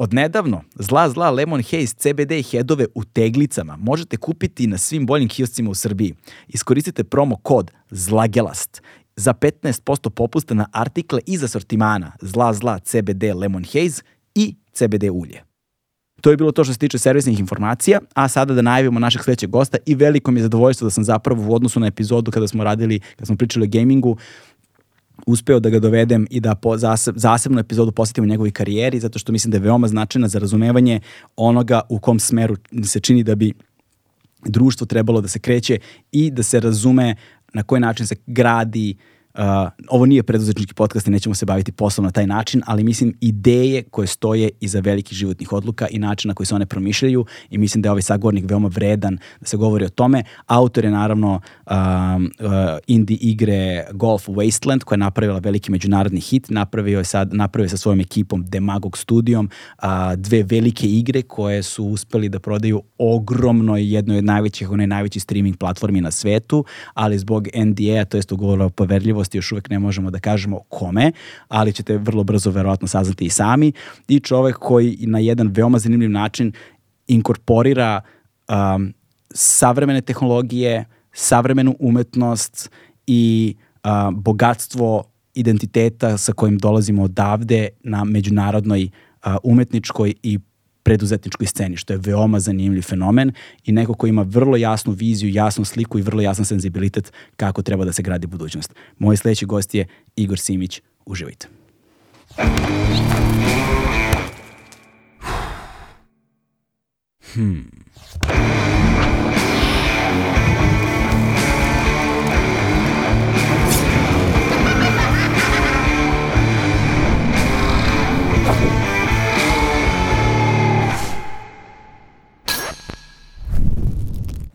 Odnedavno, zla zla Lemon Haze CBD headove u teglicama možete kupiti na svim boljim kioscima u Srbiji. Iskoristite promo kod ZLAGELAST za 15% popusta na artikle iz asortimana zla zla CBD Lemon Haze i CBD ulje. To je bilo to što se tiče servisnih informacija, a sada da najavimo našeg sledećeg gosta i veliko mi je zadovoljstvo da sam zapravo u odnosu na epizodu kada smo radili, kada smo pričali o gamingu, uspeo da ga dovedem i da po zaseb, zasebnu epizodu posvetimo njegovoj karijeri, zato što mislim da je veoma značajna za razumevanje onoga u kom smeru se čini da bi društvo trebalo da se kreće i da se razume na koji način se gradi uh, Uh, ovo nije preduzetnički podcast i nećemo se baviti poslom na taj način, ali mislim ideje koje stoje iza velikih životnih odluka i načina koji se one promišljaju i mislim da je ovaj sagovornik veoma vredan da se govori o tome. Autor je naravno um, uh, indie igre Golf Wasteland koja je napravila veliki međunarodni hit, napravio je sad, napravio sa svojom ekipom Demagog studijom uh, dve velike igre koje su uspeli da prodaju ogromno jednoj od najvećih, onaj najveći streaming platformi na svetu, ali zbog NDA, to jest ugovora o nažalost još uvek ne možemo da kažemo kome, ali ćete vrlo brzo verovatno saznati i sami. I čovek koji na jedan veoma zanimljiv način inkorporira um, savremene tehnologije, savremenu umetnost i uh, bogatstvo identiteta sa kojim dolazimo odavde na međunarodnoj uh, umetničkoj i preduzetničkoj sceni, što je veoma zanimljiv fenomen i neko ko ima vrlo jasnu viziju, jasnu sliku i vrlo jasan senzibilitet kako treba da se gradi budućnost. Moj sledeći gost je Igor Simić. Uživajte. Hmm.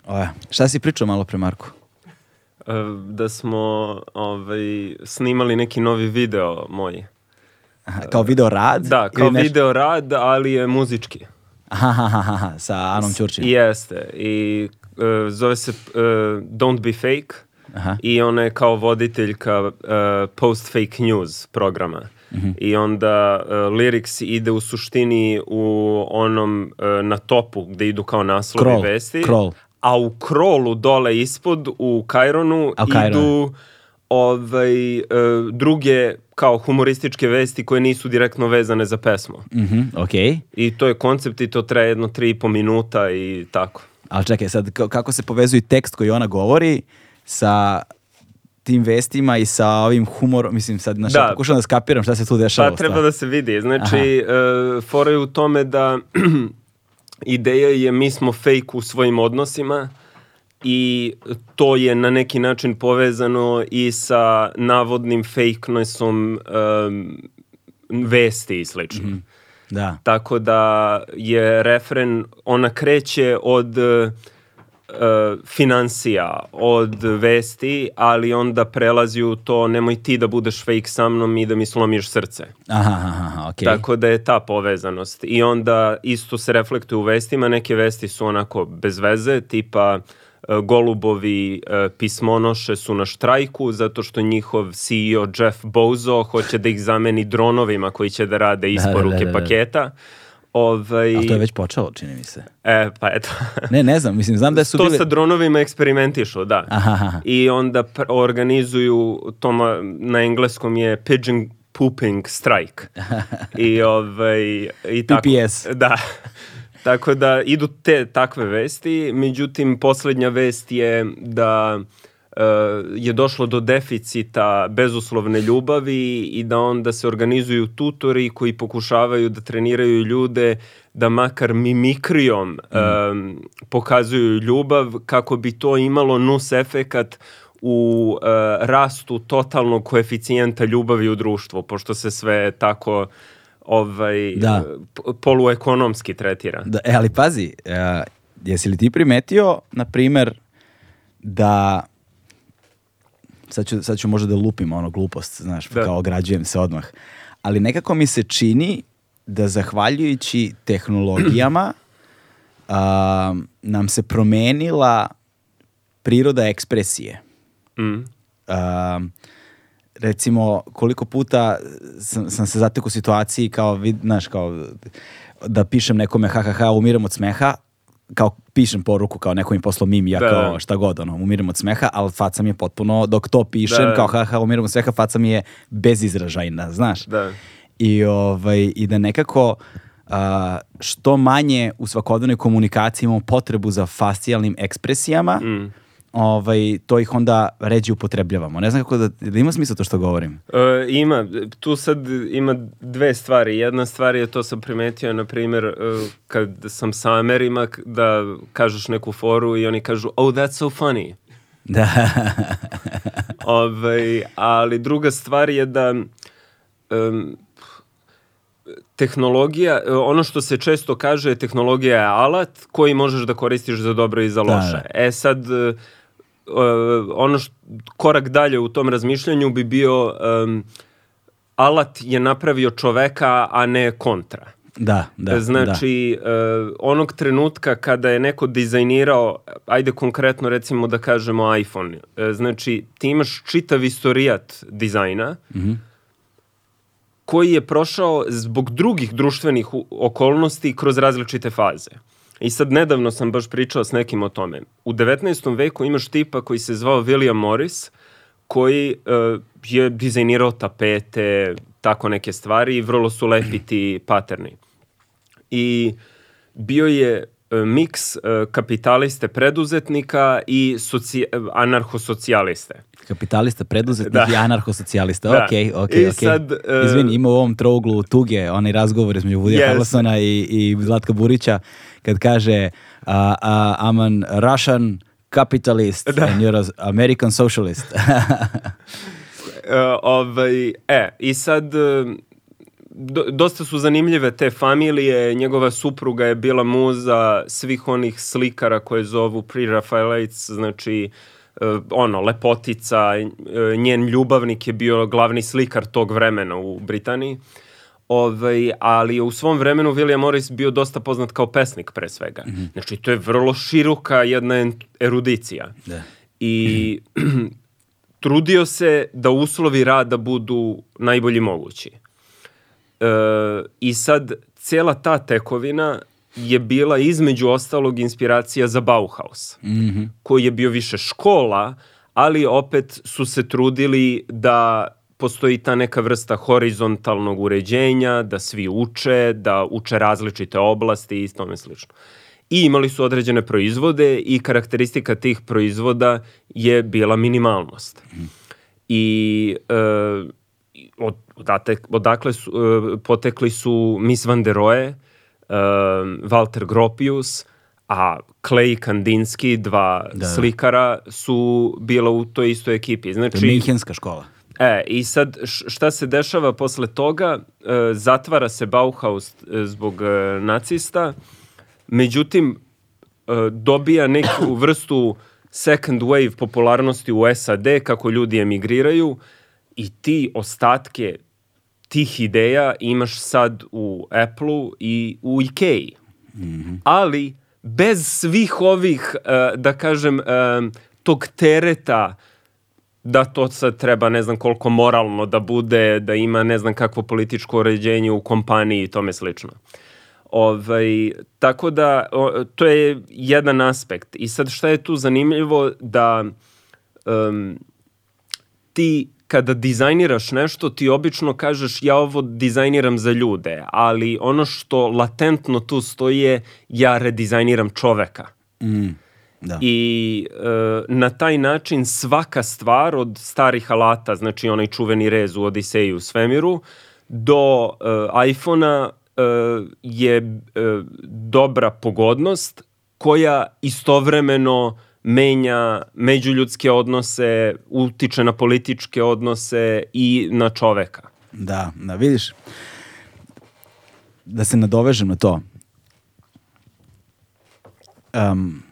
O, šta si pričao malo pre, Marko? E, da smo ovaj, snimali neki novi video moj. Aha, kao video rad? Da, kao nešto... video rad, ali je muzički. Aha, aha, sa Anom Ćurčinom. Jeste. I uh, zove se uh, Don't Be Fake. Aha. I ona je kao voditeljka uh, Post Fake News programa. Mm -hmm. I onda uh, lyrics ide u suštini u onom uh, na topu gde idu kao naslovi Kroll, vesti. Kroll a u krolu dole ispod u Kaironu A u idu Kaironu. ovaj, e, druge kao humorističke vesti koje nisu direktno vezane za pesmu. Mhm, okej. I to je koncept i to traje jedno tri i po minuta i tako. Ali čekaj, sad ka- kako se povezuje tekst koji ona govori sa tim vestima i sa ovim humorom, mislim sad, znaš, Da. pokušam da skapiram šta se tu dešava. Pa treba da se vidi. Znači, e, fora je u tome da ideja je mi smo fake u svojim odnosima i to je na neki način povezano i sa navodnim fakeness-om um, vesti i slično. Da. Tako da je refren, ona kreće od uh, financija, od vesti, ali onda prelazi u to nemoj ti da budeš fake sa mnom i da mi slomiš srce. Aha, aha, okej. Tako da je ta povezanost. I onda isto se reflektuje u vestima, neke vesti su onako bez veze, tipa e, Golubovi e, pismonoše su na štrajku zato što njihov CEO Jeff Bozo hoće da ih zameni dronovima koji će da rade isporuke da, da, da. paketa. Ovaj, Ali to je već počelo, čini mi se. E, pa eto. Ne, ne znam, mislim, znam da su to bile... sa dronovima eksperimentišu, da. Aha, aha. I onda organizuju, toma, na engleskom je pigeon pooping strike. I, ovaj, i tako, PPS. Da. Tako da idu te takve vesti, međutim poslednja vest je da je došlo do deficita bezuslovne ljubavi i da onda se organizuju tutori koji pokušavaju da treniraju ljude da makar mimikrijom mm. um, pokazuju ljubav kako bi to imalo nus efekat u uh, rastu totalnog koeficijenta ljubavi u društvu, pošto se sve tako ovaj, da. poluekonomski tretira. Da, e, ali pazi, uh, jesi li ti primetio, na primer, da sad ću, sad ću možda da lupim ono glupost, znaš, da. kao ograđujem se odmah. Ali nekako mi se čini da zahvaljujući tehnologijama a, nam se promenila priroda ekspresije. Mm. A, recimo, koliko puta sam, sam se zatekao u situaciji kao, vid, znaš, kao da pišem nekome ha, ha, ha, umiram od smeha, kao pišem poruku kao neko mi poslao mim, ja da. kao šta god, ono, umiram od smeha, ali faca mi je potpuno, dok to pišem, da. kao ha, ha, umiram od smeha, faca mi je bezizražajna, znaš. Da. I, ovaj, i da nekako uh, što manje u svakodnevnoj komunikaciji imamo potrebu za fascijalnim ekspresijama, mm ovaj, to ih onda ređe upotrebljavamo. Ne znam kako da, da ima smisla to što govorim. E, ima. Tu sad ima dve stvari. Jedna stvar je, to sam primetio, na primjer, e, kad sam sa Amerima, da kažeš neku foru i oni kažu, oh, that's so funny. Da. ovaj, ali druga stvar je da um, tehnologija, ono što se često kaže, tehnologija je alat koji možeš da koristiš za dobro i za da, loše. Da, da. E sad, uh, ono što, korak dalje u tom razmišljanju bi bio um, alat je napravio čoveka, a ne kontra. Da, da. Znači, da. Uh, onog trenutka kada je neko dizajnirao, ajde konkretno recimo da kažemo iPhone, uh, znači ti imaš čitav istorijat dizajna, mm -hmm. koji je prošao zbog drugih društvenih okolnosti kroz različite faze. I sad nedavno sam baš pričao s nekim o tome. U 19. veku imaš tipa koji se zvao William Morris, koji uh, je dizajnirao tapete, tako neke stvari i vrlo su lepi ti paterni. I bio je uh, miks uh, kapitaliste preduzetnika i soci, anarhosocijaliste. Kapitalista, preduzetnik da. i anarhosocijalista. Da. Ok, ok, I ok. Sad, uh, Izvini, ima u ovom trouglu tuge, onaj razgovor između Woody yes. Harrelsona i, i Zlatka Burića, kad kaže uh, uh, I'm an Russian capitalist da. and you're an American socialist. uh, ovaj, e, i sad do, dosta su zanimljive te familije, njegova supruga je bila muza svih onih slikara koje zovu pre-Rafaelites, znači uh, ono, lepotica, uh, njen ljubavnik je bio glavni slikar tog vremena u Britaniji. Ovaj, ali u svom vremenu William Morris bio dosta poznat kao pesnik pre svega. Mm -hmm. Znači, to je vrlo široka jedna erudicija. Da. I trudio se da uslovi rada budu najbolji mogući. E, I sad, cela ta tekovina je bila između ostalog inspiracija za Bauhaus, mm -hmm. koji je bio više škola, ali opet su se trudili da postoji ta neka vrsta horizontalnog uređenja, da svi uče, da uče različite oblasti i tome slično. I imali su određene proizvode i karakteristika tih proizvoda je bila minimalnost. I e, od, odate, odakle su, e, potekli su Miss van der Rohe, e, Walter Gropius, a Clay i Kandinsky, dva da. slikara, su bila u toj istoj ekipi. Znači, to je Minhenska škola. E, i sad šta se dešava posle toga? E, zatvara se Bauhaus e, zbog e, nacista, međutim e, dobija neku vrstu second wave popularnosti u SAD kako ljudi emigriraju i ti ostatke tih ideja imaš sad u Apple-u i u Ikea. Mm -hmm. Ali bez svih ovih, uh, da kažem, tog tereta uh, da to sad treba ne znam koliko moralno da bude, da ima ne znam kakvo političko uređenje u kompaniji i tome slično. Ovaj, tako da, o, to je jedan aspekt. I sad šta je tu zanimljivo da um, ti kada dizajniraš nešto, ti obično kažeš ja ovo dizajniram za ljude, ali ono što latentno tu stoji je ja redizajniram čoveka. Mm. Da. I e, na taj način svaka stvar od starih alata, znači onaj čuveni rez u Odiseju u svemiru, do e, iPhona e, je e, dobra pogodnost koja istovremeno menja međuljudske odnose, utiče na političke odnose i na čoveka. Da, da vidiš, da se nadovežem na to. Um,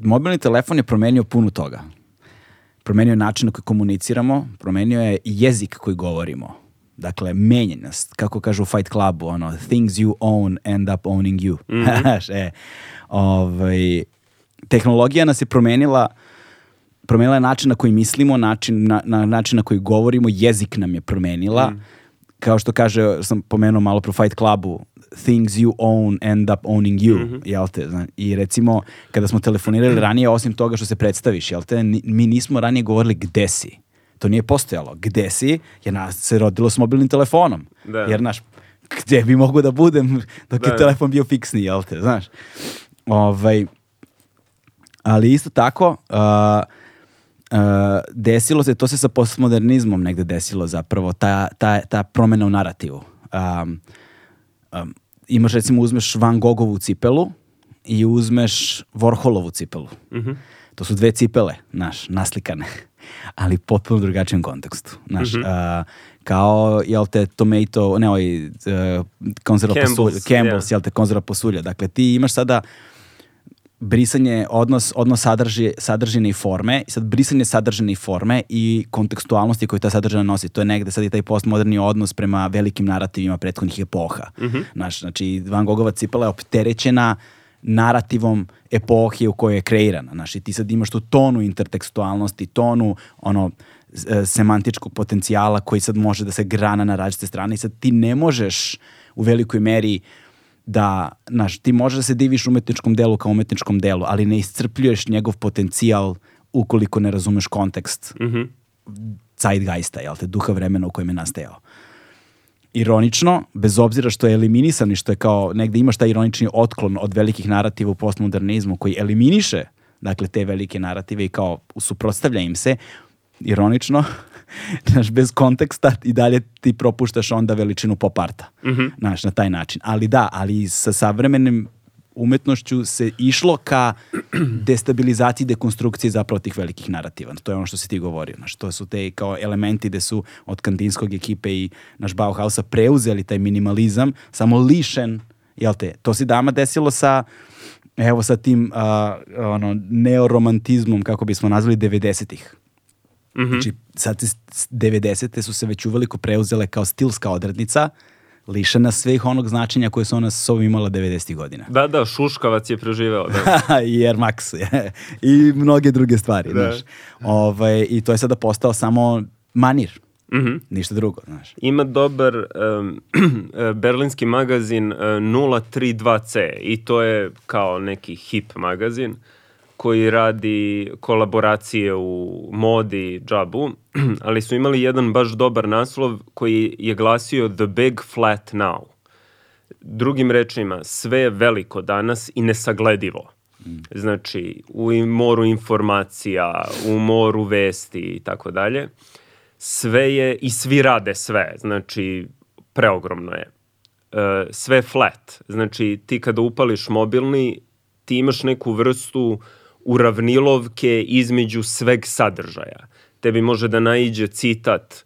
mobilni telefon je promenio puno toga. Promenio je način na koji komuniciramo, promenio je jezik koji govorimo. Dakle, menja nas, kako kažu u Fight Clubu, ono, things you own end up owning you. Mm -hmm. e, ovaj, tehnologija nas je promenila promenila je način na koji mislimo, način na, na način na koji govorimo, jezik nam je promenila. Mm. Kao što kaže, sam pomenuo malo pro Fight Clubu, things you own end up owning you, mm -hmm. jel te? Zna? I recimo, kada smo telefonirali ranije, osim toga što se predstaviš, jel te, mi nismo ranije govorili gde si. To nije postojalo. Gde si, jer nas se rodilo s mobilnim telefonom. Da. Jer, naš, gde bi mogu da budem dok da. je telefon bio fiksni, jel te, znaš? Ovaj, ali isto tako, uh, uh, desilo se, to se sa postmodernizmom negde desilo zapravo, ta, ta, ta promena u narativu. Um, um, imaš recimo, uzmeš Van Gogovu cipelu i uzmeš Warholovu cipelu. Mm -hmm. To su dve cipele, naš, naslikane, ali potpuno drugačijem kontekstu. Naš, mm -hmm. uh, kao, jel te, tomato, ne ovaj, uh, konzerva Campbell's, posulja, Campbell's, yeah. jel te, konzerva posulja. Dakle, ti imaš sada brisanje, odnos, odnos sadrži, sadržine i forme, i sad brisanje sadržine i forme i kontekstualnosti koju ta sadržina nosi. To je negde sad i taj postmoderni odnos prema velikim narativima prethodnih epoha. Mm -hmm. Znaš, znači, Van Gogova cipela je opterećena narativom epohe u kojoj je kreirana. Znaš, i ti sad imaš tu tonu intertekstualnosti, tonu ono, e, semantičkog potencijala koji sad može da se grana na različite strane i sad ti ne možeš u velikoj meri uh, da, znaš, ti možeš da se diviš umetničkom delu kao umetničkom delu, ali ne iscrpljuješ njegov potencijal ukoliko ne razumeš kontekst mm -hmm. zeitgeista, jel te, duha vremena u kojem je nastajao. Ironično, bez obzira što je eliminisan i što je kao negde imaš taj ironični otklon od velikih narativa u postmodernizmu koji eliminiše dakle te velike narative i kao suprotstavlja im se, ironično, znaš, bez konteksta i dalje ti propuštaš onda veličinu pop arta, mm -hmm. znaš, na taj način. Ali da, ali sa savremenim umetnošću se išlo ka destabilizaciji, dekonstrukciji zapravo tih velikih narativa. To je ono što si ti govorio. Znaš, to su te kao elementi gde su od kandinskog ekipe i naš Bauhausa preuzeli taj minimalizam, samo lišen, jel te, to se dama desilo sa evo sa tim uh, ono, neoromantizmom, kako bismo nazvali, 90-ih. Mm -hmm. Znači, sad 90. su se već uveliko preuzele kao stilska odrednica, lišena svih onog značenja koje su ona sa sobom imala 90. godina. Da, da, Šuškavac je preživeo. Da. I Air Max i mnoge druge stvari. Da. Znaš. Ovaj, I to je sada postao samo manir. Mm -hmm. Ništa drugo, znaš. Ima dobar um, berlinski magazin uh, 032C i to je kao neki hip magazin koji radi kolaboracije u modi, džabu, ali su imali jedan baš dobar naslov koji je glasio The Big Flat Now. Drugim rečima, sve je veliko danas i nesagledivo. Znači, u moru informacija, u moru vesti i tako dalje. Sve je, i svi rade sve, znači, preogromno je. E, sve flat, znači ti kada upališ mobilni, ti imaš neku vrstu uh, uravnilovke između sveg sadržaja. Tebi može da naiđe citat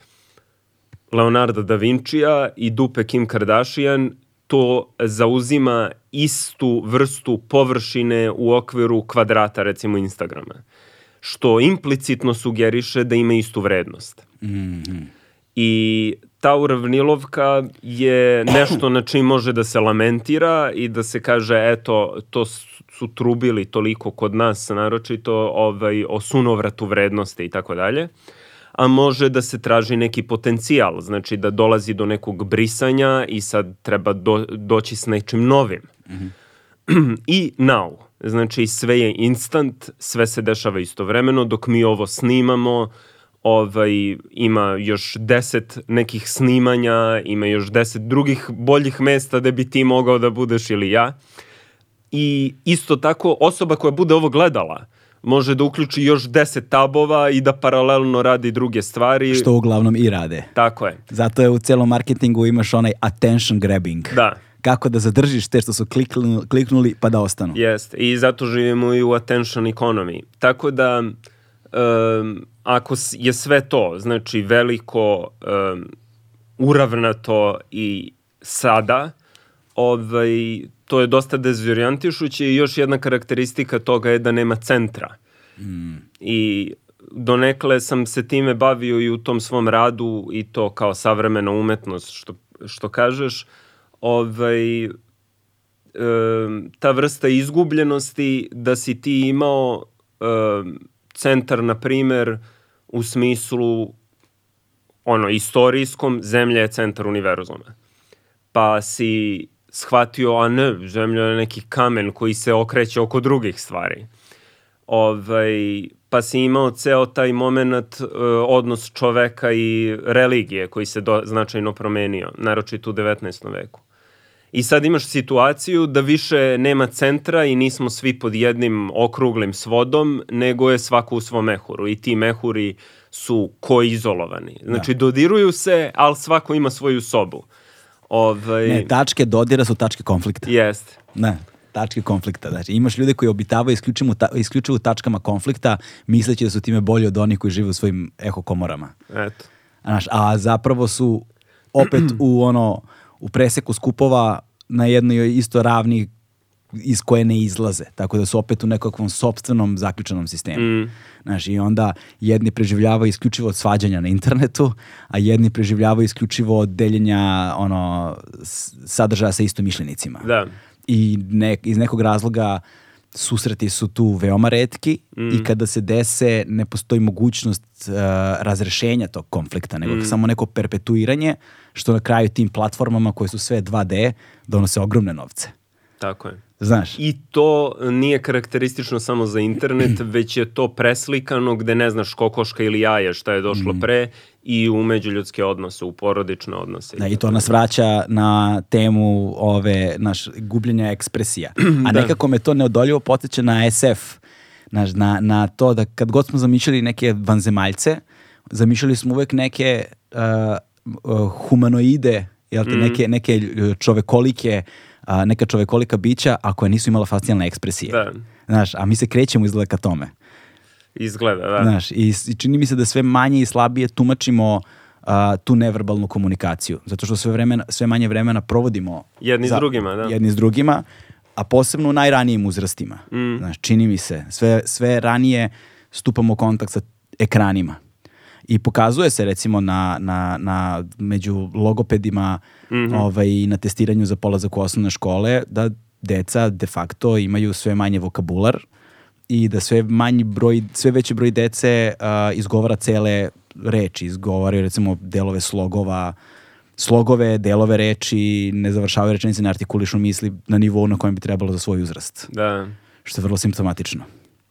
Leonardo da Vincija i dupe Kim Kardashian, to zauzima istu vrstu površine u okviru kvadrata, recimo Instagrama. Što implicitno sugeriše da ima istu vrednost. Mm -hmm. I ta uravnilovka je nešto na čim može da se lamentira i da se kaže, eto, to su trubili toliko kod nas, naročito ovaj, o sunovratu vrednosti i tako dalje, a može da se traži neki potencijal, znači da dolazi do nekog brisanja i sad treba do, doći s nečim novim. Mm -hmm. I now, znači sve je instant, sve se dešava istovremeno, dok mi ovo snimamo, ovaj, ima još deset nekih snimanja, ima još deset drugih boljih mesta da bi ti mogao da budeš ili ja i isto tako osoba koja bude ovo gledala može da uključi još 10 tabova i da paralelno radi druge stvari. Što uglavnom i rade. Tako je. Zato je u celom marketingu imaš onaj attention grabbing. Da. Kako da zadržiš te što su kliknuli, kliknuli pa da ostanu. Jeste. I zato živimo i u attention economy. Tako da um, ako je sve to, znači veliko, um, uravnato i sada, ovaj, to je dosta dezorijantišuće i još jedna karakteristika toga je da nema centra. I donekle sam se time bavio i u tom svom radu i to kao savremena umetnost, što, što kažeš, ovaj, em, ta vrsta izgubljenosti da si ti imao em, centar, na primer, u smislu ono, istorijskom, zemlja je centar univerzuma. Pa si shvatio, a ne, zemlja je neki kamen koji se okreće oko drugih stvari. Ovaj, pa si imao ceo taj moment e, odnos čoveka i religije koji se do, značajno promenio, naročito u 19. veku. I sad imaš situaciju da više nema centra i nismo svi pod jednim okruglim svodom, nego je svako u svom mehuru. I ti mehuri su koizolovani. Znači, dodiruju se, ali svako ima svoju sobu. Ovaj, Ne, tačke dodira su tačke konflikta. Jest. Ne, tačke konflikta. Znači, imaš ljude koji obitavaju isključivo, ta, isključivo tačkama konflikta, misleći da su time bolji od onih koji žive u svojim eho komorama. Eto. Znaš, a zapravo su opet u ono u preseku skupova na jednoj isto ravni iz koje ne izlaze. Tako da su opet u nekakvom sopstvenom zaključenom sistemu. Mm. Znaš, i onda jedni preživljavaju isključivo od svađanja na internetu, a jedni preživljavaju isključivo od deljenja ono, sadržaja sa istomišljenicima Da. i ne, iz nekog razloga susreti su tu veoma retki i kada se dese ne postoji mogućnost uh, razrešenja tog konflikta, nego samo neko perpetuiranje što na kraju tim platformama koje su sve 2D donose ogromne novce. Tako je. Znaš, I to nije karakteristično samo za internet, već je to preslikano gde ne znaš kokoška ili jaje šta je došlo pre i u međuljudske odnose, u porodične odnose. Da, i to nas vraća na temu ove, naš, gubljenja ekspresija. A nekako me to neodoljivo potiče na SF. Znaš, na, na to da kad god smo zamišljali neke vanzemaljce, zamišljali smo uvek neke uh, uh, humanoide, jel te, neke, neke uh, čovekolike, a, neka čovekolika bića, a koja nisu imala facijalne ekspresije. Da. Znaš, a mi se krećemo izgleda ka tome. Izgleda, da. Znaš, i, i čini mi se da sve manje i slabije tumačimo a, tu neverbalnu komunikaciju. Zato što sve, vremena, sve manje vremena provodimo Jedni s drugima, da. jedni s drugima, a posebno u najranijim uzrastima. Mm. Znaš, čini mi se, sve, sve ranije stupamo u kontakt sa ekranima. I pokazuje se recimo na, na, na među logopedima Mhm. ovaj, i na testiranju za polazak u osnovne škole da deca de facto imaju sve manje vokabular i da sve manji broj, sve veći broj dece a, izgovara cele reči, izgovaraju recimo delove slogova, slogove, delove reči, ne završavaju rečenice, ne artikulišu misli na nivou na kojem bi trebalo za svoj uzrast. Da. Što je vrlo simptomatično.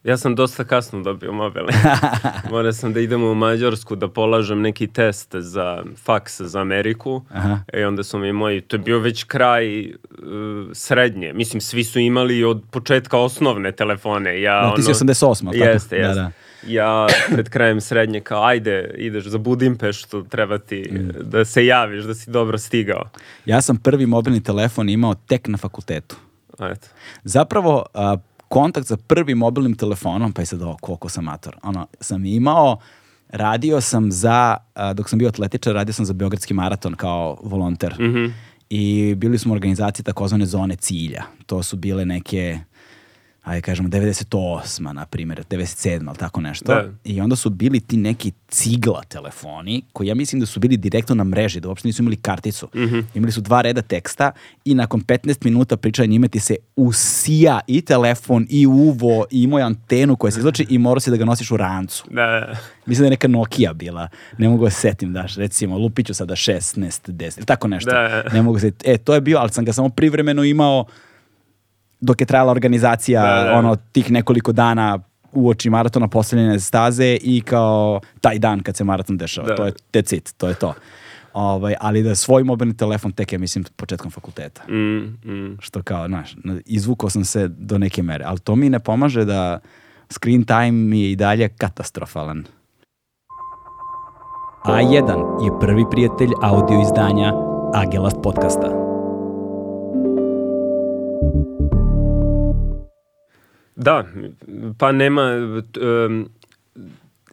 Ja sam dosta kasno dobio mobil. Morao sam da idem u Mađarsku da polažem neki test za faks za Ameriku. Aha. I onda su mi moji, to je bio već kraj uh, srednje. Mislim, svi su imali od početka osnovne telefone. Ja, Da, ti si 88, ali tako? Jeste, Da, jeste. da. Ja pred krajem srednje kao, ajde, ideš za Budimpeštu, treba ti Mm. da se javiš, da si dobro stigao. Ja sam prvi mobilni telefon imao tek na fakultetu. Eto. Zapravo, a, kontakt sa prvim mobilnim telefonom, pa i sad ovo koliko sam mator, ono, sam imao, radio sam za, dok sam bio atletičar, radio sam za Beogradski maraton kao volonter. Mhm. I bili smo u organizaciji takozvane zone cilja. To su bile neke, ajde kažemo, 98. na primjer, 97. ali tako nešto. Da. I onda su bili ti neki cigla telefoni, koji ja mislim da su bili direktno na mreži, da uopšte nisu imali karticu. Imali su dva reda teksta i nakon 15 minuta pričanja njime ti se usija i telefon i uvo i imao antenu koja se izlači i morao si da ga nosiš u rancu. Da, da. Mislim da je neka Nokia bila. Ne mogu da se setim, daš, recimo, lupiću sada 16, 10, ili tako nešto. Da. Ne mogu se, e, to je bio, ali sam ga samo privremeno imao dok je trajala organizacija, Da, da. ono, tih nekoliko dana uoči maratona postavljene staze i kao taj dan kad se maraton dešava. Da. To je that's it, to je to. Ovaj, ali da svoj mobilni telefon tek je, mislim, početkom fakulteta. Mm, mm. Što kao, znaš, izvukao sam se do neke mere, ali to mi ne pomaže da screen time mi je i dalje katastrofalan. A1 je prvi prijatelj audio izdanja Agelast podcasta. Da, pa nema... Um,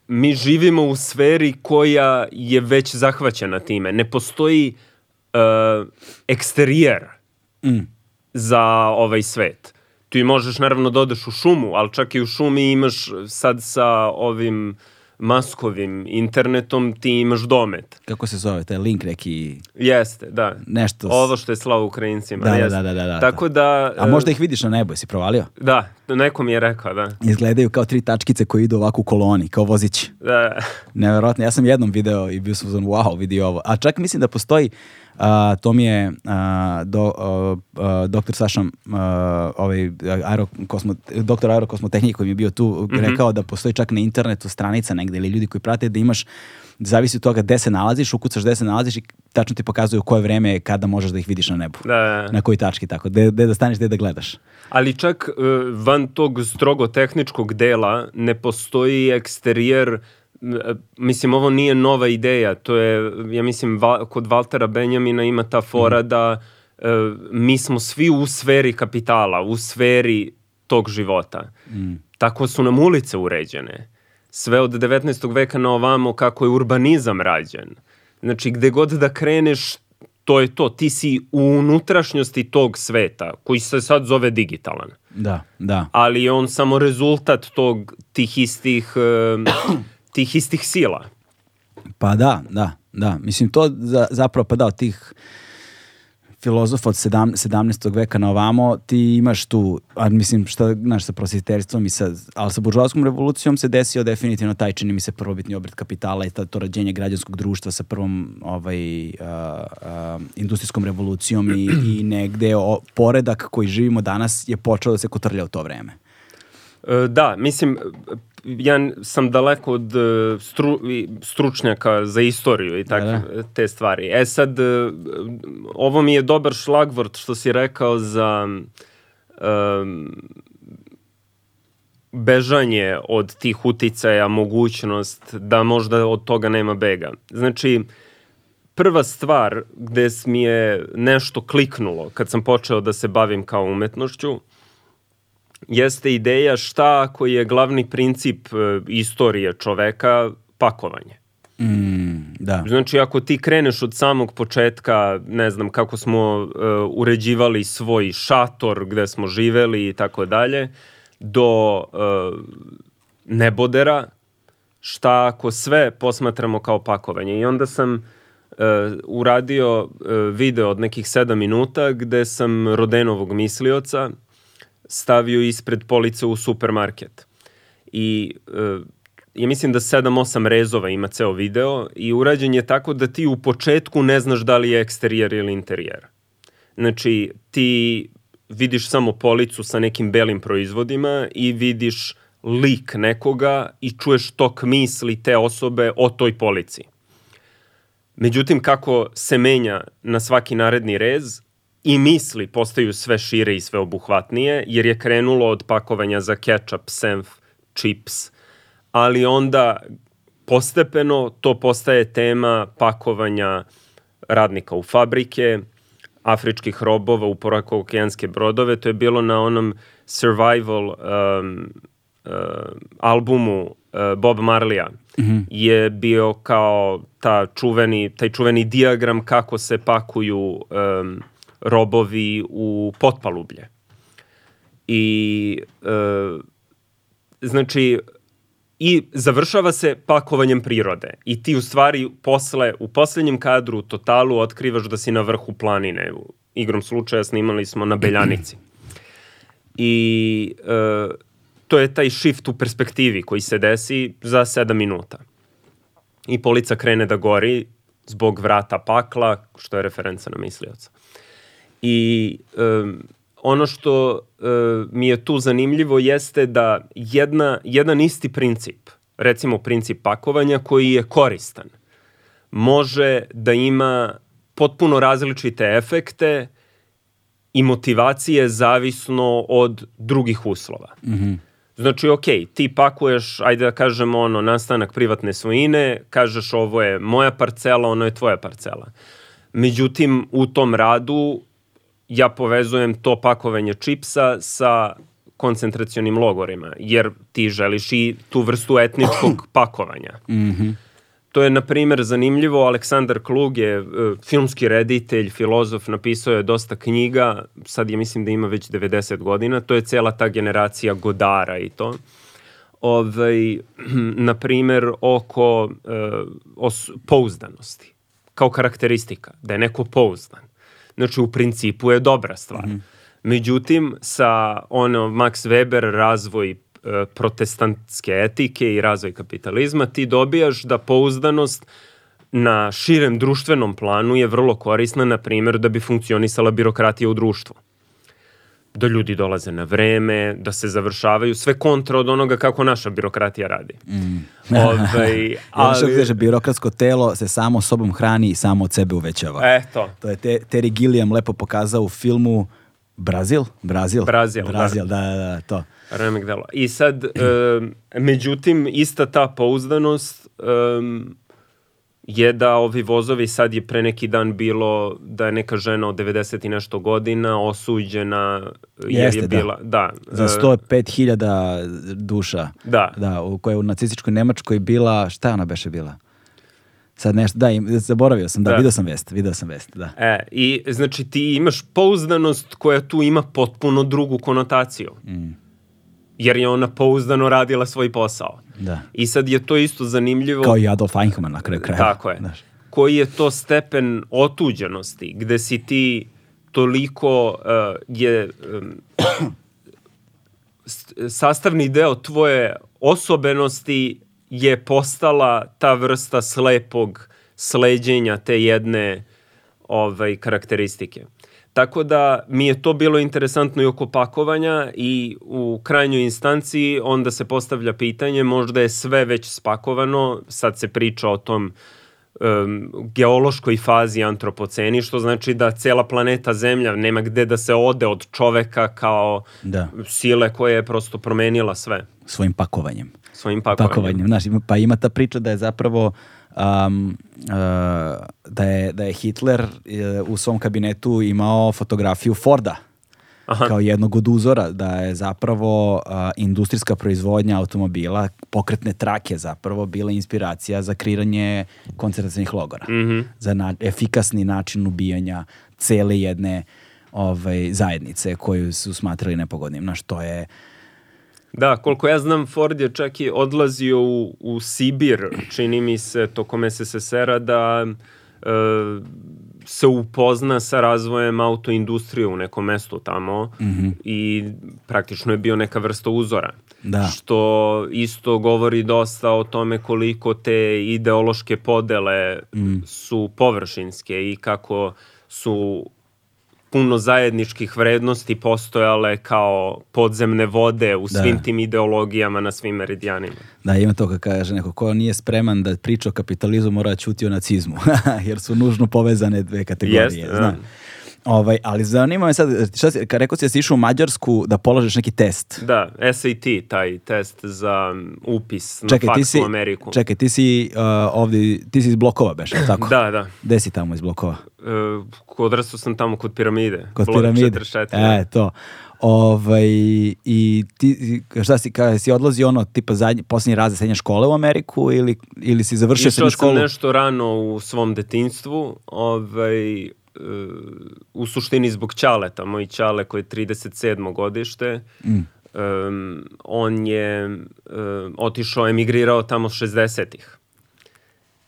mi živimo u sferi koja je već zahvaćena time. Ne postoji uh, eksterijer Mm. za ovaj svet. Ti možeš naravno da odeš u šumu, ali čak i u šumi imaš sad sa ovim maskovim internetom ti imaš domet. Kako se zove, taj link neki, Jeste, da. nešto... s- Ovo što je slao Ukrajincima. Da, da, jeste. da, da, da, da. Tako da... A možda ih vidiš na nebu, jesi provalio? Da, neko mi je rekao, da. Izgledaju kao tri tačkice koje idu ovako u koloni, kao vozići. da. Neverovatno, ja sam jednom video i bio sam uzman, wow, vidi ovo. A čak mislim da postoji, a, to mi je a, do, a, a, doktor Saša, ovaj, aerokosmo, doktor aerokosmotehnike koji mi je bio tu, rekao da postoji čak na internetu stranica negde ili ljudi koji prate da imaš zavisi od toga gde se nalaziš, ukucaš gde se nalaziš i tačno ti pokazuju koje vreme je kada možeš da ih vidiš na nebu. Da. Na koji tački, tako, gde, gde da staneš, gde da gledaš. Ali čak e, van tog strogo tehničkog dela ne postoji eksterijer Mislim, ovo nije nova ideja, to je, ja mislim, Va, kod Valtera Benjamina ima ta fora da e, mi smo svi u sferi kapitala, u sferi tog života. Tako su nam ulice uređene. Sve od 19. veka na ovamo kako je urbanizam rađen. Znači, gde god da kreneš, to je to. Ti si u unutrašnjosti tog sveta, koji se sad zove digitalan. Da, da. Ali je on samo rezultat tog, tih istih, em, tih istih sila. Pa da, da, da. Mislim, to za, zapravo, pa da, od tih filozofa od sedam, 17. veka na ovamo, ti imaš tu, a mislim, šta, znaš, sa prosvjeterstvom i sa, ali sa buržoaskom revolucijom se desio definitivno taj, čini mi se, prvobitni obrt kapitala i ta, to rađenje građanskog društva sa prvom ovaj, a, a, industrijskom revolucijom i, i negde o, poredak koji živimo danas je počeo da se kotrlja u to vreme. E, Da, mislim, ja sam daleko od e, stru, stručnjaka za istoriju i tak, Da, te stvari. E sad, e, ovo mi je dobar šlagvort što si rekao za em, bežanje od tih uticaja, mogućnost da možda od toga nema bega. Znači, prva stvar gde mi je nešto kliknulo kad sam počeo da se bavim kao umetnošću, jeste ideja šta ako je glavni princip e, istorije čoveka pakovanje. Mm, da. Znači, ako ti kreneš od samog početka, ne znam, kako smo e, uređivali svoj šator gde smo živeli i tako dalje, do e, nebodera, šta ako sve posmatramo kao pakovanje. I onda sam e, uradio e, video od nekih sedam minuta gde sam Rodenovog mislioca stavio ispred police u supermarket. I e, ja mislim da 7-8 rezova ima ceo video i urađen je tako da ti u početku ne znaš da li je eksterijer ili interijer. Znači, ti vidiš samo policu sa nekim belim proizvodima i vidiš lik nekoga i čuješ tok misli te osobe o toj polici. Međutim, kako se menja na svaki naredni rez, i misli postaju sve šire i sve obuhvatnije, jer je krenulo od pakovanja za ketchup, senf, chips, ali onda postepeno to postaje tema pakovanja radnika u fabrike, afričkih robova u porakokijanske brodove. To je bilo na onom survival um, uh, albumu uh, Bob Marleya. Je bio kao ta čuveni, taj čuveni diagram kako se pakuju um, robovi u potpalublje. I uh, znači i završava se pakovanjem prirode. I ti u stvari posle, u poslednjem kadru u totalu otkrivaš da si na vrhu planine. U igrom slučaja snimali smo na Beljanici. I e, to je taj shift u perspektivi koji se desi za 7 minuta. I polica krene da gori zbog vrata pakla, što je referenca na mislioca. I um, ono što uh, mi je tu zanimljivo jeste da jedna, jedan isti princip, recimo princip pakovanja koji je koristan, može da ima potpuno različite efekte i motivacije zavisno od drugih uslova. Mm -hmm. Znači, ok, ti pakuješ, ajde da kažemo, ono, nastanak privatne svojine, kažeš ovo je moja parcela, ono je tvoja parcela. Međutim, u tom radu ja povezujem to pakovanje čipsa sa koncentracionim logorima, jer ti želiš i tu vrstu etničkog pakovanja. Mm -hmm. To je, na primjer, zanimljivo. Aleksandar Klug je uh, filmski reditelj, filozof, napisao je dosta knjiga, sad je mislim da ima već 90 godina, to je cela ta generacija Godara i to. Ovaj, na primjer, oko uh, os, pouzdanosti, kao karakteristika, da je neko pouzdan. Znači, u principu je dobra stvar. Mm -hmm. Međutim, sa ono, Max Weber, razvoj E, protestantske etike i razvoj kapitalizma, ti dobijaš da pouzdanost na širem društvenom planu je vrlo korisna, na primjer, da bi funkcionisala birokratija u društvu. Da ljudi dolaze na vreme, da se završavaju sve kontra od onoga kako naša birokratija radi. Mm. Ovaj, ali... Ja birokratsko telo se samo sobom hrani i samo od sebe uvećava. Eto. To je te, Terry Gilliam lepo pokazao u filmu Brazil? Brazil? Brazil, Brazil da. da, da, da, to. Remek delo. I sad, um, međutim, ista ta pouzdanost um, je da ovi vozovi, sad je pre neki dan bilo da je neka žena od 90 i nešto godina osuđena jer Jeste, je bila... Da. da Za 105.000 duša. Da. Da, u kojoj u nacističkoj Nemačkoj bila, šta ona beše bila? Sad nešto, da, zaboravio sam, da, da. video sam vest, video sam vest, da. E, i znači ti imaš pouzdanost koja tu ima potpuno drugu konotaciju. Mm. Jer je ona pouzdano radila svoj posao. Da. I sad je to isto zanimljivo. Kao i Adolf Eichmann na kraju kraja. Tako je. Znaš. Koji je to stepen otuđenosti, gde si ti toliko uh, je um, sastavni deo tvoje osobenosti je postala ta vrsta slepog sleđenja te jedne ovaj, karakteristike. Tako da mi je to bilo interesantno i oko pakovanja i u krajnjoj instanciji onda se postavlja pitanje, možda je sve već spakovano, sad se priča o tom um, geološkoj fazi antropoceni, što znači da cela planeta Zemlja nema gde da se ode od čoveka kao da. sile koja je prosto promenila sve. Svojim pakovanjem svojim pakovanjem. pakovanjem. Znaš, pa ima ta priča da je zapravo um, uh, da, je, da je Hitler uh, u svom kabinetu imao fotografiju Forda Aha. kao jednog od uzora, da je zapravo uh, industrijska proizvodnja automobila, pokretne trake zapravo, bila inspiracija za kreiranje koncentracijnih logora. Mm -hmm. Za na, efikasni način ubijanja cele jedne ovaj, zajednice koju su smatrali nepogodnim. Znaš, to je Da, koliko ja znam, Ford je čak i odlazio u, u Sibir, čini mi se, tokom SSSR-a da e, se upozna sa razvojem autoindustrije u nekom mestu tamo mm -hmm. i praktično je bio neka vrsta uzora. Da. Što isto govori dosta o tome koliko te ideološke podele mm. su površinske i kako su puno zajedničkih vrednosti postojale kao podzemne vode u da. svim da. tim ideologijama na svim meridijanima. Da, ima to kako kaže neko, ko nije spreman da priča o kapitalizmu mora čuti o nacizmu, jer su nužno povezane dve kategorije. Jest. Da. Ovaj, ali zanima me sad, šta si, rekao si da si išao u Mađarsku da polažeš neki test. Da, SAT, taj test za upis na čekaj, faks si, u Ameriku. Čekaj, ti si uh, ovdje, ti si iz blokova beš, tako? da, da. Gde si tamo iz blokova? Uh, odrastao sam tamo kod piramide. Kod Blok piramide? 44, e, to. Ovaj, I ti, šta si, kada si odlazi ono, tipa zadnji, posljednji raz srednje škole u Ameriku ili, ili si završio srednju školu? Išao sam nešto rano u svom detinstvu, ovaj, u suštini zbog Ćaleta, moj Ćale koji je 37. godište, mm. um, on je um, otišao, emigrirao tamo 60-ih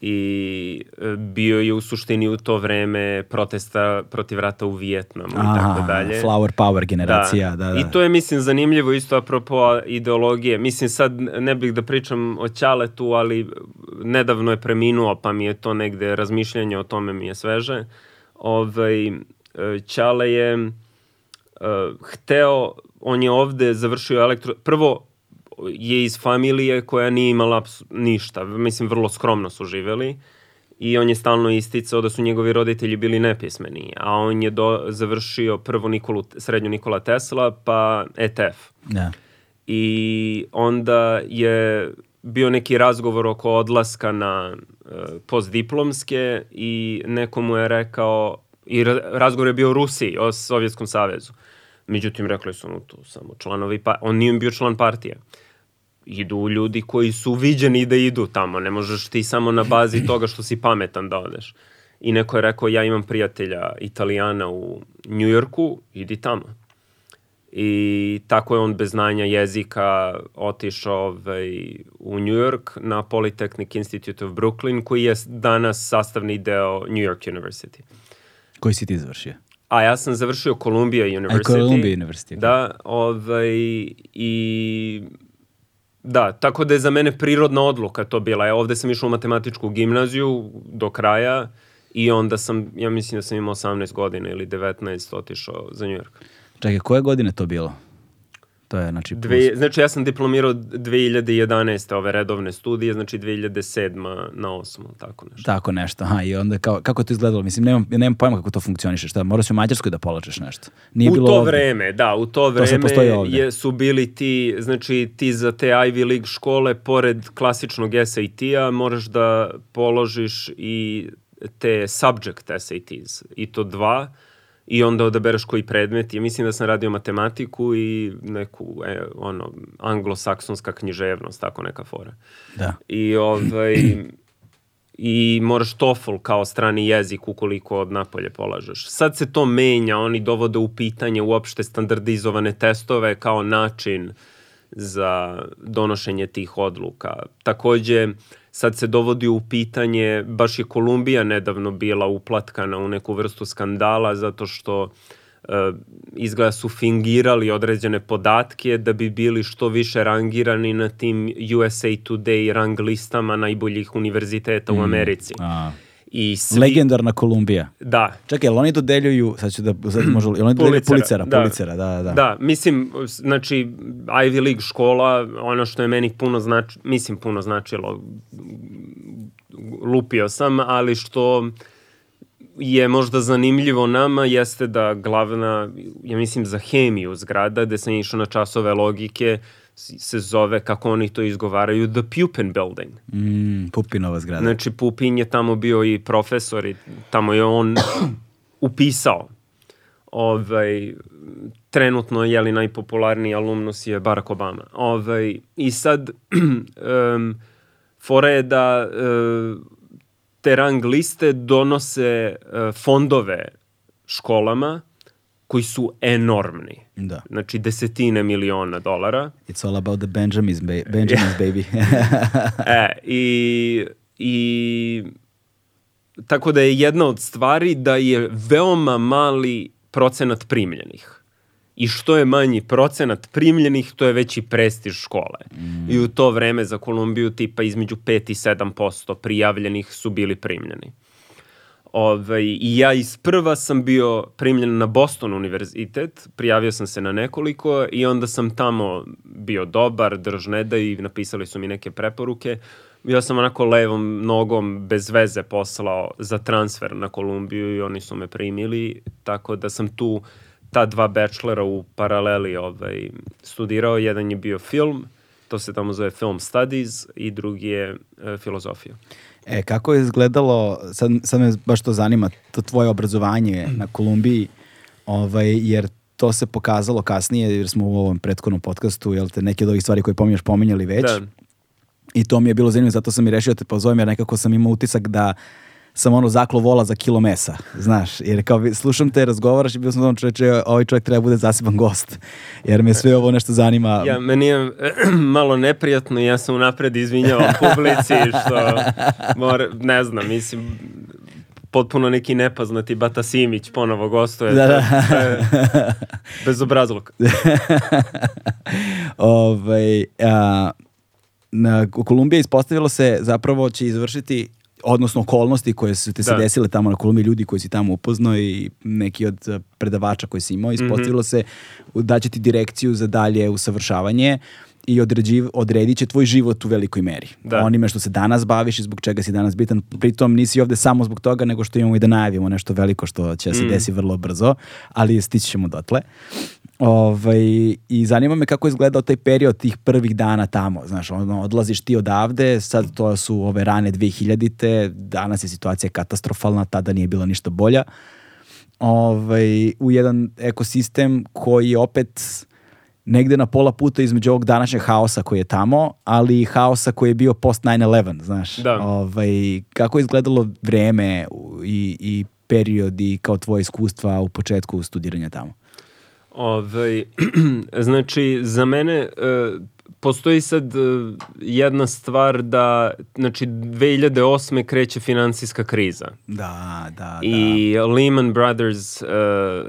i e, bio je u suštini u to vreme protesta protiv rata u Vijetnamu i tako dalje. Flower power generacija, da. da, da. I to je, mislim, zanimljivo isto apropo ideologije. Mislim, sad ne bih da pričam o Ćaletu, ali nedavno je preminuo, pa mi je to negde razmišljanje o tome mi je sveže. Ovaj, e, Ćale je uh, hteo, on je ovde završio elektro... Prvo, je iz familije koja nije imala ništa. Mislim, vrlo skromno su živeli i on je stalno isticao da su njegovi roditelji bili nepismeni, a on je do, završio prvo Nikolu, srednju Nikola Tesla, pa ETF. Da. I onda je bio neki razgovor oko odlaska na uh, postdiplomske i neko mu je rekao, i ra razgovor je bio o Rusiji, o Sovjetskom savezu. Međutim, rekli su mu tu samo članovi, pa on nije bio član partije. Idu ljudi koji su viđeni da idu tamo, ne možeš ti samo na bazi toga što si pametan da odeš. I neko je rekao, ja imam prijatelja italijana u Njujorku, idi tamo i tako je on bez znanja jezika otišao ovaj, u New York na Polytechnic Institute of Brooklyn koji je danas sastavni deo New York University. Koji si ti završio? A ja sam završio Columbia University. A Columbia University. Da, ovaj, i da, tako da je za mene prirodna odluka to bila. Ja ovde sam išao u matematičku gimnaziju do kraja i onda sam, ja mislim da sam imao 18 godina ili 19 otišao za New York. Čekaj, koje godine to bilo? To je, znači, plus... Dve, znači ja sam diplomirao 2011. ove redovne studije, znači 2007. na 8. tako nešto. Tako nešto, aha, i onda kao, kako je to izgledalo? Mislim, nemam, nemam pojma kako to funkcioniše, šta, moraš u Mađarskoj da polažeš nešto? Nije u bilo to ovde. vreme, da, u to vreme to je, su bili ti, znači ti za te Ivy League škole, pored klasičnog SAT-a, moraš da položiš i te subject SATs, i to dva, i onda odabereš koji predmet. Ja mislim da sam radio matematiku i neku e, ono anglosaksonska književnost, tako neka fora. Da. I ovaj i moraš TOEFL kao strani jezik ukoliko od napolje polažeš. Sad se to menja, oni dovode u pitanje uopšte standardizovane testove kao način za donošenje tih odluka. Takođe, sad se dovodi u pitanje, baš je Kolumbija nedavno bila uplatkana u neku vrstu skandala zato što uh, izgleda su fingirali određene podatke da bi bili što više rangirani na tim USA Today rang listama najboljih univerziteta mm. u Americi. A. I svi... Legendarna Kolumbija. Da. Čekaj, jel oni dodeljuju, sad ću da, sad možda, jel oni dodeljuju Pulicera? da. Pulicera, da, da. Da, mislim, znači, Ivy League škola, ono što je meni puno znači, mislim puno značilo, lupio sam, ali što je možda zanimljivo nama jeste da glavna, ja mislim za hemiju zgrada, gde sam išao na časove logike, se zove, kako oni to izgovaraju, The Pupin Building. Mm, Pupinova zgrada. Znači, Pupin je tamo bio i profesor i tamo je on upisao. Ovaj, trenutno je li najpopularniji alumnus je Barack Obama. Ovaj, I sad, um, fora je da uh, te rang liste donose uh, fondove školama koji su enormni. Da. Znači desetine miliona dolara. It's all about the Benjamins, ba Benjamins baby. e, i, i tako da je jedna od stvari da je veoma mali procenat primljenih. I što je manji procenat primljenih, to je veći prestiž škole. Mm. I u to vreme za Kolumbiju tipa između 5 i 7% prijavljenih su bili primljeni. Ovaj, I ja iz prva sam bio primljen na Boston univerzitet, prijavio sam se na nekoliko i onda sam tamo bio dobar, drž ne da i napisali su mi neke preporuke. Ja sam onako levom nogom bez veze poslao za transfer na Kolumbiju i oni su me primili, tako da sam tu ta dva bachelora u paraleli ovaj, studirao. Jedan je bio film, to se tamo zove Film Studies i drugi je e, filozofija. E, kako je izgledalo, sad, sad me baš to zanima, to tvoje obrazovanje na Kolumbiji, ovaj, jer to se pokazalo kasnije, jer smo u ovom prethodnom podcastu, jel te, neke od ovih stvari koje pominjaš pominjali već. Da. I to mi je bilo zanimljivo, zato sam i rešio da te pozovem, jer nekako sam imao utisak da sam ono zaklo vola za kilo mesa, znaš, jer kao slušam te, razgovaraš i bio sam ono čoveče, ovaj čovjek treba bude zaseban gost, jer me sve ovo nešto zanima. Ja, meni je malo neprijatno, ja sam unapred izvinjavao publici, što, mora, ne znam, mislim, potpuno neki nepoznati Bata Simić ponovo gostuje. Da, da. Bezobrazluk. ovaj, a, na Kolumbija ispostavilo se zapravo će izvršiti odnosno okolnosti koje su ti se Da. desile tamo na Kolumbiji, ljudi koji si tamo upoznao i neki od eh, predavača koji si imao, ispostavilo Mhm. se da će ti direkciju za dalje usavršavanje i određiv, odredit će tvoj život u velikoj meri. Da. Onime što se danas baviš i zbog čega si danas bitan. Pritom nisi ovde samo zbog toga, nego što imamo i da najavimo nešto veliko što će se Mm. desi vrlo brzo, ali stići ćemo dotle. Ovaj, I zanima me kako je izgledao taj period tih prvih dana tamo. Znaš, ono, odlaziš ti odavde, sad to su ove rane 2000-te, danas je situacija katastrofalna, tada nije bila ništa bolja. Ovaj, u jedan ekosistem koji je opet negde na pola puta između ovog današnjeg haosa koji je tamo, ali i haosa koji je bio post 9-11, znaš. Da. Ovaj, kako je izgledalo vreme i, i period i kao tvoje iskustva u početku studiranja tamo? Ovaj, znači, za mene e, postoji sad e, jedna stvar da, znači, 2008. kreće finansijska kriza. Da, da, I Lehman Brothers e,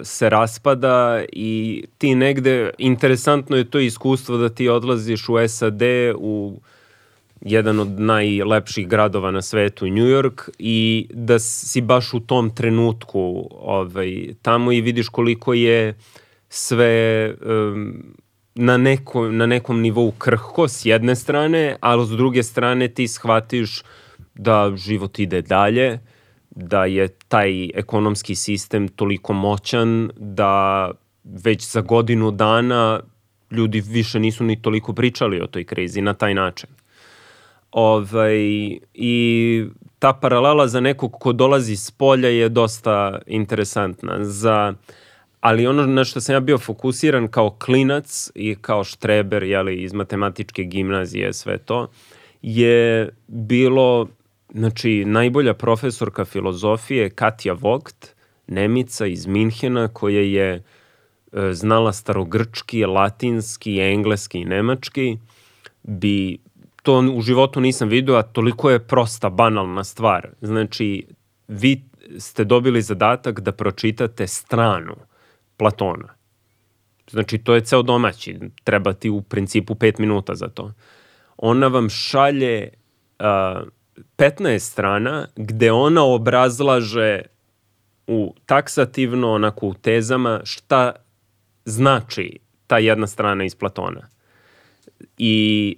se raspada i ti negde, interesantno je to iskustvo da ti odlaziš u SAD u jedan od najlepših gradova na svetu, New York, i da si baš u tom trenutku ovaj, tamo i vidiš koliko je sve em, na, neko, na nekom nivou krhko s jedne strane, ali s druge strane ti shvatiš da život ide dalje, da je taj ekonomski sistem toliko moćan da već za godinu dana ljudi više nisu ni toliko pričali o toj krizi na taj način. Ovaj, I ta paralela za nekog ko dolazi s polja je dosta interesantna. Za, ali ono na što sam ja bio fokusiran kao klinac i kao štreber jeli, iz matematičke gimnazije, sve to, je bilo znači, najbolja profesorka filozofije Katja Vogt, Nemica iz Minhena, koja je e, znala starogrčki, latinski, engleski i nemački, bi to u životu nisam vidio, a toliko je prosta, banalna stvar. Znači, vi ste dobili zadatak da pročitate stranu Platona. Znači, to je ceo domaći. Treba ti u principu pet minuta za to. Ona vam šalje uh, 15 strana gde ona obrazlaže u taksativno, onako u tezama, šta znači ta jedna strana iz Platona. I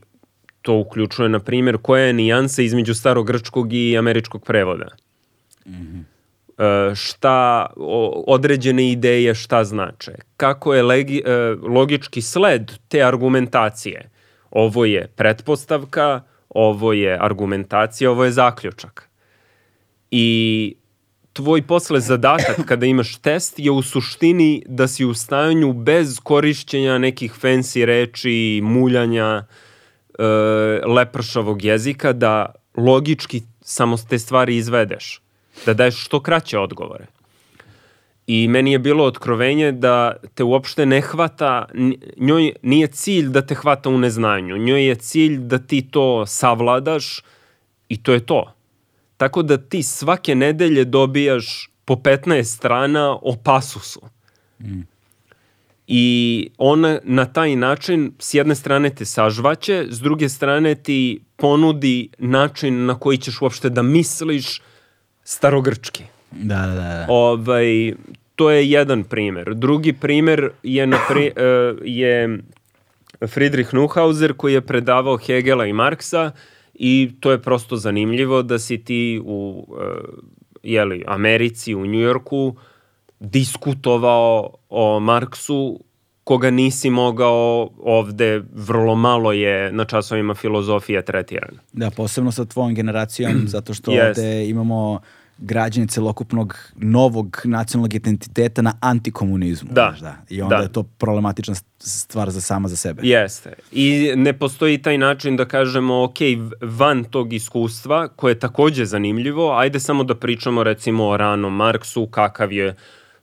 to uključuje, na primjer, koja je nijansa između starogrčkog i američkog prevoda. E, šta o, određene ideje šta znače. Kako je legi, e, logički sled te argumentacije. Ovo je pretpostavka, ovo je argumentacija, ovo je zaključak. I tvoj posle zadatak kada imaš test je u suštini da si u stanju bez korišćenja nekih fancy reči, muljanja, e, lepršavog jezika, da logički samo te stvari izvedeš. Da daješ što kraće odgovore. I meni je bilo otkrovenje da te uopšte ne hvata, njoj nije cilj da te hvata u neznanju, njoj je cilj da ti to savladaš i to je to. Tako da ti svake nedelje dobijaš po 15 strana o pasusu. I ona na taj način s jedne strane te sažvaće, s druge strane ti ponudi način na koji ćeš uopšte da misliš starogrčki. Da, da, da. da. Ovaj, to je jedan primer. Drugi primer je, na pri, e, je Friedrich Neuhauser koji je predavao Hegela i Marksa i to je prosto zanimljivo da si ti u e, jeli, Americi, u Njujorku diskutovao o Marksu koga nisi mogao ovde, vrlo malo je na časovima filozofije tretiran. Da, posebno sa tvojom generacijom, zato što Jest. ovde imamo građanje celokupnog novog nacionalnog identiteta na antikomunizmu. Da. znaš, da. I onda Da. je to problematična stvar za sama za sebe. Jeste. I ne postoji taj način da kažemo, ok, van tog iskustva, koje je takođe zanimljivo, ajde samo da pričamo recimo o ranom Marksu, kakav je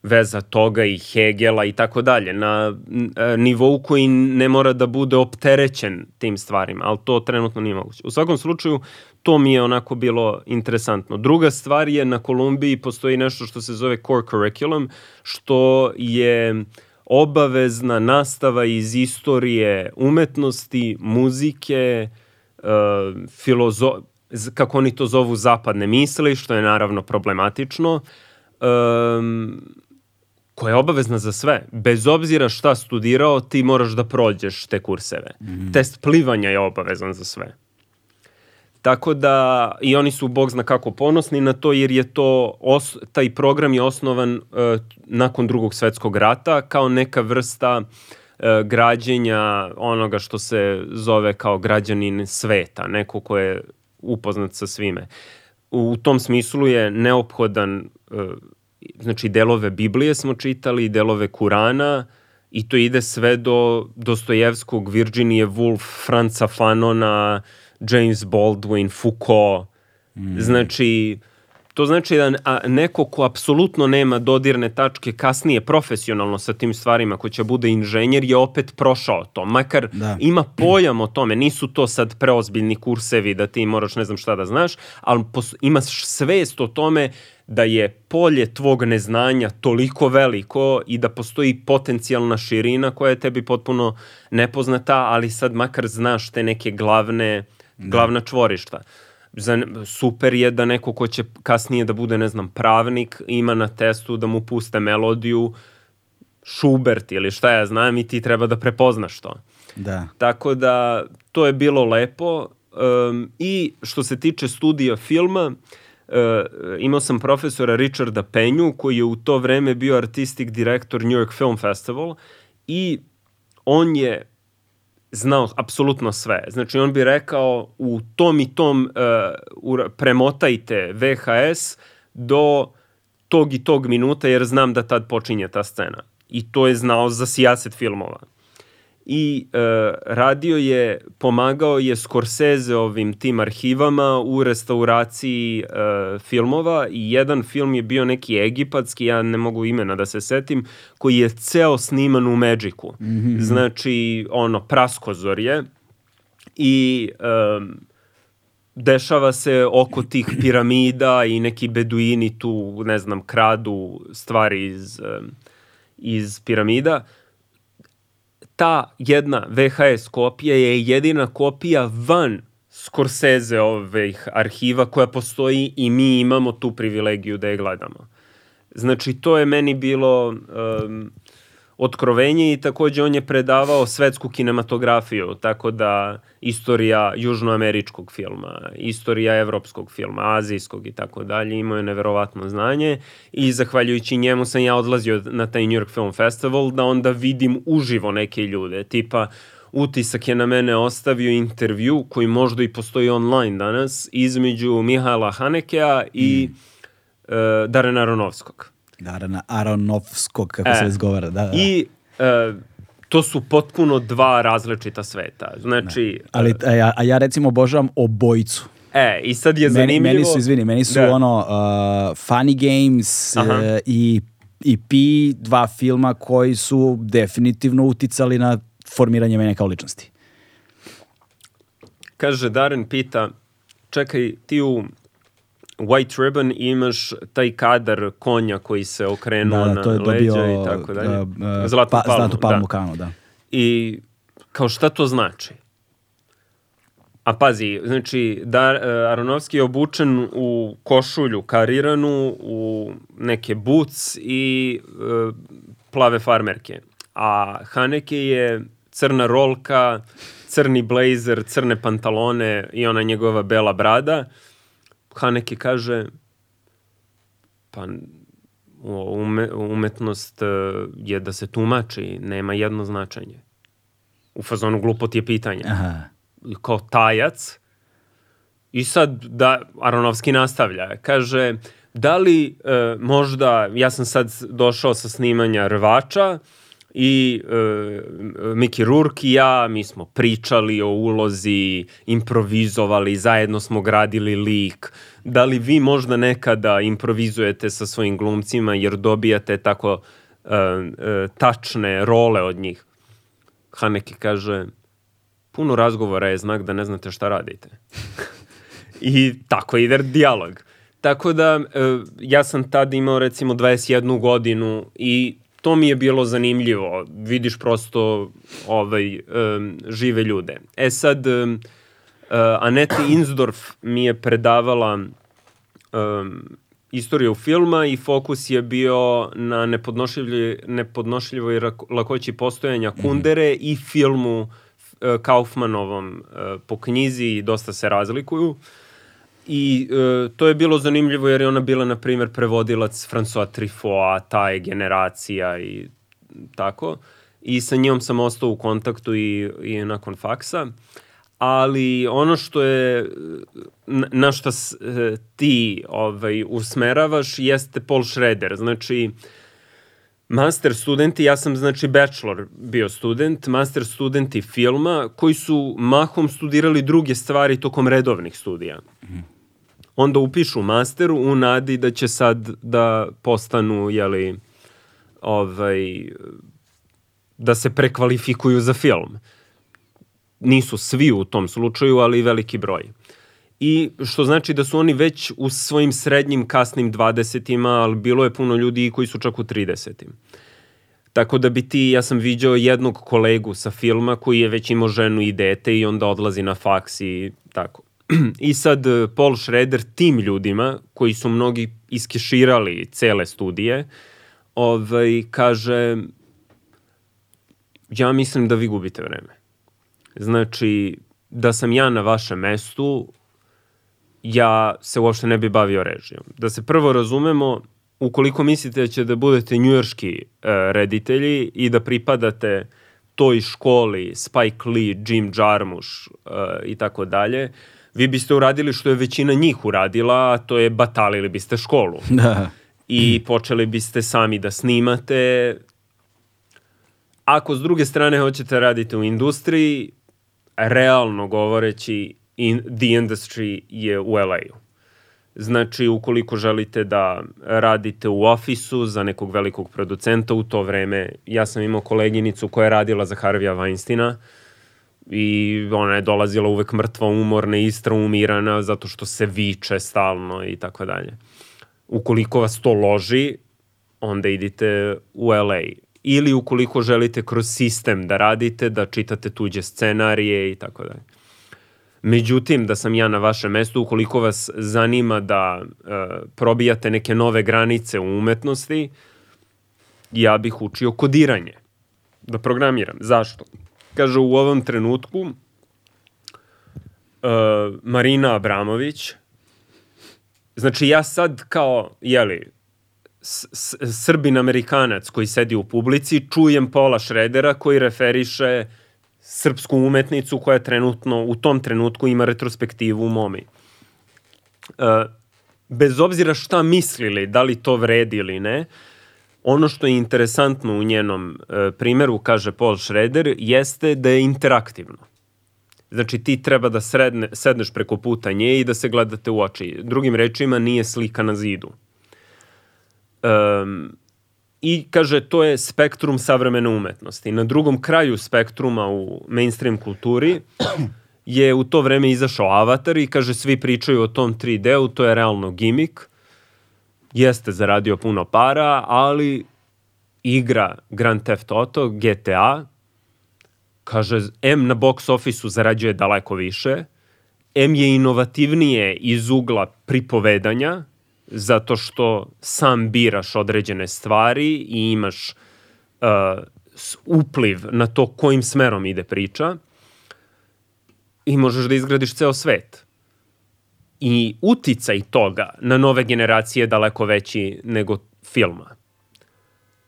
veza toga i Hegela i tako dalje, na e, nivou koji ne mora da bude opterećen tim stvarima, ali to trenutno nije moguće. U svakom slučaju, to mi je onako bilo interesantno. Druga stvar je na Kolumbiji postoji nešto što se zove core curriculum, što je obavezna nastava iz istorije umetnosti, muzike, uh, filozo kako oni to zovu zapadne misli, što je naravno problematično, um, koja je obavezna za sve. Bez obzira šta studirao, ti moraš da prođeš te kurseve. Mm. Test plivanja je obavezan za sve. Tako da, i oni su, bog zna kako, ponosni na to, jer je to, os, taj program je osnovan uh, nakon drugog svetskog rata kao neka vrsta uh, građenja onoga što se zove kao građanin sveta, neko ko je upoznat sa svime. U tom smislu je neophodan, uh, znači delove Biblije smo čitali, delove Kurana, i to ide sve do Dostojevskog, Virginije Woolf, Franca Fanona, James Baldwin, Foucault. Mm. Znači, to znači da a, neko ko apsolutno nema dodirne tačke kasnije profesionalno sa tim stvarima, ko će bude inženjer, je opet prošao to. Makar da. ima pojam o tome, nisu to sad preozbiljni kursevi da ti moraš ne znam šta da znaš, ali pos, imaš svest o tome da je polje tvog neznanja toliko veliko i da postoji potencijalna širina koja je tebi potpuno nepoznata, ali sad makar znaš te neke glavne Da. glavna čvorišta. Za, super je da neko ko će kasnije da bude, ne znam, pravnik, ima na testu da mu puste melodiju Schubert ili šta ja znam i ti treba da prepoznaš to. Da. Tako da to je bilo lepo um, i što se tiče studija filma, uh, imao sam profesora Richarda Penju koji je u to vreme bio artistic direktor New York Film Festival i on je znao apsolutno sve. Znači on bi rekao u tom i tom uh, premotajte VHS do tog i tog minuta jer znam da tad počinje ta scena. I to je znao za sijaset filmova i e, radio je, pomagao je Scorsese ovim tim arhivama u restauraciji e, filmova i jedan film je bio neki egipatski, ja ne mogu imena da se setim, koji je ceo sniman u Magicu. Mm -hmm. Znači, ono, praskozor je i e, dešava se oko tih piramida i neki beduini tu, ne znam, kradu stvari iz, iz piramida ta jedna VHS kopija je jedina kopija van Scorsese ovih arhiva koja postoji i mi imamo tu privilegiju da je gledamo. Znači, to je meni bilo um, otkrovenje i takođe on je predavao svetsku kinematografiju, tako da istorija južnoameričkog filma, istorija evropskog filma, azijskog i tako dalje, imao je neverovatno znanje i zahvaljujući njemu sam ja odlazio na taj New York Film Festival da onda vidim uživo neke ljude, tipa utisak je na mene ostavio intervju koji možda i postoji online danas između Mihajla Hanekea i mm. uh, Darena Aronovskog. Darena Aronovskog, kako e, se izgovara. Da, da. I uh, to su potpuno dva različita sveta. Znači... Da. Ali, a ja, a ja recimo obožavam obojicu. E, i sad je meni, zanimljivo... Meni su, izvini, meni su da. ono uh, Funny Games uh, i EP, dva filma koji su definitivno uticali na formiranje mene kao ličnosti. Kaže, Darren pita, čekaj, ti u White Ribbon imaš taj kadar konja koji se okrenuo da, da, to je na dobio, leđa i tako dalje. Uh, zlatnu pa, palmu. Zlatnu palmu da. kanu, da. I kao šta to znači? A pazi, znači, da, uh, Aronovski je obučen u košulju kariranu, u neke boots i uh, plave farmerke. A Haneke je crna rolka, crni blazer, crne pantalone i ona njegova bela brada. Haneke kaže pa ume, umetnost e, je da se tumači, nema jedno značenje. U fazonu glupot je pitanje. Aha. Kao tajac. I sad da Aronovski nastavlja. Kaže, da li e, možda, ja sam sad došao sa snimanja Rvača, i e, Miki Rourke i ja, mi smo pričali o ulozi, improvizovali, zajedno smo gradili lik. Da li vi možda nekada improvizujete sa svojim glumcima jer dobijate tako e, e, tačne role od njih? Haneke kaže, puno razgovora je znak da ne znate šta radite. I tako ide dijalog. Tako da, e, ja sam tad imao recimo 21 godinu i to mi je bilo zanimljivo. Vidiš prosto ovaj, um, žive ljude. E sad, um, uh, Anete Insdorf mi je predavala um, istoriju filma i fokus je bio na nepodnošljivoj, nepodnošljivoj lakoći postojanja mhm. Kundere mm. i filmu e, Kaufmanovom e, po knjizi dosta se razlikuju. I e, to je bilo zanimljivo jer je ona bila, na primjer, prevodilac François Truffaut, ta je generacija i tako. I sa njom sam ostao u kontaktu i, i nakon faksa. Ali ono što je, na šta e, ti ovaj, usmeravaš jeste Paul Schrader. Znači, master studenti, ja sam znači bachelor bio student, master studenti filma koji su mahom studirali druge stvari tokom redovnih studija. Onda upišu masteru u nadi da će sad da postanu, jeli, ovaj, da se prekvalifikuju za film. Nisu svi u tom slučaju, ali veliki broj. I što znači da su oni već u svojim srednjim, kasnim 20-ima, ali bilo je puno ljudi koji su čak u 30-im. Tako da bi ti, ja sam viđao jednog kolegu sa filma koji je već imao ženu i dete i onda odlazi na faks i tako. I sad eh, Paul Schrader tim ljudima, koji su mnogi iskeširali cele studije, ovaj, kaže, ja mislim da vi gubite vreme. Znači, da sam ja na vašem mestu, ja se uopšte ne bi bavio režijom. Da se prvo razumemo, ukoliko mislite da će da budete njujorski uh, reditelji i da pripadate toj školi, Spike Lee, Jim Jarmusch uh, i tako dalje, vi biste uradili što je većina njih uradila, a to je batalili biste školu. Da. I počeli biste sami da snimate. Ako s druge strane hoćete raditi u industriji, realno govoreći, in, the industry je u LA-u. Znači, ukoliko želite da radite u ofisu za nekog velikog producenta, u to vreme, ja sam imao koleginicu koja je radila za Harvija Weinsteina i ona je dolazila uvek mrtva, umorna, umirana, zato što se viče stalno i tako dalje. Ukoliko vas to loži, onda idite u LA. Ili ukoliko želite kroz sistem da radite, da čitate tuđe scenarije i tako dalje. Međutim, da sam ja na vašem mestu, ukoliko vas zanima da e, probijate neke nove granice u umetnosti, ja bih učio kodiranje, da programiram. Zašto? Kaže, u ovom trenutku e, Marina Abramović, znači ja sad kao, jeli, Srbin Amerikanac koji sedi u publici, čujem Pola Šredera koji referiše srpsku umetnicu koja trenutno, u tom trenutku ima retrospektivu u Momi. E, bez obzira šta mislili, da li to vredi ili ne, ono što je interesantno u njenom e, primeru, kaže Paul Schrader, jeste da je interaktivno. Znači ti treba da sredne, sedneš preko puta nje i da se gledate u oči. Drugim rečima nije slika na zidu. Um, I kaže, to je spektrum savremene umetnosti. Na drugom kraju spektruma u mainstream kulturi je u to vreme izašao Avatar i kaže, svi pričaju o tom 3D-u, to je realno gimik. Jeste zaradio puno para, ali igra Grand Theft Auto, GTA, kaže, M na box office-u zarađuje daleko više, M je inovativnije iz ugla pripovedanja, zato što sam biraš određene stvari i imaš uh, upliv na to kojim smerom ide priča i možeš da izgradiš ceo svet. I uticaj toga na nove generacije je daleko veći nego filma.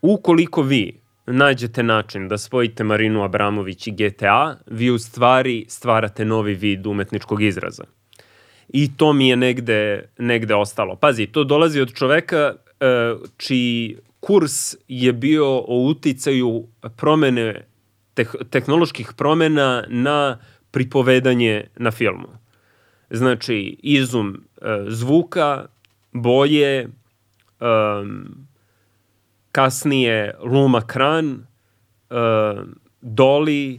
Ukoliko vi nađete način da spojite Marinu Abramović i GTA, vi u stvari stvarate novi vid umetničkog izraza i to mi je negde, negde ostalo. Pazi, to dolazi od čoveka uh, čiji kurs je bio o uticaju promene, teh, tehnoloških promena na pripovedanje na filmu. Znači, izum uh, zvuka, boje, um, kasnije Luma Kran, uh, Dolly,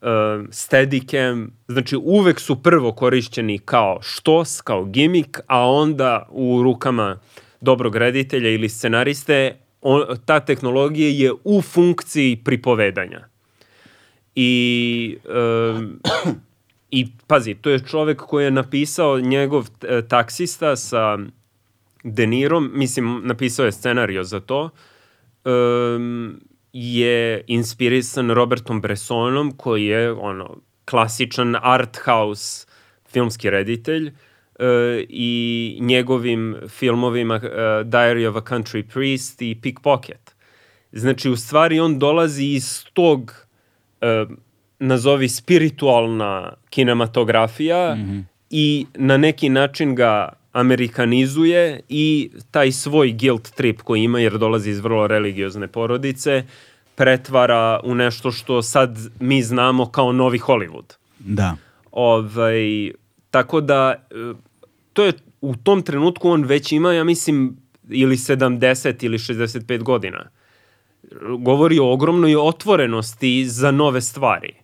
uh, Steadicam, znači uvek su prvo korišćeni kao štos, kao gimik, a onda u rukama dobrog reditelja ili scenariste on, ta tehnologija je u funkciji pripovedanja. I, um, I pazi, to je čovek koji je napisao njegov taksista sa De Niro, mislim, napisao je scenario za to, um, je inspirisan Robertom Bressonom, koji je ono, klasičan art house filmski reditelj uh, i njegovim filmovima uh, Diary of a Country Priest i Pickpocket. Znači, u stvari on dolazi iz tog uh, nazovi spiritualna kinematografija mm -hmm. i na neki način ga amerikanizuje i taj svoj guilt trip koji ima jer dolazi iz vrlo religiozne porodice pretvara u nešto što sad mi znamo kao novi Hollywood. Da. Ovaj, tako da e, to je u tom trenutku on već ima, ja mislim, ili 70 ili 65 godina. Govori o ogromnoj otvorenosti za nove stvari.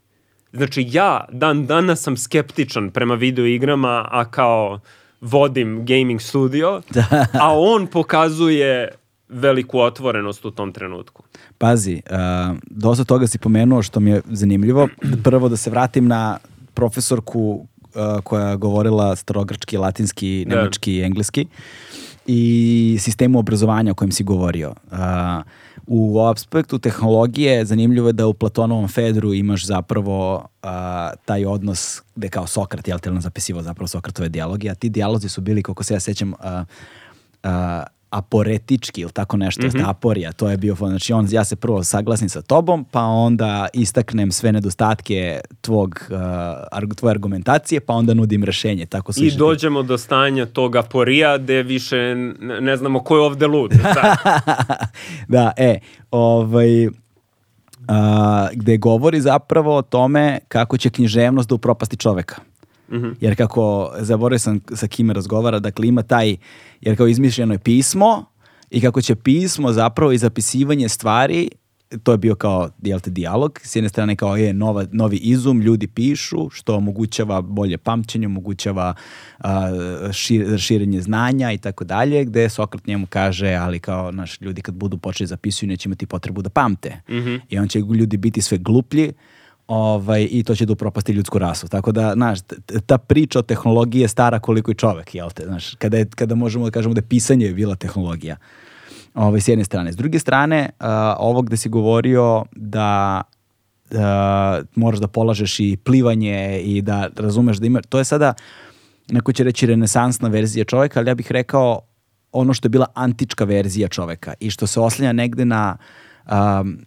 Znači ja dan danas sam skeptičan prema video igrama, a kao vodim gaming studio, da. a on pokazuje veliku otvorenost u tom trenutku. Pazi, uh, dosta toga si pomenuo što mi je zanimljivo. Prvo da se vratim na profesorku uh, koja je govorila starogrčki, latinski, da. nemački i engleski i sistemu obrazovanja o kojem si govorio. Uh, u aspektu tehnologije zanimljivo je da u Platonovom Fedru imaš zapravo uh, taj odnos gde kao Sokrat, jel te on zapisivao zapravo Sokratove dijaloge, a ti dijalozi su bili, kako se ja sećam, uh, uh, aporetički ili tako nešto, mm -hmm. aporija, to je bio, znači on, ja se prvo saglasim sa tobom, pa onda istaknem sve nedostatke tvog, uh, tvoje argumentacije, pa onda nudim rešenje. Tako I dođemo do stanja tog aporija gde više ne znamo ko je ovde lud. Da, da e, ovaj, uh, gde govori zapravo o tome kako će književnost da upropasti čoveka. Mm -hmm. Jer kako, zaboravio sam sa kime razgovara, dakle ima taj, jer kao izmišljeno je pismo i kako će pismo zapravo i zapisivanje stvari to je bio kao jel te, dijalog, s jedne strane kao je nova, novi izum, ljudi pišu, što omogućava bolje pamćenje, omogućava a, šir, širenje znanja i tako dalje, gde Sokrat njemu kaže, ali kao naš ljudi kad budu počeli zapisuju neće imati potrebu da pamte. Mm -hmm. I on će ljudi biti sve gluplji, ovaj, i to će da upropasti ljudsku rasu. Tako da, znaš, ta priča o tehnologiji je stara koliko i čovek, jel te, znaš, kada, je, kada možemo da kažemo da je pisanje je bila tehnologija. Ovaj, s jedne strane. S druge strane, uh, ovo gde si govorio da uh, moraš da polažeš i plivanje i da razumeš da ima, to je sada, neko će reći renesansna verzija čoveka, ali ja bih rekao ono što je bila antička verzija čoveka i što se oslanja negde na um,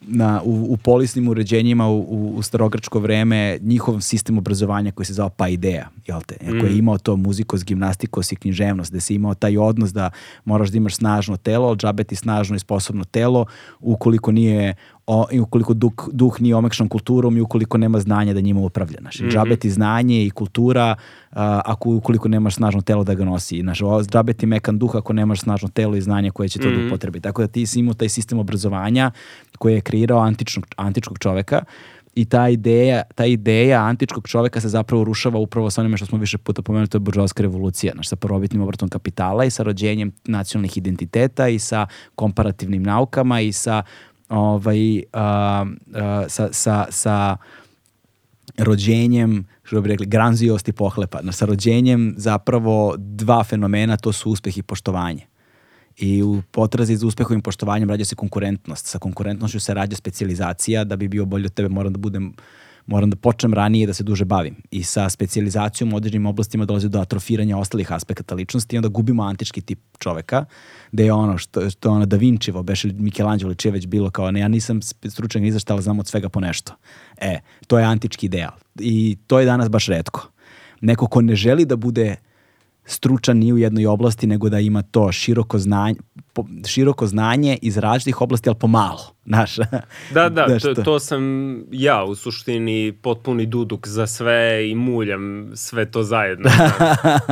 na, u, u polisnim uređenjima u, u, u starogrčko vreme njihov sistem obrazovanja koji se zvao Paideia, jel te? Mm. Koji je imao to muzikos, gimnastikos i književnost, gde se imao taj odnos da moraš da imaš snažno telo, džabe ti snažno i sposobno telo, ukoliko nije o, i ukoliko duh, duh nije omekšan kulturom i ukoliko nema znanja da njima upravlja. Znači, mm -hmm. džabeti znanje i kultura a, ako ukoliko nemaš snažno telo da ga nosi. Znači, džabeti mekan duh ako nemaš snažno telo i znanje koje će to mm -hmm. da mhm. upotrebi. Tako da ti si imao taj sistem obrazovanja koji je kreirao antičnog, antičkog čoveka i ta ideja, ta ideja antičkog čoveka se zapravo rušava upravo sa onime što smo više puta pomenuli, to je buržovska revolucija, znači sa prvobitnim obratom kapitala i sa rođenjem nacionalnih identiteta i sa komparativnim naukama i sa ovaj, a, a, sa, sa, sa rođenjem, što bi rekli, granziost i pohlepa. Sa rođenjem zapravo dva fenomena, to su uspeh i poštovanje. I u potrazi za uspehom i poštovanjem rađa se konkurentnost. Sa konkurentnošću se rađa specializacija, da bi bio bolji od tebe moram da budem moram da počnem ranije da se duže bavim. I sa specializacijom u određenim oblastima dolazi do atrofiranja ostalih aspekata ličnosti i onda gubimo antički tip čoveka, da je ono što, što je ono Da Vincivo, beše Michelangelo če već bilo kao, ne, ja nisam stručan ni za šta, ali znam od svega po nešto. E, to je antički ideal. I to je danas baš redko. Neko ko ne želi da bude stručan ni u jednoj oblasti, nego da ima to široko znanje, po, široko znanje iz različitih oblasti, ali pomalo. Znaš, da, da, to, to sam ja u suštini potpuni duduk za sve i muljam sve to zajedno.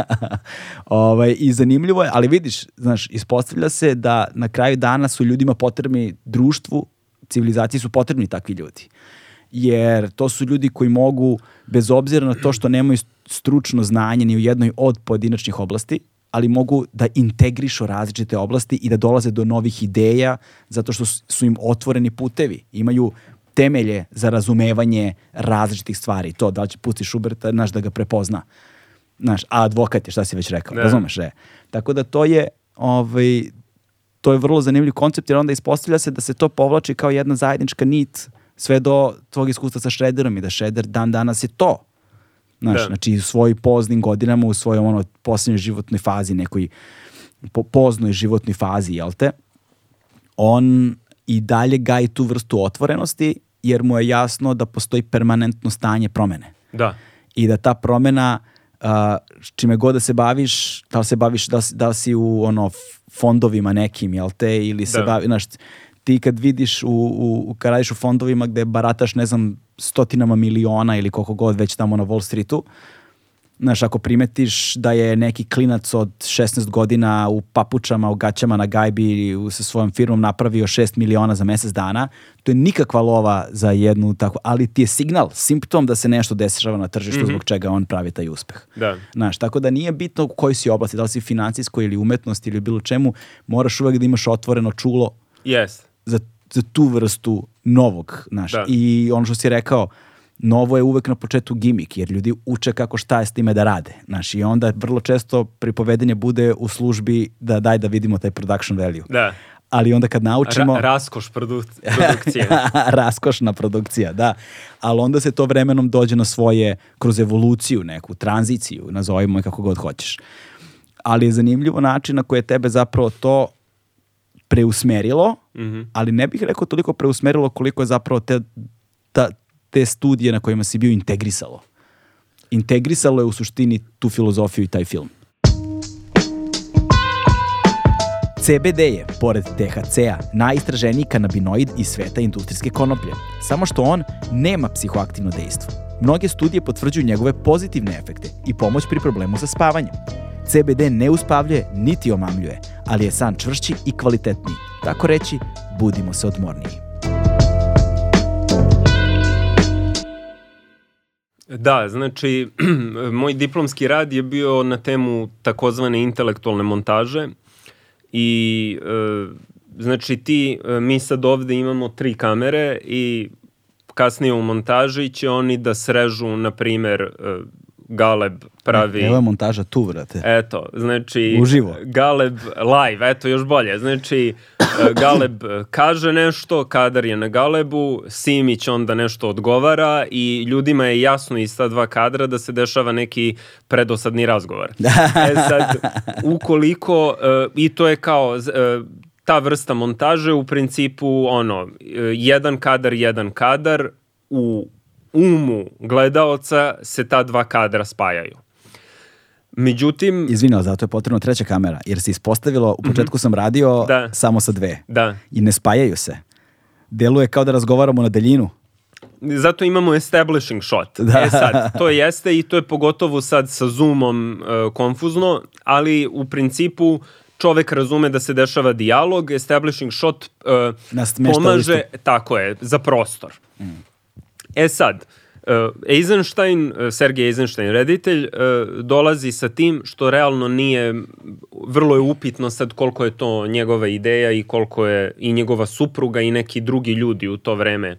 ovaj, I zanimljivo je, ali vidiš, znaš, ispostavlja se da na kraju dana su ljudima potrebni društvu, civilizaciji su potrebni takvi ljudi jer to su ljudi koji mogu, bez obzira na to što nemaju stručno znanje ni u jednoj od pojedinačnih oblasti, ali mogu da integrišu različite oblasti i da dolaze do novih ideja zato što su im otvoreni putevi. Imaju temelje za razumevanje različitih stvari. To, da li će pusti Šuberta, znaš da ga prepozna. Znaš, a advokat je, šta si već rekao, Da. razumeš, e. Tako da to je, ovaj, to je vrlo zanimljiv koncept, jer onda ispostavlja se da se to povlači kao jedna zajednička nit sve do tvog iskustva sa Shredderom i da Shredder dan danas je to. Znaš, Da. znači u svojim poznim godinama, u svojoj ono posljednjoj životnoj fazi, nekoj po, poznoj životnoj fazi, jel te? On i dalje gaji tu vrstu otvorenosti, jer mu je jasno da postoji permanentno stanje promene Da. i da ta promena a, čime god da se baviš, da li se baviš, da, da si u ono fondovima nekim, jel te, ili se Da. bavi, znaš, ti kad vidiš u, u, kad radiš u fondovima gde barataš, ne znam, stotinama miliona ili koliko god već tamo na Wall Streetu, Znaš, ako primetiš da je neki klinac od 16 godina u papučama, u gaćama na gajbi sa svojom firmom napravio 6 miliona za mesec dana, to je nikakva lova za jednu takvu, ali ti je signal, simptom da se nešto dešava na tržištu zbog čega on pravi taj uspeh. Da. Znaš, tako da nije bitno u kojoj si oblasti, da li si financijskoj ili umetnosti ili bilo čemu, moraš uvek da imaš otvoreno čulo Yes. za, za tu vrstu novog, znaš. Da. I ono što si rekao, novo je uvek na početku gimik, jer ljudi uče kako šta je s time da rade. Znaš, i onda vrlo često pripovedenje bude u službi da daj da vidimo taj production value. Da. Ali onda kad naučimo... Ra raskoš produ produkcije. Raskošna produkcija, da. Ali onda se to vremenom dođe na svoje, kroz evoluciju neku, tranziciju, nazovimo je kako god hoćeš. Ali je zanimljivo način na koji je tebe zapravo to preusmerilo, Mhm. ali ne bih rekao toliko preusmerilo koliko je zapravo te, ta, te studije na kojima si bio integrisalo. Integrisalo je u suštini tu filozofiju i taj film. CBD je, pored THC-a, najistraženiji kanabinoid iz sveta industrijske konoplje. Samo što on nema psihoaktivno dejstvo. Mnoge studije potvrđuju njegove pozitivne efekte i pomoć pri problemu sa spavanjem. CBD ne uspavljuje niti omamljuje, ali je san čvršći i kvalitetniji. Tako reći, budimo se odmorniji. Da, znači, moj diplomski rad je bio na temu takozvane intelektualne montaže i e, znači ti, e, mi sad ovde imamo tri kamere i kasnije u montaži će oni da srežu, na primer, e, Galeb pravi... Evo je montaža tu, vrate. Eto, znači... Uživo. Galeb live, eto još bolje. Znači, e, Galeb kaže nešto, Kadar je na Galebu, Simić onda nešto odgovara i ljudima je jasno iz ta dva kadra da se dešava neki predosadni razgovor. e sad, ukoliko, e, i to je kao... e, ta vrsta montaže u principu ono jedan kadar jedan kadar u umu gledaoca se ta dva kadra spajaju. Međutim, Izvini, ali zato je potrebna treća kamera, jer se ispostavilo, u početku sam radio Da. samo sa dve. da, I ne spajaju se. Deluje kao da razgovaramo na daljinu. zato imamo establishing shot. Da. E sad, to jeste i to je pogotovo sad sa zoomom e, konfuzno, ali u principu čovek razume da se dešava dijalog, establishing shot e, pomaže, tako je, za prostor. E sad, uh, Eisenstein, uh, Sergej Eisenstein, reditelj, uh, dolazi sa tim što realno nije, vrlo je upitno sad koliko je to njegova ideja i koliko je i njegova supruga i neki drugi ljudi u to vreme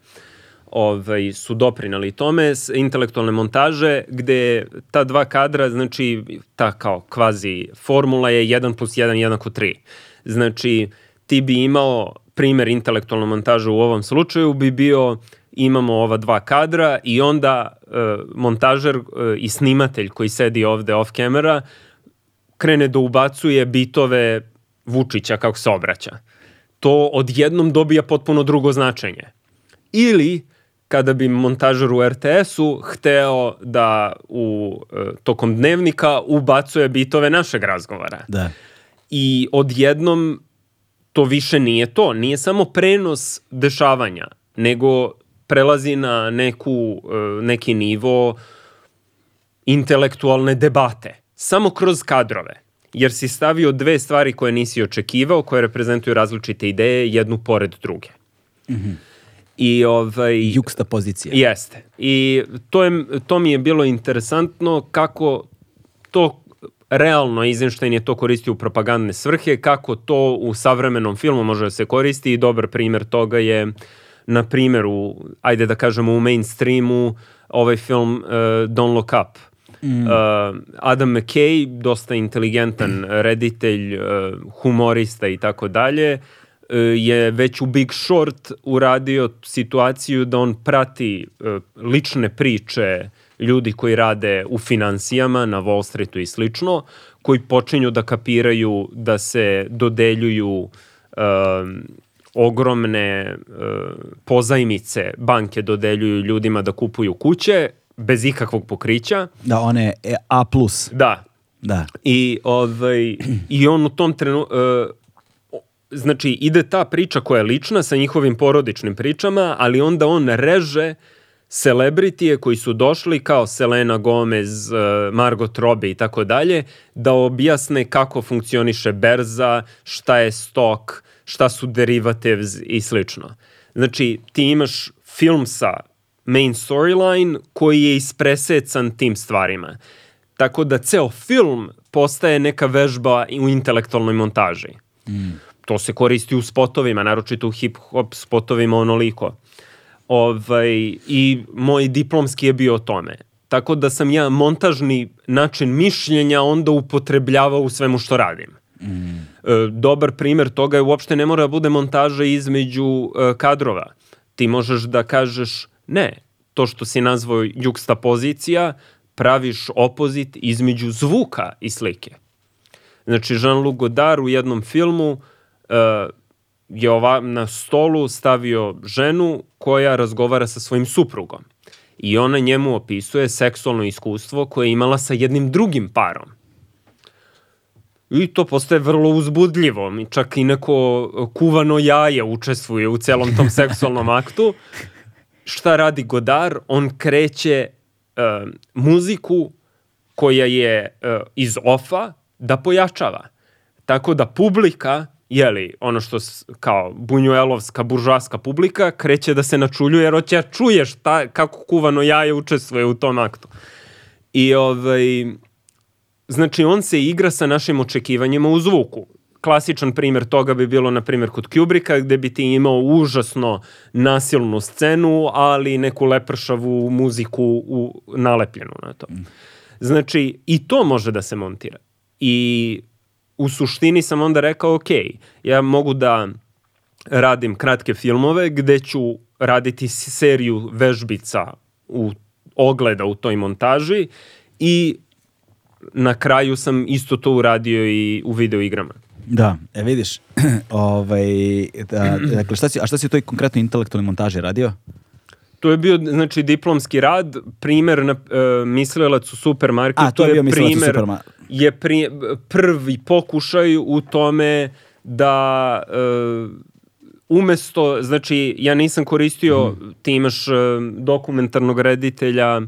ovaj, su doprinali tome, s intelektualne montaže, gde ta dva kadra, znači ta kao kvazi formula je 1 plus 1 jednako 3. Znači, ti bi imao primer intelektualne montaže u ovom slučaju bi bio imamo ova dva kadra i onda e, montažer e, i snimatelj koji sedi ovde off camera krene da ubacuje bitove Vučića kako se obraća. To odjednom dobija potpuno drugo značenje. Ili kada bi montažer u RTS-u hteo da u e, tokom dnevnika ubacuje bitove našeg razgovora. Da. I odjednom to više nije to. Nije samo prenos dešavanja, nego prelazi na neku, e, neki nivo intelektualne debate. Samo kroz kadrove. Jer si stavio dve stvari koje nisi očekivao, koje reprezentuju različite ideje, jednu pored druge. I ovaj... Juksta pozicija. Jeste. I to, je, to mi je bilo interesantno kako to realno Eisenstein je to koristio u propagandne svrhe, kako to u savremenom filmu može da se koristi i dobar primer toga je na primjer u, ajde da kažemo u mainstreamu ovaj film uh, Don't Look Up Mm. Uh, Adam McKay, dosta inteligentan reditelj, uh, humorista i tako dalje, uh, je već u Big Short uradio situaciju da on prati uh, lične priče ljudi koji rade u financijama na Wall Streetu i slično, koji počinju da kapiraju da se dodeljuju um, ogromne uh, pozajmice banke dodeljuju ljudima da kupuju kuće bez ikakvog pokrića. Da, one e, A+. Da. Da. I, ovaj, i on u tom trenu... Uh, znači, ide ta priča koja je lična sa njihovim porodičnim pričama, ali onda on reže celebritije koji su došli kao Selena Gomez, Margot Robbie i tako dalje, da objasne kako funkcioniše berza, šta je stok, šta su derivatives i slično. Znači, ti imaš film sa main storyline koji je ispresecan tim stvarima. Tako da ceo film postaje neka vežba u intelektualnoj montaži. Mm. To se koristi u spotovima, naročito u hip-hop spotovima onoliko. Ovaj, I moj diplomski je bio o tome. Tako da sam ja montažni način mišljenja onda upotrebljavao u svemu što radim. Mm. dobar primer toga je uopšte ne mora da bude montaža između e, kadrova. Ti možeš da kažeš ne, to što si nazvao juksta pozicija, praviš opozit između zvuka i slike. Znači, Jean-Luc Godard u jednom filmu uh, je ova, na stolu stavio ženu koja razgovara sa svojim suprugom. I ona njemu opisuje seksualno iskustvo koje je imala sa jednim drugim parom. I to postaje vrlo uzbudljivo. Čak i neko kuvano jaje učestvuje u celom tom seksualnom aktu. Šta radi Godar? On kreće uh, muziku koja je uh, iz ofa da pojačava. Tako da publika jeli, ono što kao bunjuelovska buržaska publika kreće da se načuljuje jer hoće da čuje šta, kako kuvano jaje učestvuje u tom aktu. I ovaj, Znači, on se igra sa našim očekivanjima u zvuku. Klasičan primer toga bi bilo, na primjer, kod Kubricka, gde bi ti imao užasno nasilnu scenu, ali neku lepršavu muziku u, nalepljenu na to. Znači, i to može da se montira. I u suštini sam onda rekao, ok, ja mogu da radim kratke filmove gde ću raditi seriju vežbica u ogleda u toj montaži i na kraju sam isto to uradio i u video igrama. Da, e vidiš, ovaj, da, dakle, šta si, a šta si u toj konkretnoj intelektualnoj montaži radio? To je bio, znači, diplomski rad, primer na uh, mislilac u supermarketu. A, to je bio mislilac u supermarketu. Je pri, prvi pokušaj u tome da uh, umesto, znači, ja nisam koristio, mm. ti imaš uh, dokumentarnog reditelja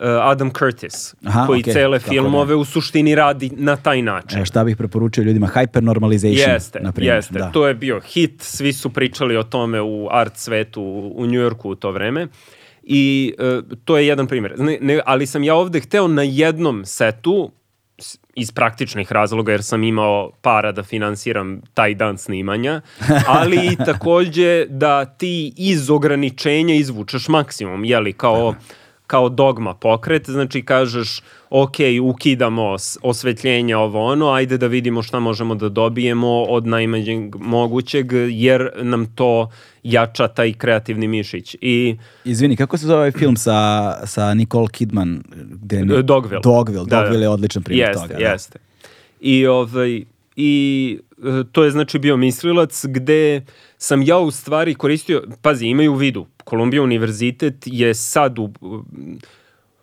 Adam Curtis, Aha, koji okay. cele filmove u suštini radi na taj način. E, šta bih preporučio ljudima? Hypernormalization, jeste, na primjer. Jeste, da. to je bio hit, svi su pričali o tome u art svetu u Njujorku u to vreme. I uh, to je jedan primjer. Ne, ne, ali sam ja ovde hteo na jednom setu, iz praktičnih razloga, jer sam imao para da finansiram taj dan snimanja, ali i takođe da ti iz ograničenja izvučeš maksimum, jeli, kao... Da kao dogma pokret, znači kažeš ok, ukidamo osvetljenje ovo ono, ajde da vidimo šta možemo da dobijemo od najmanjeg mogućeg, jer nam to jača taj kreativni mišić. I, Izvini, kako se zove ovaj film sa, sa Nicole Kidman? Gde ni... Dogville. Dogville, da, Dogville da. je odličan primjer jeste, toga. Jeste, da. I, ovaj, I e, to je znači bio mislilac gde sam ja u stvari koristio, pazi, imaju u vidu, Kolumbija univerzitet je sad u,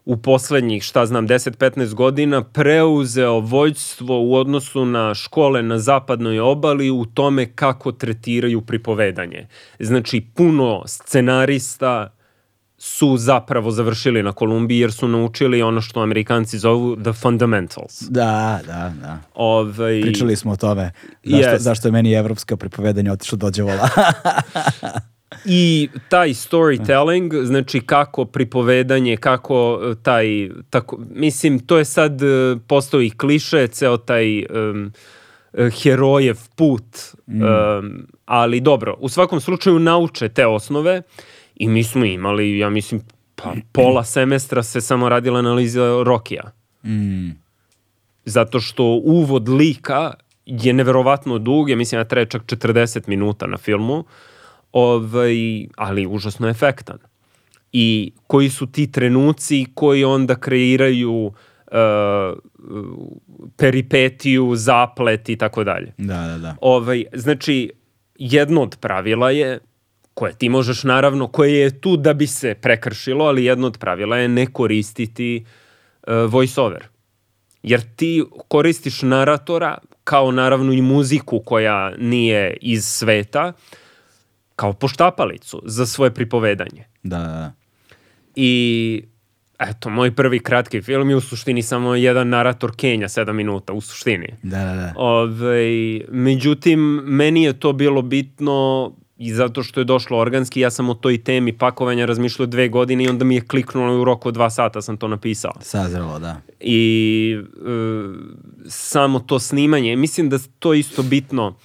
u poslednjih, šta znam, 10-15 godina preuzeo vođstvo u odnosu na škole na zapadnoj obali u tome kako tretiraju pripovedanje. Znači, puno scenarista su zapravo završili na Kolumbiji jer su naučili ono što Amerikanci zovu the fundamentals. Da, da, da. Ove, ovaj, Pričali smo o tome. Zašto, yes. zašto je meni evropska pripovedanje otišlo dođevola. I taj storytelling, znači kako pripovedanje, kako e, taj, tako, mislim, to je sad e, postao i kliše, ceo taj um, herojev put, mm. um, ali dobro, u svakom slučaju nauče te osnove i mi smo imali, ja mislim, Pa pola semestra se samo radila analiza Rokija. Mm. Zato što uvod lika je neverovatno dug, ja mislim da traje čak 40 minuta na filmu, ovaj, ali užasno efektan. I koji su ti trenuci koji onda kreiraju uh, peripetiju, zaplet i tako dalje. Da, da, da. Ovaj, znači, jedno od pravila je koje ti možeš naravno, koje je tu da bi se prekršilo, ali jedno od pravila je ne koristiti uh, voiceover. Jer ti koristiš naratora kao naravno i muziku koja nije iz sveta, kao poštapalicu za svoje pripovedanje. Da, da, da. I eto, moj prvi kratki film je u suštini samo jedan narator Kenja, sedam minuta, u suštini. Da, da, da. Ove, međutim, meni je to bilo bitno i zato što je došlo organski, ja sam o toj temi pakovanja razmišljao dve godine i onda mi je kliknulo i u roku od dva sata sam to napisao. Sazrelo, da. I e, samo to snimanje, mislim da to isto bitno,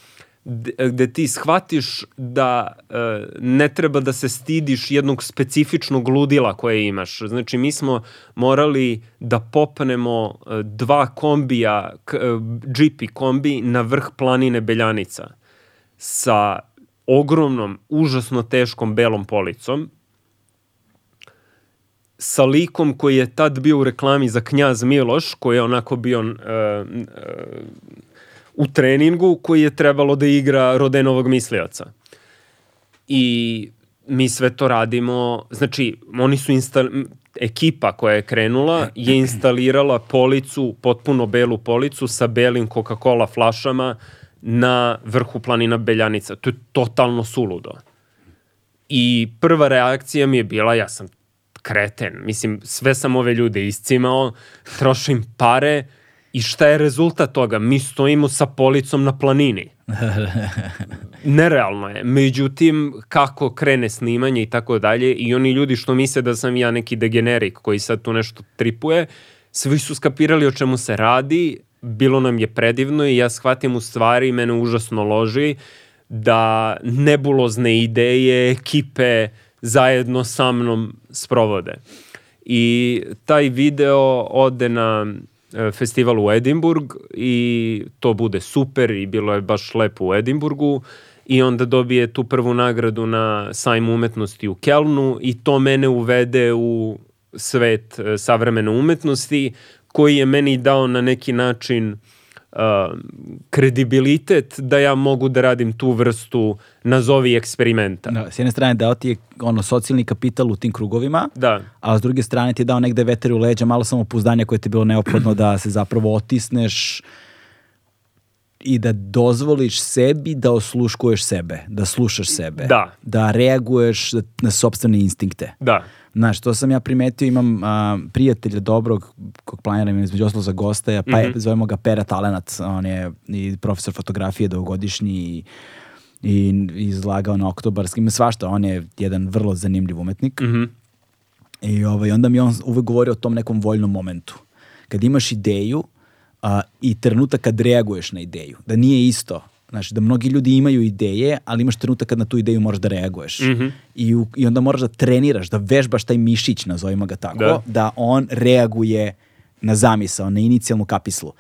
gde ti shvatiš da e, ne treba da se stidiš jednog specifičnog ludila koje imaš. Znači, mi smo morali da popnemo e, dva kombija, k, e, džipi kombi na vrh planine Beljanica sa ogromnom, užasno teškom belom policom, sa likom koji je tad bio u reklami za Knjaz Miloš, koji je onako bio uh, uh, u treningu, koji je trebalo da igra Rodenovog mislioca. I mi sve to radimo, znači, oni su instal... ekipa koja je krenula je instalirala policu, potpuno belu policu sa belim Coca-Cola flašama na vrhu planina Beljanica. To je totalno suludo. I prva reakcija mi je bila, ja sam kreten. Mislim, sve sam ove ljude iscimao, trošim pare i šta je rezultat toga? Mi stojimo sa policom na planini. Nerealno je. Međutim, kako krene snimanje i tako dalje i oni ljudi što misle da sam ja neki degenerik koji sad tu nešto tripuje, svi su skapirali o čemu se radi, bilo nam je predivno i ja shvatim u stvari, mene užasno loži, da nebulozne ideje, ekipe zajedno sa mnom sprovode. I taj video ode na e, festival u Edimburg i to bude super i bilo je baš lepo u Edimburgu i onda dobije tu prvu nagradu na sajmu umetnosti u Kelnu i to mene uvede u svet e, savremene umetnosti koji je meni dao na neki način uh, kredibilitet da ja mogu da radim tu vrstu nazovi eksperimenta. Da, s jedne strane dao ti je ono socijalni kapital u tim krugovima, Da. a s druge strane ti je dao negde veter u leđa, malo samopouzdanja koje ti je bilo neophodno da se zapravo otisneš i da dozvoliš sebi da osluškuješ sebe, da slušaš sebe, Da. da reaguješ na sobstvene instinkte. Da. Znaš, to sam ja primetio, imam a, prijatelja dobrog, kog planiram između oslo za gostaja, pa je, zovemo ga Pera Talenat, on je i profesor fotografije dugogodišnji i, i izlagao na oktobarskim, ima svašta, on je jedan vrlo zanimljiv umetnik. Mhm. I ovaj, onda mi on uvek govori o tom nekom voljnom momentu. Kad imaš ideju a, i trenutak kad reaguješ na ideju, da nije isto. Znači, da mnogi ljudi imaju ideje, ali imaš trenutak kad na tu ideju moraš da reaguješ. I, u- I onda moraš da treniraš, da vežbaš taj mišić, nazovimo ga tako, Da. da, on reaguje na zamisao, na inicijalnu kapislu.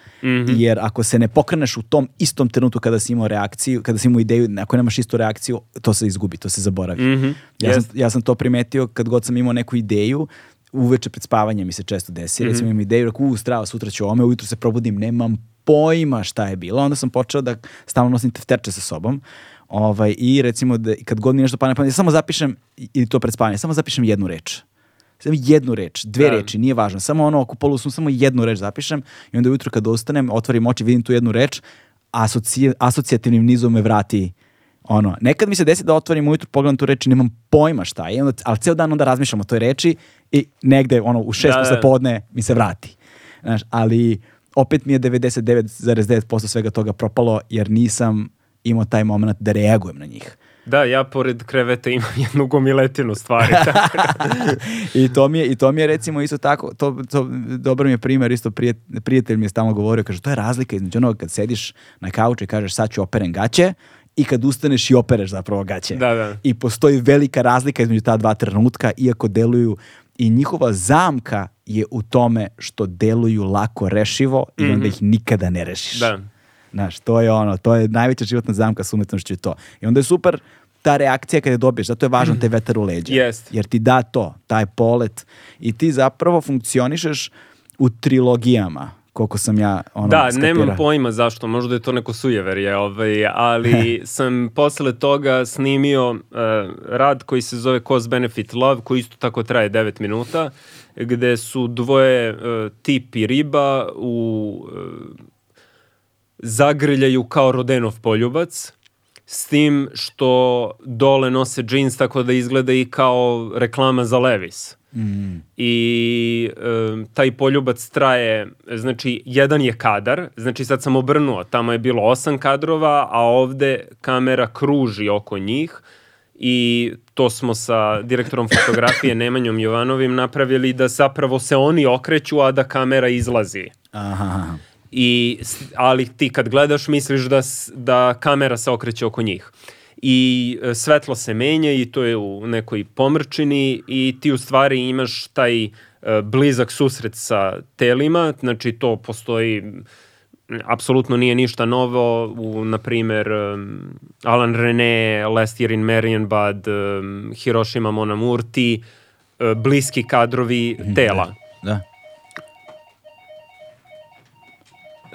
Jer ako se ne pokreneš u tom istom trenutku kada si imao reakciju, kada si imao ideju, ako nemaš istu reakciju, to se izgubi, to se zaboravi. Ja, sam, Jest. ja sam to primetio kad god sam imao neku ideju, uveče pred spavanjem mi se često desi, recimo imam ideju, rekao, u, strava, sutra ću ome, ujutru se probudim, nemam pojma šta je bilo, onda sam počeo da stalno nosim tefterče sa sobom, ovaj, i recimo da kad god mi nešto pane, pamet, ja samo zapišem, ili to pred spavanjem, samo zapišem jednu reč. Samo jednu reč, dve Da. reči, nije važno. Samo ono, ako polusnu, samo jednu reč zapišem i onda ujutro kad ustanem, otvorim oči, vidim tu jednu reč, asoci, asocijativnim nizom me vrati ono, nekad mi se desi da otvorim ujutro, pogledam tu reč i nemam pojma šta je, onda, ali ceo dan onda razmišljam o toj reči i negde, ono, u šest Da, da. posle podne mi se vrati. Znaš, ali opet mi je 99,9% svega toga propalo jer nisam imao taj moment da reagujem na njih. Da, ja pored kreveta imam jednu gomiletinu stvari. I to mi je, i to mi je recimo isto tako, to, to dobar mi je primjer, isto prijatelj, prijatelj mi je stalno govorio, kaže, to je razlika između onoga kad sediš na kauču i kažeš sad ću operem gaće i kad ustaneš i opereš zapravo gaće. Da, da. I postoji velika razlika između ta dva trenutka, iako deluju i njihova zamka je u tome što deluju lako rešivo i onda ih nikada ne rešiš. Da. Znaš, to je ono, to je najveća životna zamka s umetnošću i to. I onda je super ta reakcija kada je dobiješ, zato je važan taj vetar u leđa. Jest. Jer ti da to, taj polet i ti zapravo funkcionišeš u trilogijama, koliko sam ja ono Da, skapirao. nemam pojma zašto, možda je to neko sujeverje, ovaj, ali sam posle toga snimio uh, rad koji se zove Cost Benefit Love, koji isto tako traje 9 minuta, gde su dvoje uh, tip i riba u uh, zagrljaju kao Rodenov poljubac, s tim što dole nose džins tako da izgleda i kao reklama za Levis. Mm. I e, taj poljubac traje, znači jedan je kadar, znači sad sam obrnuo, tamo je bilo osam kadrova, a ovde kamera kruži oko njih i to smo sa direktorom fotografije Nemanjom Jovanovim napravili da zapravo se oni okreću, a da kamera izlazi. Aha. I, ali ti kad gledaš misliš da, da kamera se okreće oko njih. I e, svetlo se menja i to je u nekoj pomrčini i ti u stvari imaš taj e, blizak susret sa telima, znači to postoji apsolutno nije ništa novo u, na primer, um, Alan René, Last Year in Marienbad, um, Hiroshima Monamurti, uh, bliski kadrovi tela. Da.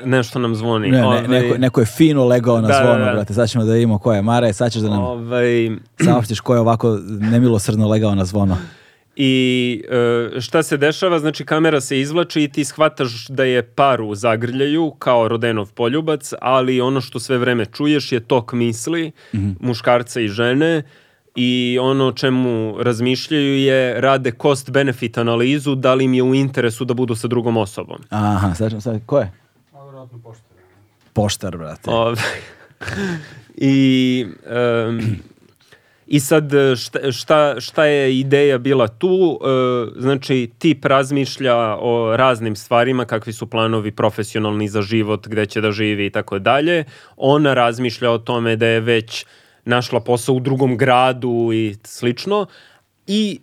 Nešto nam zvoni. Ne, ne, Ovaj, neko, neko je fino legao na Da, da, zvono, da. brate. Sad ćemo da vidimo ko je. Mare, sad ćeš da nam Ovaj, saopštiš ko je ovako nemilosrdno legao na zvono. I e, šta se dešava? Znači kamera se izvlači i ti shvataš da je par u zagrljaju kao Rodenov poljubac, ali ono što sve vreme čuješ je tok misli muškarca i žene i ono o čemu razmišljaju je rade cost-benefit analizu da li im je u interesu da budu sa drugom osobom. Aha, sad ćemo sad, ko je? Poštar, brate. Ovaj, I, em, I sad šta, šta, šta je ideja bila tu? E, znači, tip razmišlja o raznim stvarima, kakvi su planovi profesionalni za život, gde će da živi i tako dalje. Ona razmišlja o tome da je već našla posao u drugom gradu i slično. I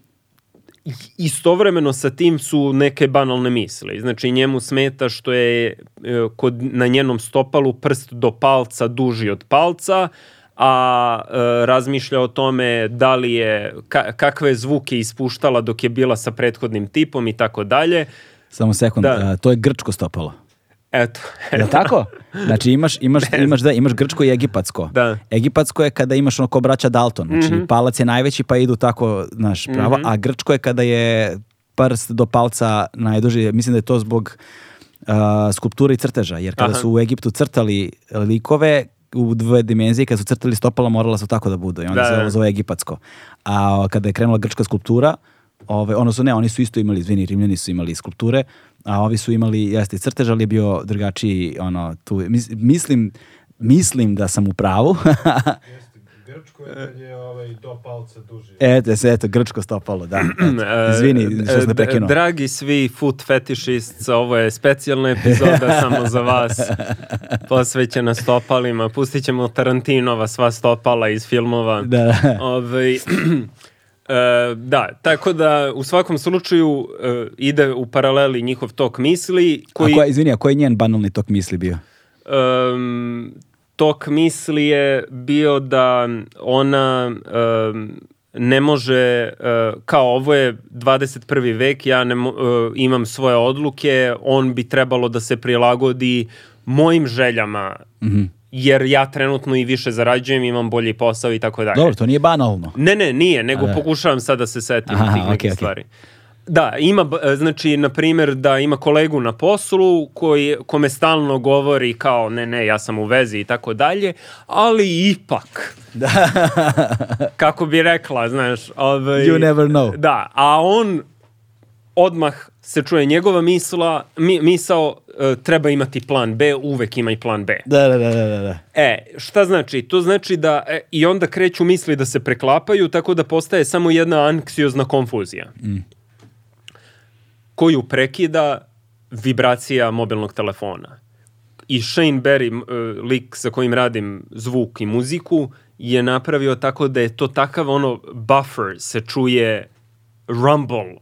istovremeno sa tim su neke banalne misli. Znači njemu smeta što je e, kod, na njenom stopalu prst do palca duži od palca, a e, razmišlja o tome da li je, ka, kakve zvuke ispuštala dok je bila sa prethodnim tipom i tako dalje. Samo sekund, Da. a, to je grčko stopalo. Eto. Je li tako? Znači imaš, imaš, imaš, da, imaš grčko i egipatsko. Da. Egipatsko je kada imaš ono ko braća Dalton. Znači palac je najveći pa idu tako, znaš, pravo. A grčko je kada je prst do palca najduži. Mislim da je to zbog uh, skulpture i crteža. Jer kada Aha. su u Egiptu crtali likove, u dve dimenzije, kada su crtali stopala, morala su tako da budu. I onda Da, se da. ovo zove egipatsko. A kada je krenula grčka skulptura, Ove, ono su, ne, oni su isto imali, izvini, Rimljani su imali skulpture, a ovi su imali, jeste, crtež, ali je bio drugačiji, ono, tu, mis- mislim, mislim da sam u pravu. Grčko je kad je ovaj do palca duži. eto, se, eto, grčko stopalo, da. Eto, E, izvini, što sam d- prekinuo. Dragi svi foot fetishists, ovo je specijalna epizoda samo za vas, posvećena stopalima. Pustit ćemo Tarantinova sva stopala iz filmova. Da, da. Ovaj, e, da, tako da u svakom slučaju e, ide u paraleli njihov tok misli koji A ko je, izvini, a koji je njen banalni tok misli bio? um, tok misli je bio da ona um, ne može, uh, kao ovo je 21. vek, ja ne, uh, imam svoje odluke, on bi trebalo da se prilagodi mojim željama, jer ja trenutno i više zarađujem, imam bolji posao i tako dalje. Dobro, to nije banalno. Ne, ne, nije, nego A da. pokušavam sad da se setim Aha, tih nekih okej, okej. stvari. Da, ima, znači, na primjer, da ima kolegu na poslu koji, kome stalno govori kao ne, ne, ja sam u vezi i tako dalje, ali ipak, kako bi rekla, znaš, ovaj, You never know. Da, a on odmah se čuje njegova misla, mi, misao e, treba imati plan B, uvek ima i plan B. Da, da, da, da, da, da. E, šta znači? To znači da e, i onda kreću misli da se preklapaju, tako da postaje samo jedna anksiozna konfuzija. Koju prekida vibracija mobilnog telefona. I Shane Berry, e, lik sa kojim radim zvuk i muziku, je napravio tako da je to takav ono buffer se čuje rumble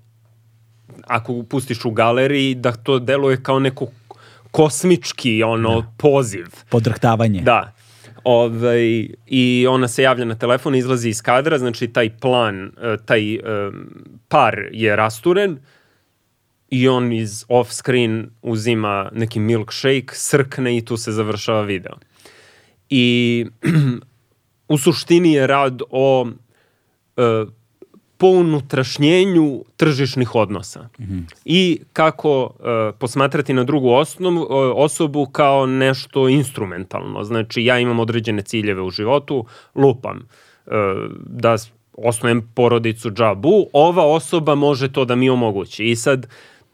ako pustiš u galeriji, da to deluje kao neko kosmički ono poziv. Podrhtavanje. Da. Ovaj, I ona se javlja na telefon, izlazi iz kadra, znači taj plan, e, taj um, par je rasturen i on iz off screen uzima neki milkshake, srkne i tu se završava video. I u suštini je rad o uh, pounutrašnjenju tržišnih odnosa mm -hmm. i kako uh, posmatrati na drugu osnovu, uh, osobu kao nešto instrumentalno. Znači, ja imam određene ciljeve u životu, lupam uh, da osnojem porodicu džabu, ova osoba može to da mi omogući. I sad,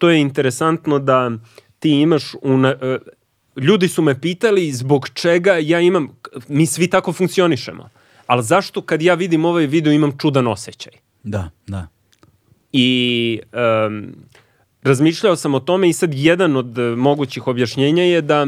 to je interesantno da ti imaš una, uh, ljudi su me pitali zbog čega ja imam, mi svi tako funkcionišemo, ali zašto kad ja vidim ovaj video imam čudan osjećaj? Da, da. I um, razmišljao sam o tome i sad jedan od mogućih objašnjenja je da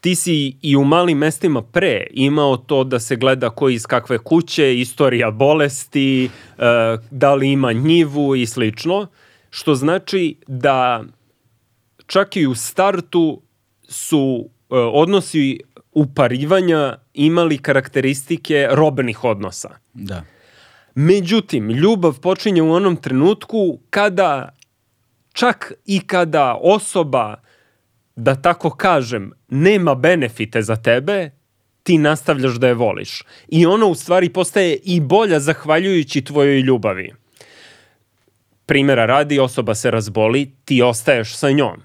ti si i u malim mestima pre imao to da se gleda ko iz kakve kuće, istorija bolesti, uh, da li ima njivu i slično, što znači da čak i u startu su uh, odnosi uparivanja imali karakteristike robnih odnosa. Da. Međutim, ljubav počinje u onom trenutku kada čak i kada osoba, da tako kažem, nema benefite za tebe, ti nastavljaš da je voliš. I ona u stvari postaje i bolja zahvaljujući tvojoj ljubavi. Primera radi, osoba se razboli, ti ostaješ sa njom.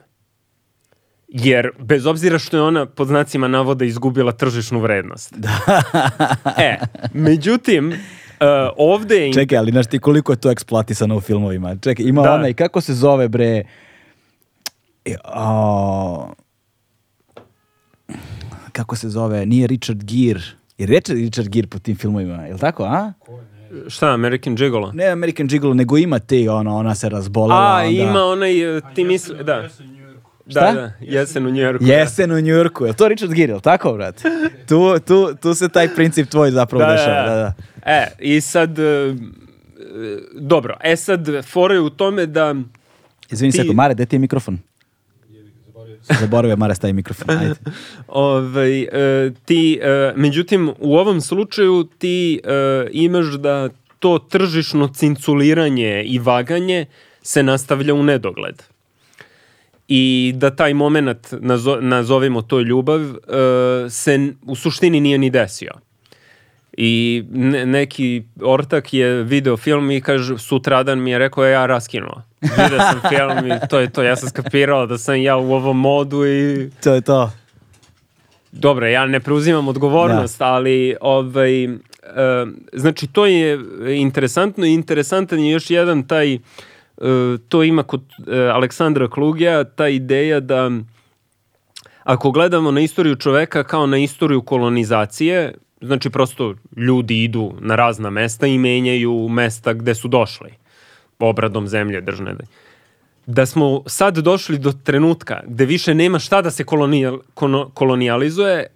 Jer, bez obzira što je ona, pod znacima navoda, izgubila tržišnu vrednost. Da. e, međutim, Uh, ovde je... Čekaj, ali znaš ti koliko je to eksploatisano u filmovima? Čekaj, ima da. onaj, kako se zove bre... O, kako se zove? Nije Richard Gere. Je Richard, Richard Gere po tim filmovima, je li tako, a? Šta, American Gigolo? Ne American Gigolo, nego ima te, ono, ona se razbolela. A, onda... ima onaj, ti misli, da. Da, da, jesen u Njujorku. Jesen u Njujorku, je to Richard Gere, je tako, brat? Tu, tu, tu se taj princip tvoj zapravo da, dešava, da, da. E, i sad, e, dobro, e sad, fora je u tome da... Izvini ti... seko, Mare, gde ti je mikrofon? Zaboravio Mare stavi mikrofon, ajde. Ove, ovaj, e, ti, e, međutim, u ovom slučaju ti e, imaš da to tržišno cinculiranje i vaganje se nastavlja u nedogled i da taj moment, nazo, nazovimo to ljubav, uh, se u suštini nije ni desio. I ne, neki ortak je video film i kaže, sutradan mi je rekao, ja raskinuo. Vidio sam film i to je to. Ja sam skapirao da sam ja u ovom modu i... To je to. Dobro, ja ne preuzimam odgovornost, da. ali ovaj, uh, znači to je interesantno i interesantan je još jedan taj uh, E, to ima kod e, Aleksandra Klugija ta ideja da ako gledamo na istoriju čoveka kao na istoriju kolonizacije, znači prosto ljudi idu na razna mesta i menjaju mesta gde su došli obradom zemlje držne. Da smo sad došli do trenutka gde više nema šta da se kolonijal, kolonijalizuje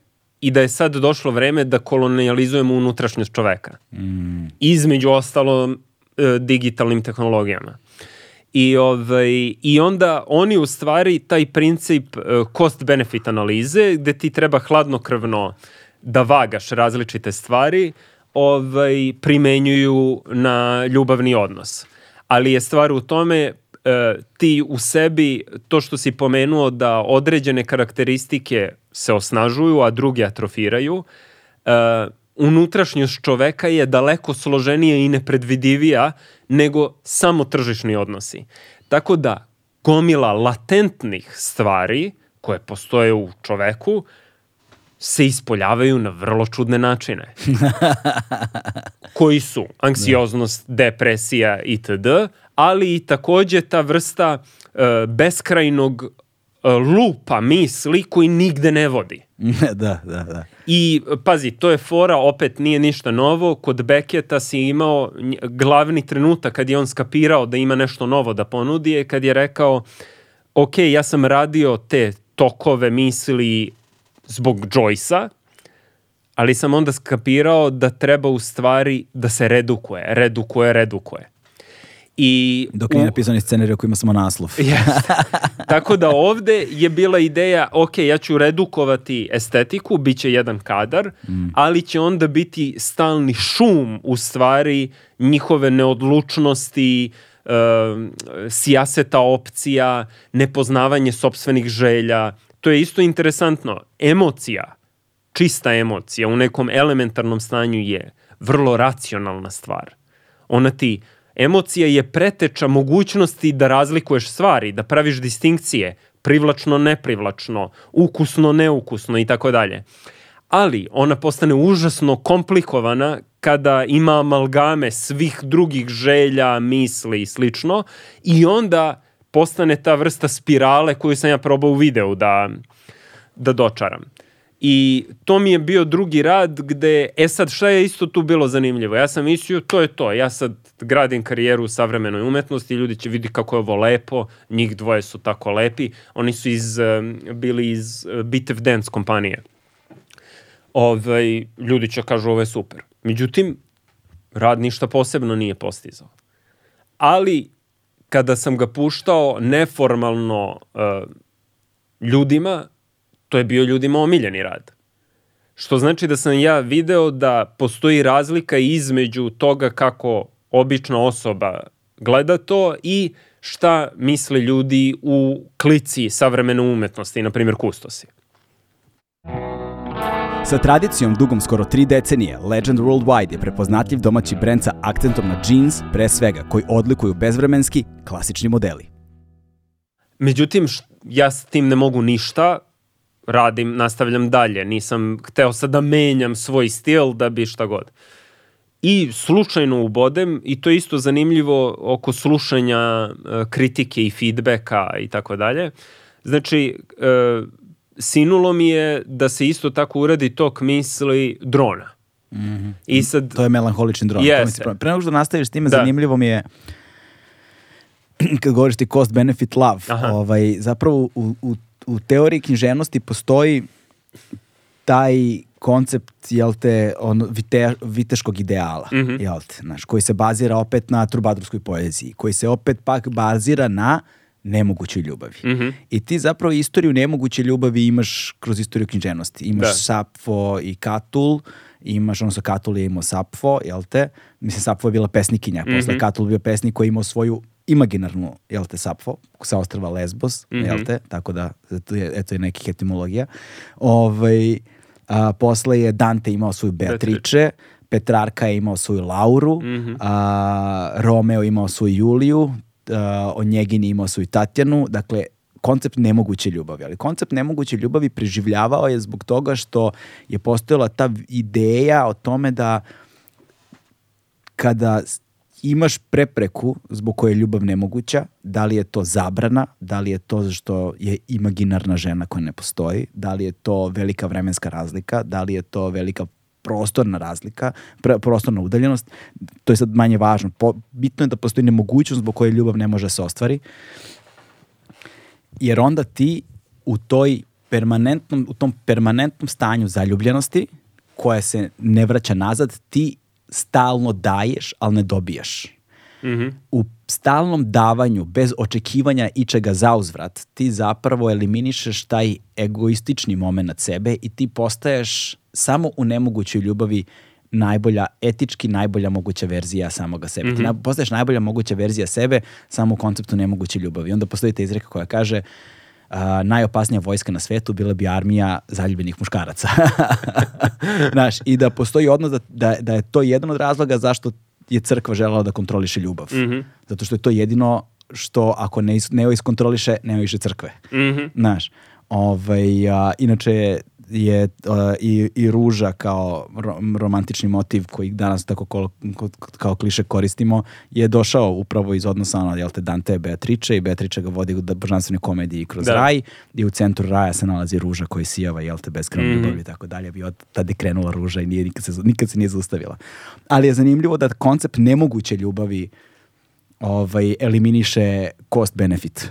i da je sad došlo vreme da kolonijalizujemo unutrašnjost čoveka. Mm. Između ostalo e, digitalnim tehnologijama. I, ovaj, I onda oni u stvari taj princip uh, cost-benefit analize gde ti treba hladnokrvno da vagaš različite stvari ovaj, primenjuju na ljubavni odnos. Ali je stvar u tome uh, ti u sebi, to što si pomenuo da određene karakteristike se osnažuju, a druge atrofiraju, uh, unutrašnjost čoveka je daleko složenija i nepredvidivija nego samo tržišni odnosi. Tako da gomila latentnih stvari koje postoje u čoveku se ispoljavaju na vrlo čudne načine. koji su anksioznost, depresija itd., ali i takođe ta vrsta uh, beskrajnog lupa misli koji nigde ne vodi. da, da, da. I pazi, to je fora, opet nije ništa novo. Kod Beketa si imao glavni trenutak kad je on skapirao da ima nešto novo da ponudi je kad je rekao ok, ja sam radio te tokove misli zbog Joyce-a, ali sam onda skapirao da treba u stvari da se redukuje, redukuje, redukuje. I Dok nije u- napisan ni scenarij o kojima smo naslov. Jeste. Tako da ovde je bila ideja, ok, ja ću redukovati estetiku, bit će jedan kadar, ali će onda biti stalni šum u stvari njihove neodlučnosti, e, sijaseta opcija, nepoznavanje sopstvenih želja. To je isto interesantno. Emocija, čista emocija u nekom elementarnom stanju je vrlo racionalna stvar. Ona ti, emocija je preteča mogućnosti da razlikuješ stvari, da praviš distinkcije, privlačno, neprivlačno, ukusno, neukusno i tako dalje. Ali ona postane užasno komplikovana kada ima amalgame svih drugih želja, misli i slično i onda postane ta vrsta spirale koju sam ja probao u videu da, da dočaram. I to mi je bio drugi rad gde, e sad šta je isto tu bilo zanimljivo? Ja sam mislio, to je to, ja sad gradim karijeru u savremenoj umetnosti, ljudi će vidi kako je ovo lepo, njih dvoje su tako lepi, oni su iz, bili iz eh, Bitev Dance kompanije. Ovaj, ljudi će kažu ovo je super. Međutim, rad ništa posebno nije postizao. Ali, kada sam ga puštao neformalno eh, ljudima, to je bio ljudima omiljeni rad. Što znači da sam ja video da postoji razlika između toga kako obična osoba gleda to i šta misle ljudi u klici savremene umetnosti, na primjer kustosi. Sa tradicijom dugom skoro tri decenije, Legend Worldwide je prepoznatljiv domaći brend sa akcentom na jeans, pre svega, koji odlikuju bezvremenski, klasični modeli. Međutim, ja s tim ne mogu ništa, radim, nastavljam dalje. Nisam hteo sad da menjam svoj stil da bi šta god. I slučajno ubodem, i to je isto zanimljivo oko slušanja e, kritike i feedbacka i tako dalje. Znači, e, sinulo mi je da se isto tako uradi tok misli drona. I sad, To je melanholični dron. to Jeste. Pre nego što nastaviš s time, Da. zanimljivo mi je kad govoriš ti cost benefit love, Aha. ovaj, zapravo u, u, u teoriji književnosti postoji taj koncept, jel te, ono, vite, viteškog ideala, Mhm. jel te, znaš, koji se bazira opet na trubadurskoj poeziji, koji se opet pak bazira na nemogućoj ljubavi. Mhm. I ti zapravo istoriju nemoguće ljubavi imaš kroz istoriju književnosti. Imaš Da. Sapfo i Katul, imaš, odnosno Katul je imao Sapfo, jel te? Mislim, Sapfo je bila pesnikinja, posle Mhm. Katul bio pesnik koji je imao svoju imaginarnu, jel te, Sapfo, sa ostrava Lesbos, jel Mhm. te? Tako da, eto je, eto je nekih etimologija. Ovaj, a, posle je Dante imao svoju Beatrice, Petrarka je imao svoju Lauru, Mhm. a, Romeo imao svoju Juliju, a, Onjegin je imao svoju Tatjanu, dakle, koncept nemoguće ljubavi, ali koncept nemoguće ljubavi preživljavao je zbog toga što je postojala ta ideja o tome da kada imaš prepreku zbog koje je ljubav nemoguća, da li je to zabrana, da li je to što je imaginarna žena koja ne postoji, da li je to velika vremenska razlika, da li je to velika prostorna razlika, pre- prostorna udaljenost, to je sad manje važno. Po, bitno je da postoji nemogućnost zbog koje ljubav ne može da se ostvari, jer onda ti u toj permanentnom, u tom permanentnom stanju zaljubljenosti koja se ne vraća nazad, ti stalno daješ, ali ne dobijaš. Mhm. U stalnom davanju, bez očekivanja ičega za uzvrat, ti zapravo eliminišeš taj egoistični moment sebe i ti postaješ samo u nemogućoj ljubavi najbolja, etički najbolja moguća verzija samoga sebe. Ti na- postaješ najbolja moguća verzija sebe samo u konceptu nemoguće ljubavi. Onda postoji ta izreka koja kaže a, najopasnija vojska na svetu bila bi armija zaljubljenih muškaraca. Znaš, i da postoji odnos da, da, da je to jedan od razloga zašto je crkva želela da kontroliše ljubav. Mhm. Zato što je to jedino što ako ne, is, ne iskontroliše, nema više crkve. Mhm. Znaš, ovaj, a, inače je a, i, i ruža kao ro- romantični motiv koji danas tako kolo- ko- kao kliše koristimo je došao upravo iz odnosa ono, jel te, Dante Beatrice i Beatrice ga vodi u božanstvenoj komediji kroz Da. raj i u centru raja se nalazi ruža koja sijava, jel te, beskrajno ljubav i tako dalje. I od tada je krenula ruža i nije, nikad, se, nikad se nije zaustavila. Ali je zanimljivo da koncept nemoguće ljubavi ovaj, eliminiše cost benefit.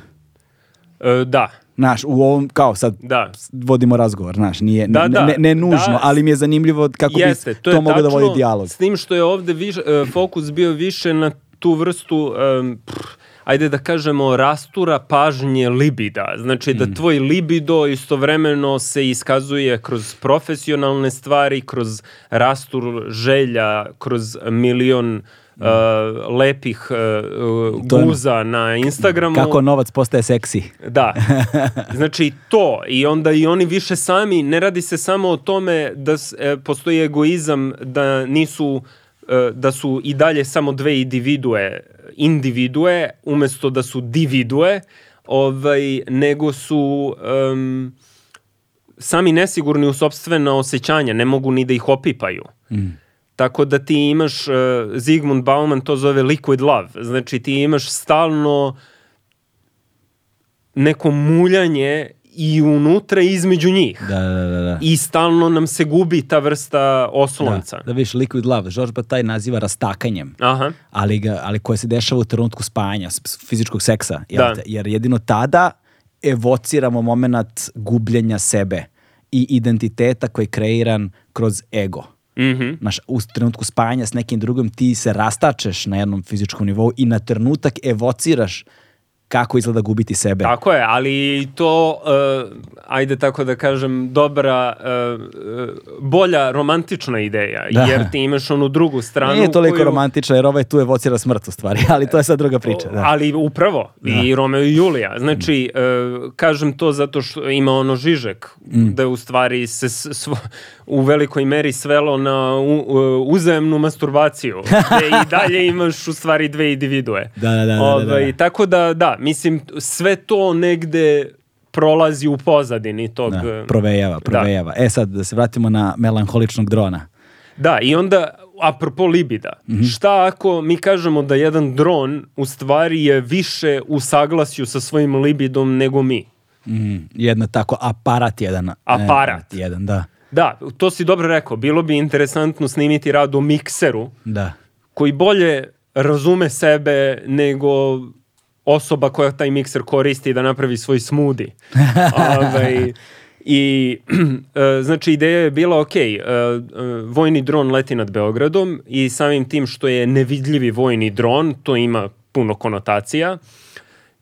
E, da, Znaš, u ovom, kao sad, da. vodimo razgovor, znaš, nije, Da, ne, da, ne, ne nužno, da. ali mi je zanimljivo kako Jeste, bi to, to, moglo da vodi dijalog. S tim što je ovde više, e, fokus bio više na tu vrstu, um, pff, ajde da kažemo, rastura pažnje libida. Znači da tvoj libido istovremeno se iskazuje kroz profesionalne stvari, kroz rastur želja, kroz milion uh, lepih uh, To je- guza na Instagramu. Kako novac postaje seksi. Da. Znači to i onda i oni više sami, ne radi se samo o tome da e, postoji egoizam da nisu e, da su i dalje samo dve individue, individue umesto da su dividue, ovaj, nego su em, sami nesigurni u sobstvena osjećanja, ne mogu ni da ih opipaju. Tako da ti imaš, uh, Zigmund Bauman to zove liquid love, znači ti imaš stalno neko muljanje i unutra i između njih. Da, da, da. da. I stalno nam se gubi ta vrsta oslonca. Da, da vidiš liquid love. George Bataille naziva rastakanjem. Aha, ali, ga, ali koje se dešava u trenutku spajanja, fizičkog seksa. Jel Da. te? Jer jedino tada evociramo moment gubljenja sebe i identiteta koji je kreiran kroz ego. Mhm. Znaš, u trenutku spajanja s nekim drugim ti se rastačeš na jednom fizičkom nivou i na trenutak evociraš kako izgleda gubiti sebe. Tako je, ali to, uh, ajde tako da kažem, dobra, uh, uh, bolja romantična ideja, Da. jer ti imaš onu drugu stranu. Nije toliko koju- romantična jer ovaj tu evocira smrt u stvari, ali to je sad druga priča. Da. Ali upravo, i Romeo i Julija. Znači, e, kažem to zato što ima ono Žižek, Mm. da je u stvari se svo, u velikoj meri svelo na u, u- uzajemnu masturbaciju, gde i dalje imaš u stvari dve individue. Da, da, da, da, da, Ovaj, da. Tako da, da, mislim, sve to negde prolazi u pozadini tog... Da, provejava, provejava. E sad, da se vratimo na melanholičnog drona. Da, i onda, apropo libida, Mhm. šta ako mi kažemo da jedan dron u stvari je više u saglasju sa svojim libidom nego mi? Mm, jedna tako, aparat jedan. Aparat. E, jedan, da. Da, to si dobro rekao. Bilo bi interesantno snimiti rad o mikseru Da. koji bolje razume sebe nego osoba koja taj mikser koristi da napravi svoj smudi. ovaj, I e, znači ideja je bila ok, e, e, vojni dron leti nad Beogradom i samim tim što je nevidljivi vojni dron, to ima puno konotacija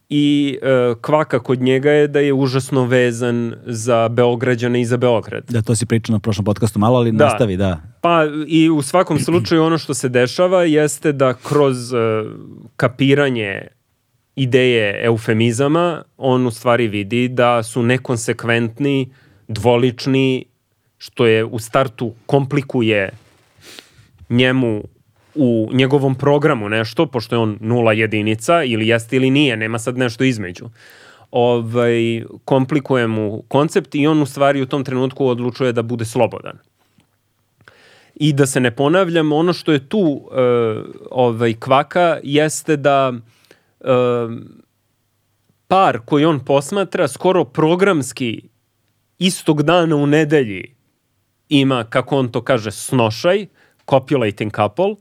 i e, kvaka kod njega je da je užasno vezan za Beograđane i za Beograd. Da, to si pričao na prošlom podcastu malo, ali Da. nastavi, da. Pa i u svakom slučaju ono što se dešava jeste da kroz e, kapiranje ideje eufemizama on u stvari vidi da su nekonsekventni, dvolični, što je u startu komplikuje njemu u njegovom programu nešto, pošto je on nula jedinica, ili jeste ili nije, nema sad nešto između. Ovaj, komplikuje mu koncept i on u stvari u tom trenutku odlučuje da bude slobodan. I da se ne ponavljam, ono što je tu e, ovaj, kvaka jeste da e, par koji on posmatra skoro programski istog dana u nedelji ima, kako on to kaže, snošaj, copulating couple,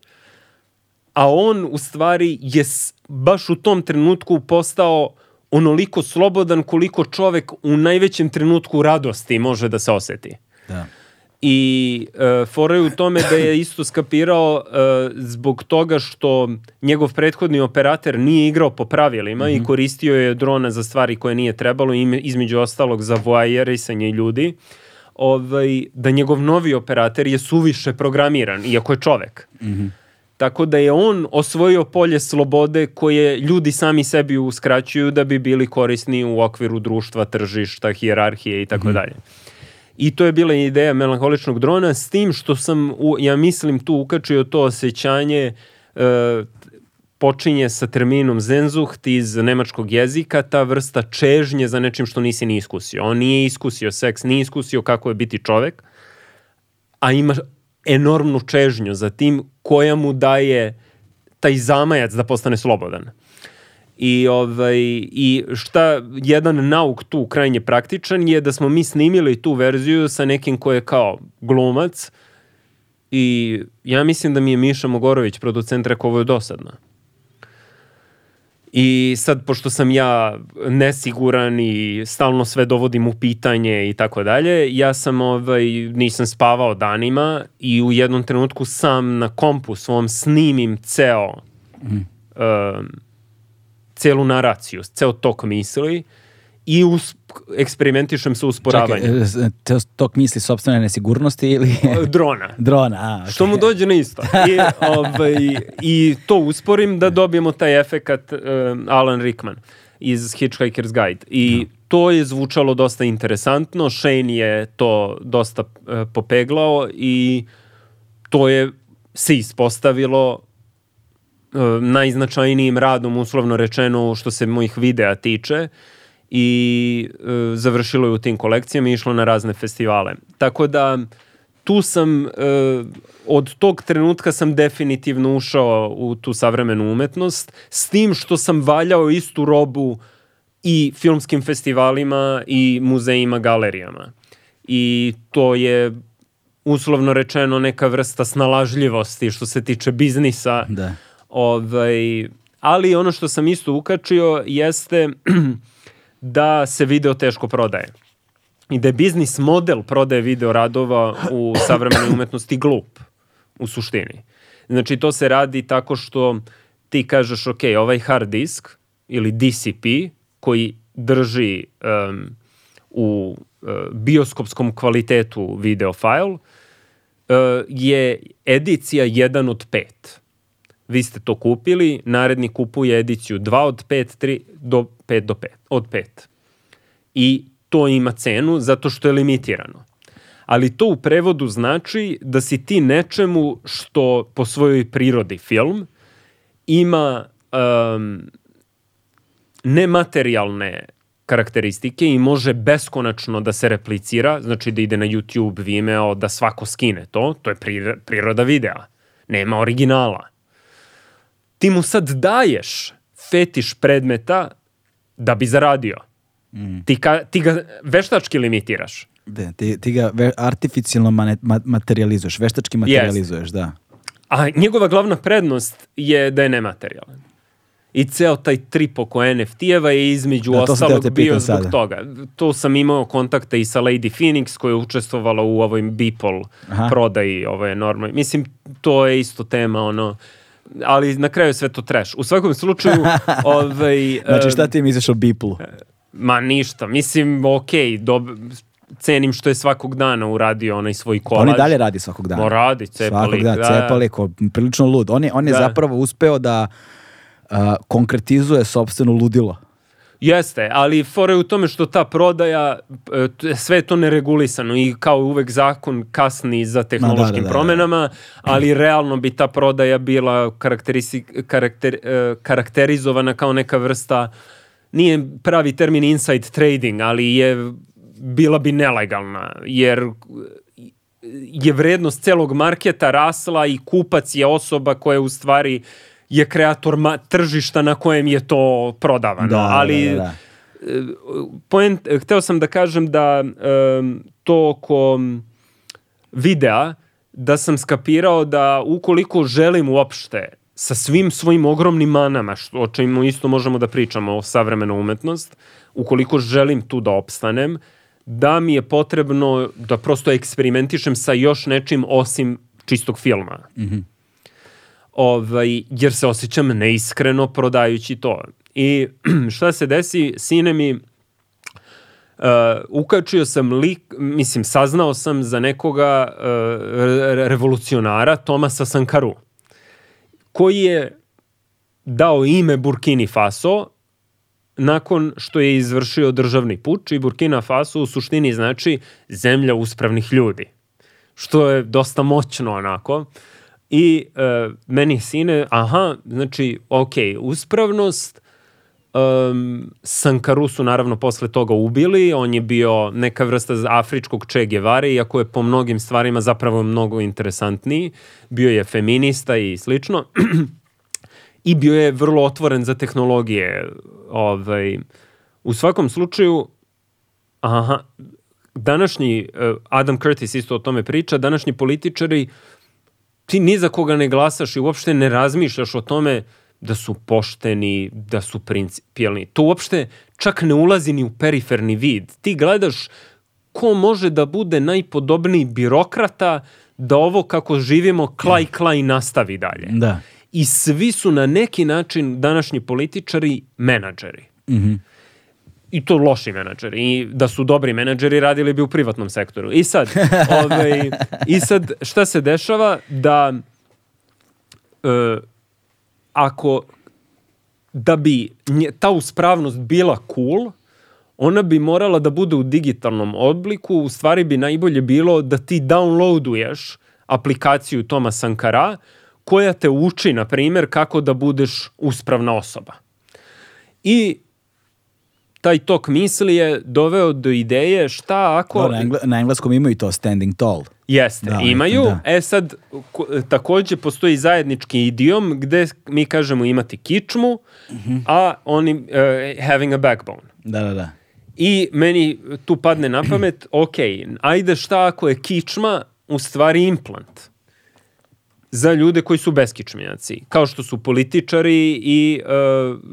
a on u stvari je baš u tom trenutku postao onoliko slobodan koliko čovek u najvećem trenutku radosti može da se oseti. da. I e, fora je u tome da je isto skapirao e, zbog toga što njegov prethodni operater nije igrao po pravilima i koristio je drona za stvari koje nije trebalo, između ostalog za voajerisanje ljudi, ovaj, da njegov novi operater je suviše programiran, iako je čovek. Tako da je on osvojio polje slobode koje ljudi sami sebi uskraćuju da bi bili korisni u okviru društva, tržišta, hijerarhije i tako dalje. I to je bila ideja melanholičnog drona s tim što sam, u, ja mislim, tu ukačio to osjećanje e, počinje sa terminom Zenzucht iz nemačkog jezika, ta vrsta čežnje za nečim što nisi ni iskusio. On nije iskusio seks, nije iskusio kako je biti čovek, a ima enormnu čežnju za tim koja mu daje taj zamajac da postane slobodan. I, ovaj, I šta jedan nauk tu krajnje praktičan je da smo mi snimili tu verziju sa nekim ko je kao glumac i ja mislim da mi je Miša Mogorović, producent, rekao ovo je dosadno. I sad, pošto sam ja nesiguran i stalno sve dovodim u pitanje i tako dalje, ja sam, ovaj, nisam spavao danima i u jednom trenutku sam na kompu svom snimim ceo um, celu naraciju, ceo tok misli i us, eksperimentišem sa usporavanjem. Čekaj, e, to, tok misli sobstvene nesigurnosti ili... Drona. Drona, a, okay. Što mu dođe na isto. I, ovaj, I to usporim da dobijemo taj efekat um, Alan Rickman iz Hitchhiker's Guide. I to je zvučalo dosta interesantno. Shane je to dosta uh, popeglao i to je se ispostavilo najznačajnijim radom, uslovno rečeno, što se mojih videa tiče i uh, završilo je u tim kolekcijama i išlo na razne festivale. Tako da tu sam, uh, od tog trenutka sam definitivno ušao u tu savremenu umetnost, s tim što sam valjao istu robu i filmskim festivalima i muzejima, galerijama. I to je uslovno rečeno neka vrsta snalažljivosti što se tiče biznisa. Da. Ovaj, ali ono što sam isto ukačio jeste da se video teško prodaje. I da je biznis model prodaje video radova u savremenoj umetnosti glup u suštini. Znači to se radi tako što ti kažeš ok, ovaj hard disk ili DCP koji drži um, u uh, bioskopskom kvalitetu video file uh, je edicija 1 od 5. Vi ste to kupili, naredni kupuje ediciju 2 od 5, 3 do 5 do 5, od 5. I to ima cenu zato što je limitirano. Ali to u prevodu znači da si ti nečemu što po svojoj prirodi film ima um, nematerijalne karakteristike i može beskonačno da se replicira, znači da ide na YouTube, Vimeo, da svako skine to, to je priroda videa. Nema originala. Ti mu sad daješ fetiš predmeta da bi zaradio. Mm. Ti, ka, ti ga veštački limitiraš. Da, ti, ti ga ve, artificijalno mane, ma, materializuješ, veštački materializuješ, yes. da. A njegova glavna prednost je da je nematerijalan i ceo taj trip oko NFT-eva je između da, ostalog bio zbog sada. toga. Tu sam imao kontakte i sa Lady Phoenix koja je učestvovala u ovoj Beeple prodaji, ovo je normalno. Mislim, to je isto tema, ono, ali na kraju sve to trash. U svakom slučaju, ovaj... znači šta ti misliš o Beeple? Ma ništa, mislim, ok, dob, cenim što je svakog dana uradio onaj svoj kolaž. On i dalje radi svakog dana. Mo radi, cepalik. Svakog dana, da. cepalik, prilično lud. On je, on je da. zapravo uspeo da a, konkretizuje sobstveno ludilo. Jeste, ali fora je u tome što ta prodaja, e, sve je to neregulisano i kao uvek zakon kasni za tehnološkim da, da, da, promenama, ali realno bi ta prodaja bila karakter, e, karakterizovana kao neka vrsta, nije pravi termin inside trading, ali je bila bi nelegalna, jer je vrednost celog marketa rasla i kupac je osoba koja u stvari uh, je kreator ma, tržišta na kojem je to prodavano. Da, Ali da, da, da. Point, hteo sam da kažem da um, to oko videa, da sam skapirao da ukoliko želim uopšte sa svim svojim ogromnim manama, što, o čemu isto možemo da pričamo o savremenu umetnost, ukoliko želim tu da opstanem, da mi je potrebno da prosto eksperimentišem sa još nečim osim čistog filma. Mhm. Mm ovaj, jer se osjećam neiskreno prodajući to. I šta se desi, sine mi, uh, ukačio sam lik, mislim, saznao sam za nekoga uh, revolucionara, Tomasa Sankaru, koji je dao ime Burkini Faso nakon što je izvršio državni puč i Burkina Faso u suštini znači zemlja uspravnih ljudi. Što je dosta moćno onako. Uh, I uh, meni sine, aha, znači, ok, uspravnost, um, Sankaru su naravno posle toga ubili, on je bio neka vrsta afričkog Che Guevara, iako je po mnogim stvarima zapravo mnogo interesantniji, bio je feminista i slično, i bio je vrlo otvoren za tehnologije. Ovaj, u svakom slučaju, aha, današnji, uh, Adam Curtis isto o tome priča, današnji političari ti ni za koga ne glasaš i uopšte ne razmišljaš o tome da su pošteni, da su principijalni. To uopšte čak ne ulazi ni u periferni vid. Ti gledaš ko može da bude najpodobniji birokrata da ovo kako živimo klaj klaj nastavi dalje. Da. i svi su na neki način današnji političari menadžeri. I to loši menadžeri. I da su dobri menadžeri radili bi u privatnom sektoru. I sad, ovaj, i sad šta se dešava da e, ako da bi nje- ta uspravnost bila cool, ona bi morala da bude u digitalnom obliku, u stvari bi najbolje bilo da ti downloaduješ aplikaciju Toma Sankara koja te uči, na primjer, kako da budeš uspravna osoba. I taj tok misli je doveo do ideje šta ako... Dobro, na, engle, na engleskom imaju to standing tall. Jeste, Da, imaju. da. E sad, ko- takođe postoji zajednički idiom gde mi kažemo imati kičmu, Mhm. a oni e, having a backbone. Da, da, da. I meni tu padne na pamet, ok, ajde šta ako je kičma u stvari implant za ljude koji su beskičmenjaci, kao što su političari i e,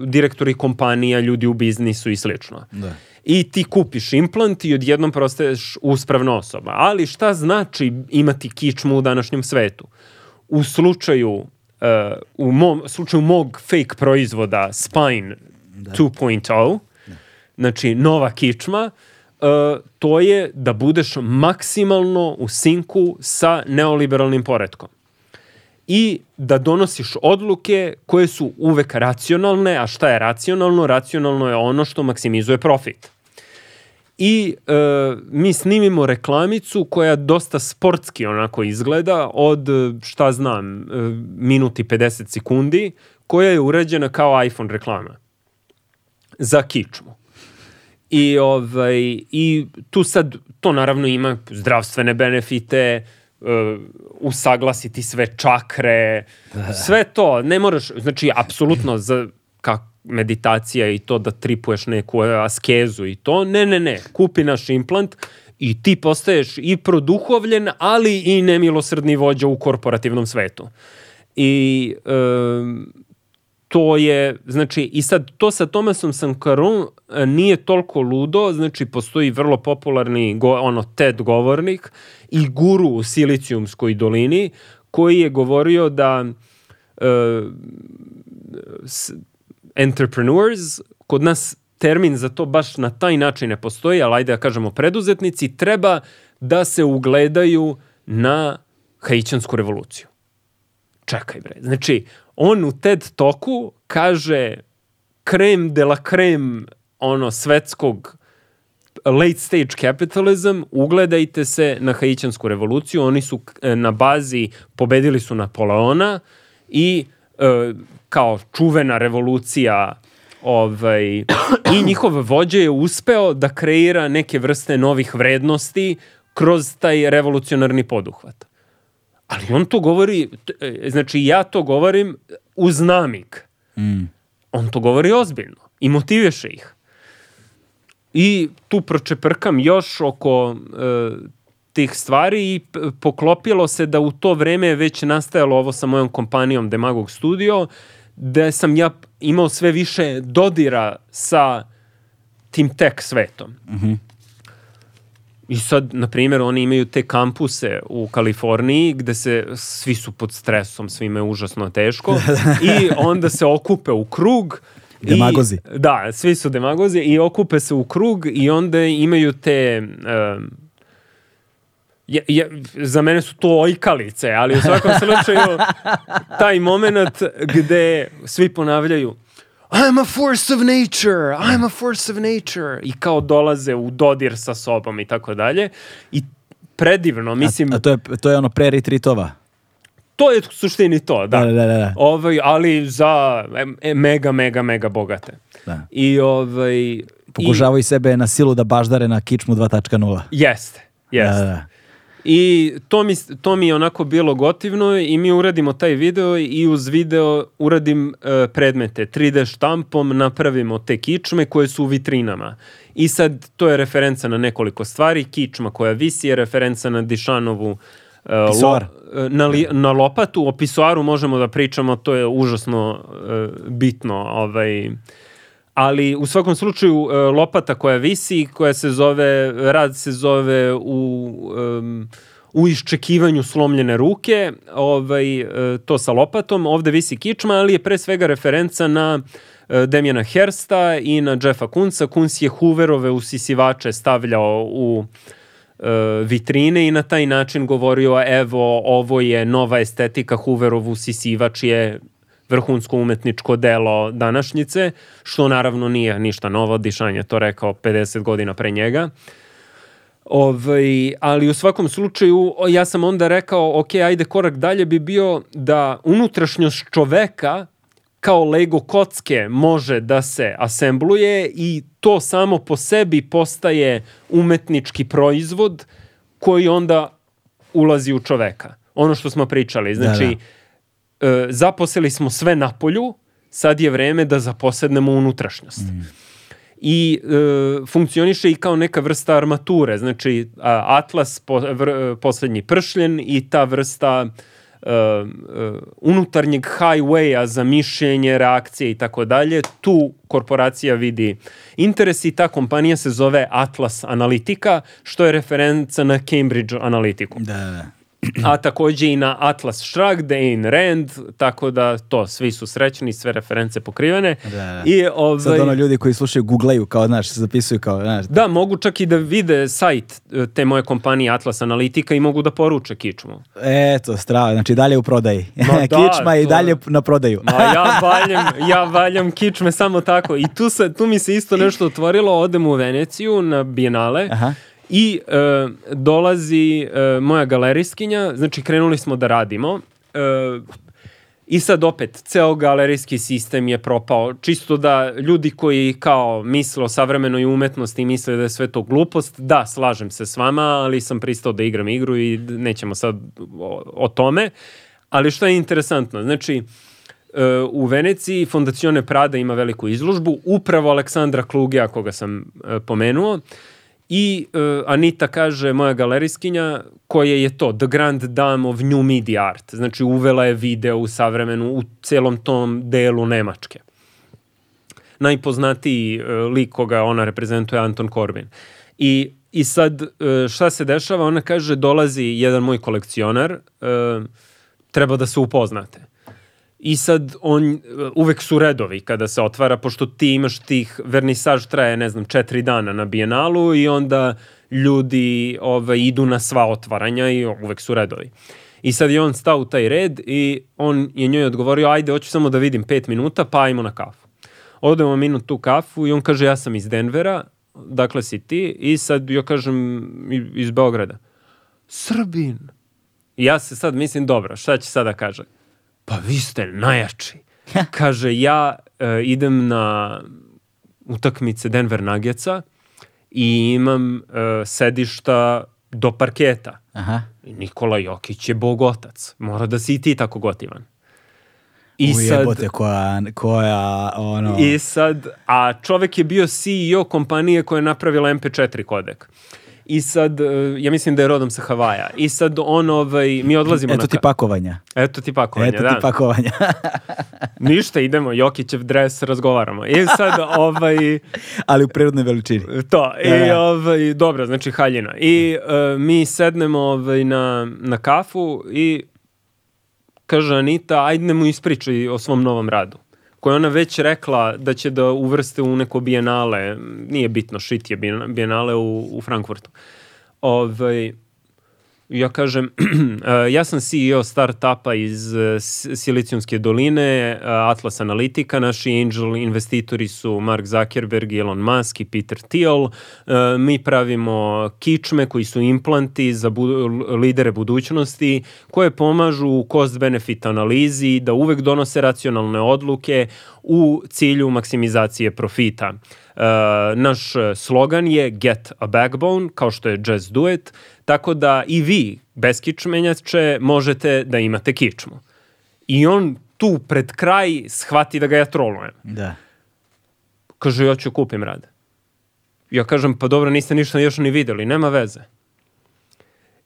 direktori kompanija, ljudi u biznisu i slično. Da. I ti kupiš implant i odjednom prostaješ uspravna osoba. Ali šta znači imati kičmu u današnjem svetu? U slučaju e, u mom slučaju mog fake proizvoda Spine 2.0, znači nova kičma, e, to je da budeš maksimalno u sinku sa neoliberalnim poredkom i da donosiš odluke koje su uvek racionalne, a šta je racionalno? Racionalno je ono što maksimizuje profit. I e, mi snimimo reklamicu koja dosta sportski onako izgleda od, šta znam, e, minuti 50 sekundi, koja je urađena kao iPhone reklama za kičmu. I, ovaj, I tu sad, to naravno ima zdravstvene benefite, usaglasiti sve čakre, sve to, ne moraš, znači, apsolutno za kak, meditacija i to da tripuješ neku askezu i to, ne, ne, ne, kupi naš implant i ti postaješ i produhovljen, ali i nemilosrdni vođa u korporativnom svetu. I um, to je, znači, i sad to sa Tomasom Sankarom e, nije toliko ludo, znači postoji vrlo popularni go, ono TED govornik i guru u Silicijumskoj dolini koji je govorio da s, entrepreneurs, kod nas termin za to baš na taj način ne postoji, ali ajde da kažemo preduzetnici, treba da se ugledaju na Haitiansku revoluciju čekaj bre. Znači, on u TED toku kaže krem de la krem ono svetskog late stage capitalism, ugledajte se na Haitiansku revoluciju, oni su e, na bazi, pobedili su Napoleona i e, kao čuvena revolucija ovaj, i njihov vođa je uspeo da kreira neke vrste novih vrednosti kroz taj revolucionarni poduhvat. Ali on to govori, e, znači ja to govorim uz namik. Mm. On to govori ozbiljno i motiveše ih. I tu pročeprkam još oko e, tih stvari i poklopilo se da u to vreme je već nastajalo ovo sa mojom kompanijom Demagog Studio, da sam ja imao sve više dodira sa tim tech svetom. I sad, na primjer, oni imaju te kampuse u Kaliforniji gde se svi su pod stresom, svima je užasno teško i onda se okupe u krug i- Demagozi. da, svi su demagozi i okupe se u krug i onda imaju te um, Ja, ja, za mene su to ojkalice, ali u svakom slučaju taj moment gde svi ponavljaju I'm a force of nature, I'm a force of nature i kao dolaze u dodir sa sobom i tako dalje i predivno, mislim, A to je, to je ono pre retreatova. to je u suštini to, da. Da, da, da, da. Ovaj, ali za e, mega, mega, mega bogate. Da. I ovaj... i- Pokušavaju sebe na silu da baždare na kičmu 2.0. Jeste, jeste. Da, da. I to mi, to mi je onako bilo gotivno i mi uradimo taj video i uz video uradim e, predmete. 3D štampom napravimo te kičme koje su u vitrinama. I sad to je referenca na nekoliko stvari. Kičma koja visi je referenca na Dišanovu e, lo- e, na, li, na lopatu. O pisoaru možemo da pričamo, to je užasno e, bitno. Ovaj, ali u svakom slučaju e, lopata koja visi, koja se zove, rad se zove u, em, u iščekivanju slomljene ruke, ovaj, e, to sa lopatom, ovde visi kičma, ali je pre svega referenca na e, Demjana Hersta i na Jeffa Kunca. Kunc je Hooverove usisivače stavljao u vitrine i na taj način govorio evo ovo je nova estetika Hooverov usisivač je vrhunsko umetničko delo današnjice, što naravno nije ništa novo, Dišan je to rekao 50 godina pre njega. Ovaj, ali u svakom slučaju ja sam onda rekao, ok, ajde korak dalje bi bio da unutrašnjost čoveka kao Lego kocke može da se asembluje i to samo po sebi postaje umetnički proizvod koji onda ulazi u čoveka. Ono što smo pričali, znači da, da. E, zaposeli smo sve na polju, sad je vreme da zaposednemo unutrašnjost. Mm i e, funkcioniše i kao neka vrsta armature, znači Atlas, po, vr, poslednji pršljen i ta vrsta uh, uh, unutarnjeg highwaya za mišljenje, reakcije i tako dalje, tu korporacija vidi interes i ta kompanija se zove Atlas Analitika, što je referenca na Cambridge Analitiku. Da, da a takođe i na Atlas Shrugged, Ayn Rand, tako da to, svi su srećni, sve reference pokrivene. Da, da. I, ovaj, Sad ono ljudi koji slušaju, googlaju kao, znaš, se zapisuju kao, znaš. Da, mogu čak i da vide sajt e, te moje kompanije Atlas Analitika i mogu da poruče kičmu. Eto, strava, znači dalje u prodaji. Ma da, Kičma to... i dalje na prodaju. Ma ja valjam, ja valjam kičme samo tako. I tu, se, tu mi se isto nešto otvorilo, odem u Veneciju na Bienale. Aha I e, dolazi e, moja galerijskinja, znači krenuli smo da radimo. E, I sad opet, ceo galerijski sistem je propao. Čisto da ljudi koji kao misle o savremenoj umetnosti misle da je sve to glupost, da, slažem se s vama, ali sam pristao da igram igru i nećemo sad o, o tome. Ali što je interesantno, znači, e, u Veneciji Fondacione Prada ima veliku izložbu, upravo Aleksandra Klugija, koga sam e, pomenuo, I uh, Anita kaže, moja galerijskinja, koja je to, the grand dame of new media art. Znači, uvela je video u savremenu, u celom tom delu Nemačke. Najpoznatiji uh, lik koga ona reprezentuje Anton Corbin. I, i sad, uh, šta se dešava? Ona kaže, dolazi jedan moj kolekcionar, uh, treba da se upoznate. I sad on, uvek su redovi kada se otvara, pošto ti imaš tih, vernisaž traje, ne znam, četiri dana na bijenalu i onda ljudi ovaj, idu na sva otvaranja i uvek su redovi. I sad je on stao u taj red i on je njoj odgovorio, ajde, hoću samo da vidim pet minuta, pa ajmo na kafu. Odemo minut tu kafu i on kaže, ja sam iz Denvera, dakle si ti, i sad ja kažem iz Beograda. Srbin. I ja se sad mislim, dobro, šta će sada kaže? Pa vi ste najjači. Kaže, ja e, idem na utakmice Denver Nuggetsa i imam e, sedišta do parketa. Aha. Nikola Jokić je bogotac. Mora da si i ti tako gotivan. I Ujebote, sad, koja, koja, ono... I sad, a čovek je bio CEO kompanije koja je napravila MP4 kodek. I sad, e, ja mislim da je rodom sa Havaja. I sad on, ovaj, mi odlazimo Eto na... ti pakovanja. Eto ti pakovanja, Eto da. ti pakovanja. Ništa, idemo, Jokićev dres, razgovaramo. I sad, ovaj... Ali u prirodnoj veličini. To, i da, da. ovaj, dobro, znači haljina. I uh, mi sednemo ovaj, na, na kafu i kaže Anita, ajde mu ispričaj o svom novom radu koje ona već rekla da će da uvrste u neko bijenale, nije bitno, šit je bijenale u, u Frankfurtu. Ovaj, ja kažem, eh, ja sam CEO startupa iz eh, Silicijumske doline, eh, Atlas Analitika, naši angel investitori su Mark Zuckerberg, Elon Musk i Peter Thiel. Mi pravimo kičme koji su implanti za bu lidere budućnosti koje pomažu u cost-benefit analizi da uvek donose racionalne odluke u cilju maksimizacije profita. Uh, naš slogan je Get a Backbone, kao što je Do It, tako da i vi bez kičmenjače možete da imate kičmu. I on tu pred kraj shvati da ga ja trolujem. Da. Kaže, ja ću kupim rad. Ja kažem, pa dobro, niste ništa još ni videli, nema veze.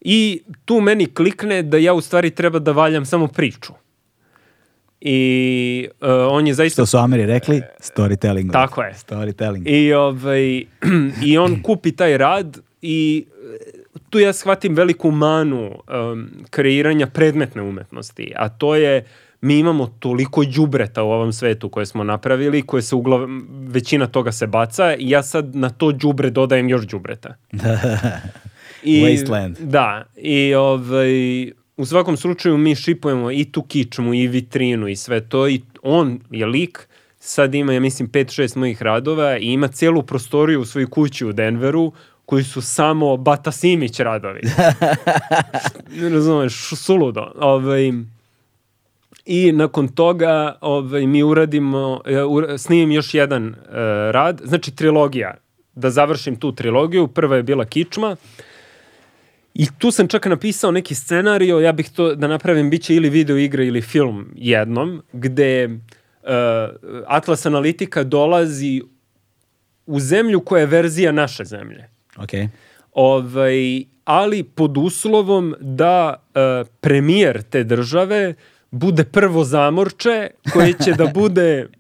I tu meni klikne da ja u stvari treba da valjam samo priču. I uh, on je zaista... Što su Ameri rekli? Storytelling. Tako je. Storytelling. I, ovaj, I on kupi taj rad i tu ja shvatim veliku manu um, kreiranja predmetne umetnosti, a to je mi imamo toliko đubreta u ovom svetu koje smo napravili, koje se uglavnom, većina toga se baca i ja sad na to đubre dodajem još đubreta. I, Wasteland. Da, i ovaj, u svakom slučaju mi šipujemo i tu kičmu i vitrinu i sve to i on je lik, sad ima, ja mislim, 5-6 mojih radova i ima cijelu prostoriju u svojoj kući u Denveru koji su samo Bata Simić radovi. ne razumeš, suludo. Ovaj, I nakon toga ovaj, mi uradimo, ur, snimim još jedan uh, rad, znači trilogija. Da završim tu trilogiju, prva je bila Kičma, I tu sam čak napisao neki scenario, ja bih to da napravim, bit će ili video igra ili film jednom, gde uh, Atlas Analitika dolazi u zemlju koja je verzija naše zemlje. Ok. Ovaj, ali pod uslovom da uh, premijer te države bude prvo zamorče koje će da bude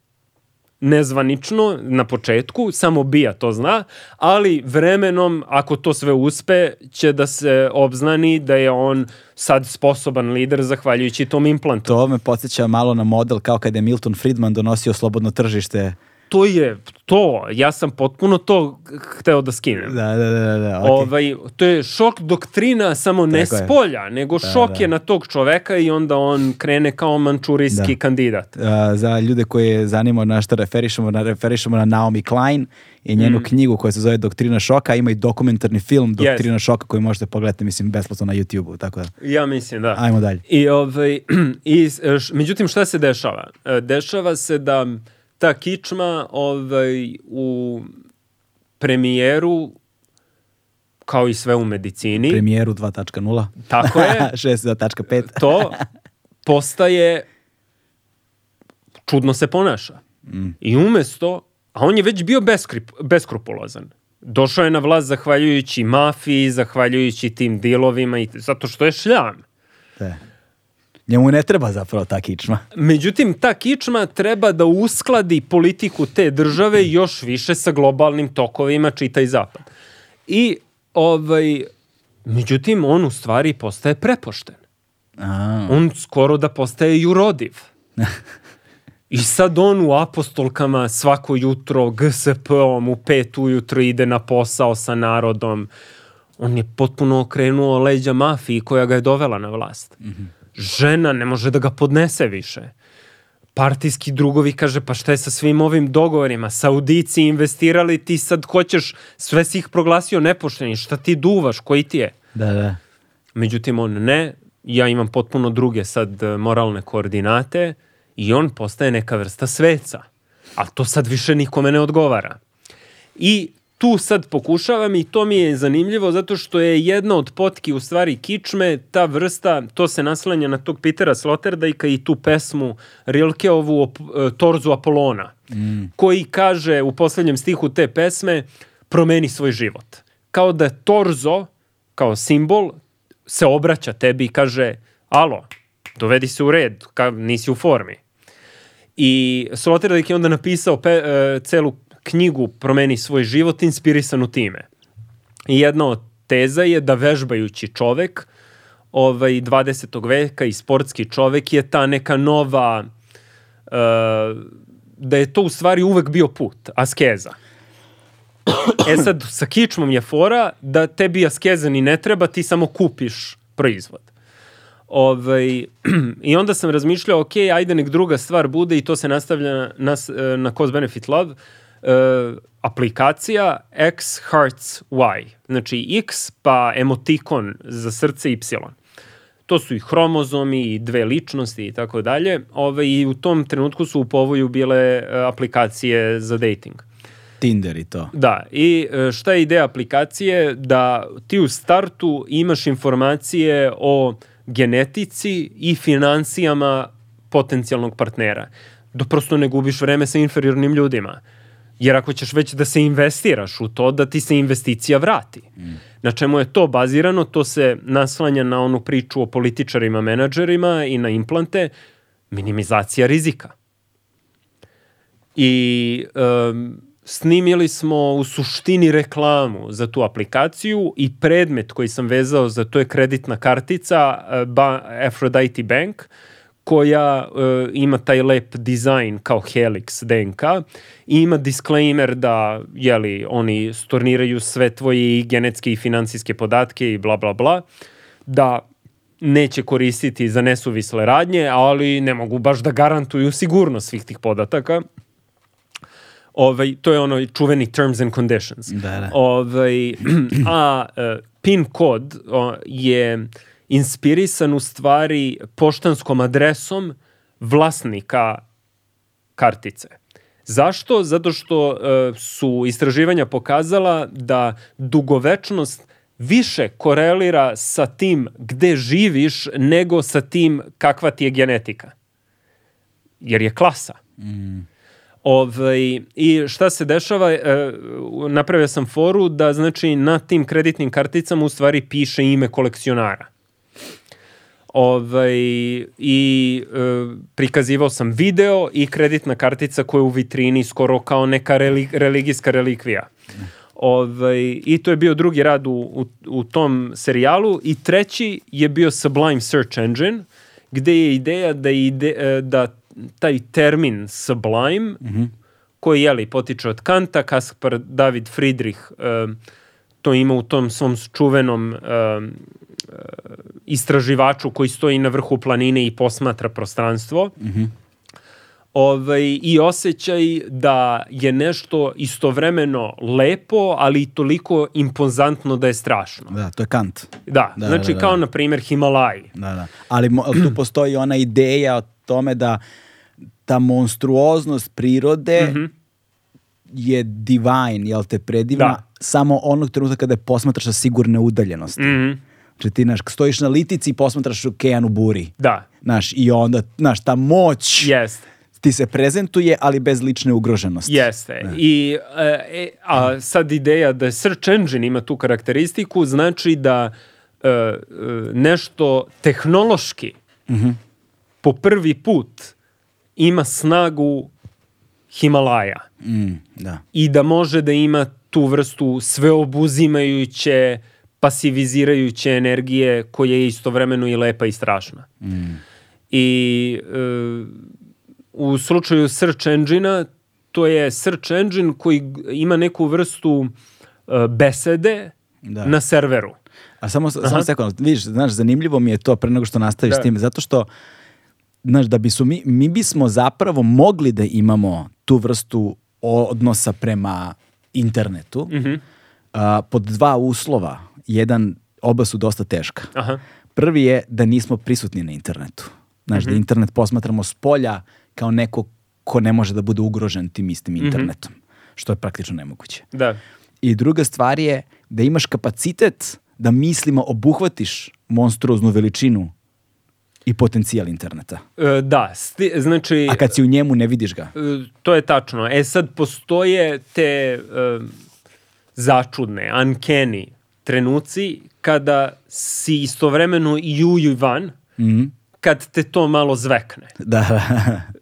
nezvanično na početku, samo Bija to zna, ali vremenom, ako to sve uspe, će da se obznani da je on sad sposoban lider zahvaljujući tom implantu. To me podsjeća malo na model kao kada je Milton Friedman donosio slobodno tržište. To je to, ja sam potpuno to hteo da skinem. Da, da, da, da. Okay. Ovaj, to je šok doktrina, samo ne Tako je. spolja, nego Da, šok da. je na tog čoveka i onda on krene kao mančurijski Da. kandidat. A, za ljude koje zanima na šta referišemo, na, referišemo na Naomi Klein i njenu Mm. knjigu koja se zove Doktrina šoka, ima i dokumentarni film Doktrina šoka koji možete pogledati, mislim, besplatno na YouTube-u, tako da, Ja mislim, da. ajmo dalje. I, ovaj, i, š- međutim, šta se dešava? E, Dešava se da ta kičma ovaj, u premijeru, kao i sve u medicini, Premijeru 2.0. tako je, 6.5. to postaje čudno se ponaša. I umesto, a on je već bio beskrip, beskrupulozan. Došao je na vlast zahvaljujući mafiji, zahvaljujući tim dilovima, i, zato što je šljam. Da. Njemu ne treba zapravo ta kičma. Međutim, ta kičma treba da uskladi politiku te države još više sa globalnim tokovima, čita i zapad. I, ovaj, međutim, on u stvari postaje prepošten. A, On skoro da postaje jurodiv. I sad on u apostolkama svako jutro GSP-om u pet ujutro ide na posao sa narodom. On je potpuno okrenuo leđa mafiji koja ga je dovela na vlast. Žena ne može da ga podnese više. Partijski drugovi kaže pa šta je sa svim ovim dogovorima? Saudici investirali, ti sad hoćeš, sve si ih proglasio nepoštenim, šta ti duvaš, koji ti je? da, da. Međutim, on ne, ja imam potpuno druge sad e, moralne koordinate i on postaje neka vrsta sveca. A to sad više nikome ne odgovara. I tu sad pokušavam i to mi je zanimljivo zato što je jedna od potki u stvari kičme, ta vrsta, to se naslanja na tog Petera Sloterdajka i tu pesmu Rilkeovu op- e, Torzu Apolona, koji kaže u poslednjem stihu te pesme promeni svoj život. Kao da Torzo, kao simbol, se obraća tebi i kaže alo, dovedi se u red, ka, nisi u formi. I Sloterdijk je onda napisao pe, e, celu knjigu Promeni svoj život inspirisanu time. I jedna od teza je da vežbajući čovek ovaj, 20. veka i sportski čovek je ta neka nova e, da je to u stvari uvek bio put, askeza. E sad, sa kičmom je fora da tebi askeza ni ne treba, ti samo kupiš proizvod. Ovaj, I onda sam razmišljao, ok, ajde nek druga stvar bude i to se nastavlja na, s- e, na Cost Benefit Love, e, aplikacija X Hearts Y. Znači X pa emotikon za srce Y. To su i hromozomi i dve ličnosti i tako dalje. Ove, I u tom trenutku su u povoju bile e, aplikacije za dating. Tinder i to. Da, i e, šta je ideja aplikacije? Da ti u startu imaš informacije o genetici i financijama potencijalnog partnera. Da prosto ne gubiš vreme sa inferiornim ljudima. Jer ako ćeš već da se investiraš u to, da ti se investicija vrati. Na čemu je to bazirano? To se naslanja na onu priču o političarima, menadžerima i na implante. Minimizacija rizika. I um, snimili smo u suštini reklamu za tu aplikaciju i predmet koji sam vezao za to je kreditna kartica e, ba, Aphrodite Bank koja e, ima taj lep dizajn kao Helix DNK i ima disclaimer da jeli, oni storniraju sve tvoje i genetske i financijske podatke i bla bla bla da neće koristiti za nesuvisle radnje, ali ne mogu baš da garantuju sigurnost svih tih podataka. Ovaj, to je ono čuveni terms and conditions. Da, da. Ovaj, a e, PIN kod o, je inspirisan u stvari poštanskom adresom vlasnika kartice. Zašto? Zato što e, su istraživanja pokazala da dugovečnost više korelira sa tim gde živiš nego sa tim kakva ti je genetika. Jer je klasa. Mm. Ovaj, I šta se dešava, e, napravio sam foru da znači na tim kreditnim karticama u stvari piše ime kolekcionara. Ovaj, I e, prikazivao sam video i kreditna kartica koja je u vitrini skoro kao neka reli, religijska relikvija. Ovaj, I to je bio drugi rad u, u, u tom serijalu. I treći je bio Sublime Search Engine, gde je ideja da, ide, e, da taj termin sublime, mm -hmm. koji jeli, potiče od Kanta, Kaspar David Friedrich uh, to ima u tom svom čuvenom uh, istraživaču koji stoji na vrhu planine i posmatra prostranstvo. Mm -hmm. ovaj, I osjećaj da je nešto istovremeno lepo, ali i toliko impozantno da je strašno. Da, to je Kant. Da, da znači da, da, kao na primjer Himalaj. Da, da. Ali tu postoji ona ideja o tome da ta monstruoznost prirode mm -hmm. je divine, jel te predivna, da. samo onog trenutka kada je posmatraš sa sigurne udaljenosti. Mm -hmm. Znači ti, znaš, stojiš na litici i posmatraš okean u buri. Da. Znaš, i onda, znaš, ta moć Jeste. ti se prezentuje, ali bez lične ugroženosti. Jeste. Da. I, e, a sad ideja da search engine ima tu karakteristiku, znači da e, e nešto tehnološki mm -hmm. po prvi put ima snagu Himalaja. Mm, da. I da može da ima tu vrstu sveobuzimajuće, pasivizirajuće energije koja je istovremeno i lepa i strašna. Mm. I e, u slučaju search engine-a to je search engine koji ima neku vrstu e, besede da. na serveru. A samo, samo sekund, vidiš, znaš, zanimljivo mi je to pre nego što nastaviš da. s tim, zato što znaš, da bi su mi, mi bismo zapravo mogli da imamo tu vrstu odnosa prema internetu mm -hmm. a, pod dva uslova. Jedan, oba su dosta teška. Aha. Prvi je da nismo prisutni na internetu. Znaš, mm -hmm. da mhm. internet posmatramo s polja kao neko ko ne može da bude ugrožen tim istim mhm. internetom. Mm -hmm. Što je praktično nemoguće. Da. I druga stvar je da imaš kapacitet da mislimo obuhvatiš monstruoznu veličinu i potencijal interneta. E, da, sti, znači... A kad si u njemu ne vidiš ga. E, to je tačno. E sad postoje te e, začudne, uncanny trenuci kada si istovremeno i u i van, mm -hmm. kad te to malo zvekne. Da.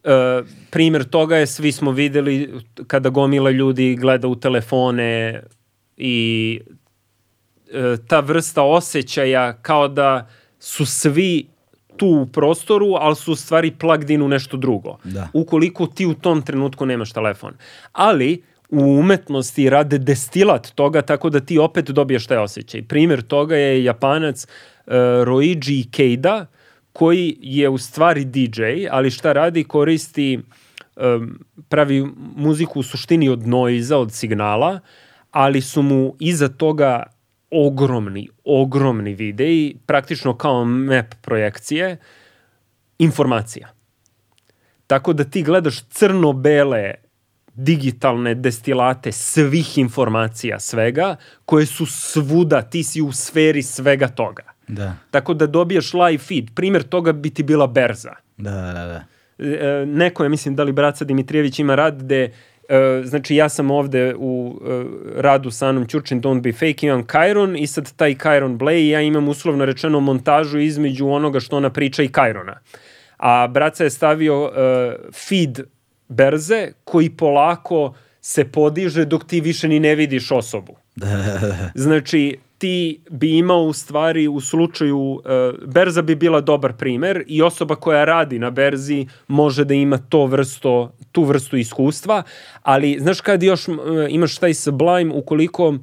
e, primer toga je, svi smo videli kada gomila ljudi gleda u telefone i e, ta vrsta osjećaja kao da su svi tu u prostoru, ali su u stvari plugged in u nešto drugo. Da. Ukoliko ti u tom trenutku nemaš telefon. Ali u umetnosti rade destilat toga tako da ti opet dobiješ taj osjećaj. Primer toga je japanac uh, Roiji Keida koji je u stvari DJ, ali šta radi? Koristi um, pravi muziku u suštini od noiza, od signala, ali su mu iza toga ogromni, ogromni videi, praktično kao map projekcije, informacija. Tako da ti gledaš crno-bele digitalne destilate svih informacija, svega, koje su svuda, ti si u sferi svega toga. Da. Tako da dobijaš live feed. Primer toga bi ti bila berza. Da, da, da. E, neko je, mislim, da li Braca Dimitrijević ima rad gde E, znači ja sam ovde u uh, radu sa Anom Ćurčin Don't Be Fake, imam Kajron i sad taj Kajron Blay i ja imam uslovno rečeno montažu između onoga što ona priča i Kajrona. A Braca je stavio uh, feed berze koji polako se podiže dok ti više ni ne vidiš osobu. Znači, ti bi imao u stvari u slučaju, uh, berza bi bila dobar primer i osoba koja radi na berzi može da ima to vrsto, tu vrstu iskustva, ali znaš kad još imaš taj sublime ukoliko uh,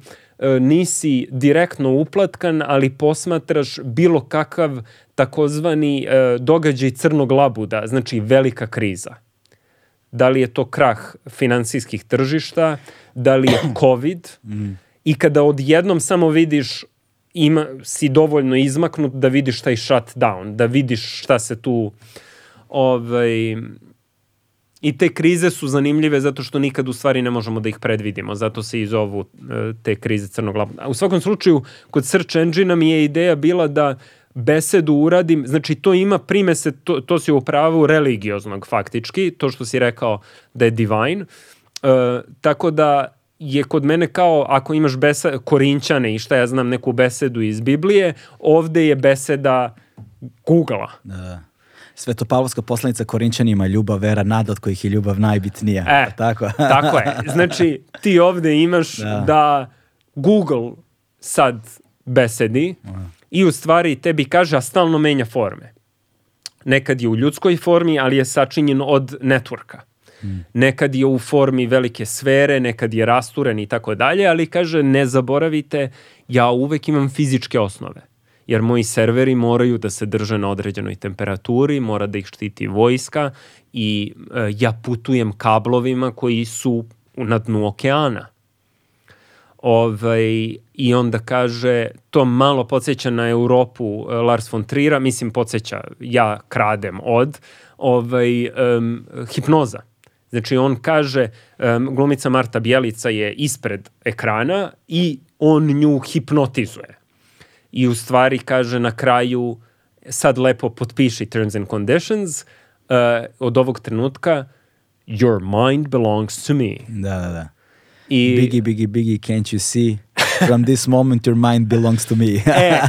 nisi direktno uplatkan, ali posmatraš bilo kakav takozvani uh, događaj crnog labuda, znači velika kriza. Da li je to krah finansijskih tržišta, da li je COVID, i kada odjednom samo vidiš ima, si dovoljno izmaknut da vidiš taj shutdown, da vidiš šta se tu ovaj, I te krize su zanimljive zato što nikad u stvari ne možemo da ih predvidimo, zato se i zovu e, te krize crnog. U svakom slučaju, kod search engine mi je ideja bila da besedu uradim, znači to ima primese, to, to si u pravu religioznog faktički, to što si rekao da je divine, uh, tako da je kod mene kao ako imaš besa, korinćane i šta ja znam neku besedu iz Biblije, ovde je beseda Google-a. Da. Svetopavlovska poslanica Korinčanima, ljubav, vera, nada od kojih je ljubav najbitnija. E, tako? tako je. Znači, ti ovde imaš da, da Google sad besedi i u stvari tebi kaže, a stalno menja forme. Nekad je u ljudskoj formi, ali je sačinjen od networka. Nekad je u formi velike sfere, nekad je rasturen i tako dalje, ali kaže ne zaboravite, ja uvek imam fizičke osnove. Jer moji serveri moraju da se drže na određenoj temperaturi, mora da ih štiti vojska i e, ja putujem kablovima koji su na dnu okeana. Ovaj, I onda kaže, to malo podsjeća na Europu e, Lars von Trira, mislim podsjeća, ja kradem od, ovaj, um, hipnoza Znači on kaže, um, glumica Marta Bjelica je ispred ekrana i on nju hipnotizuje. I u stvari kaže na kraju, sad lepo potpiši terms and conditions, uh, od ovog trenutka, your mind belongs to me. Da, da, da. I, biggie, biggie, biggie, can't you see? From this moment your mind belongs to me. e,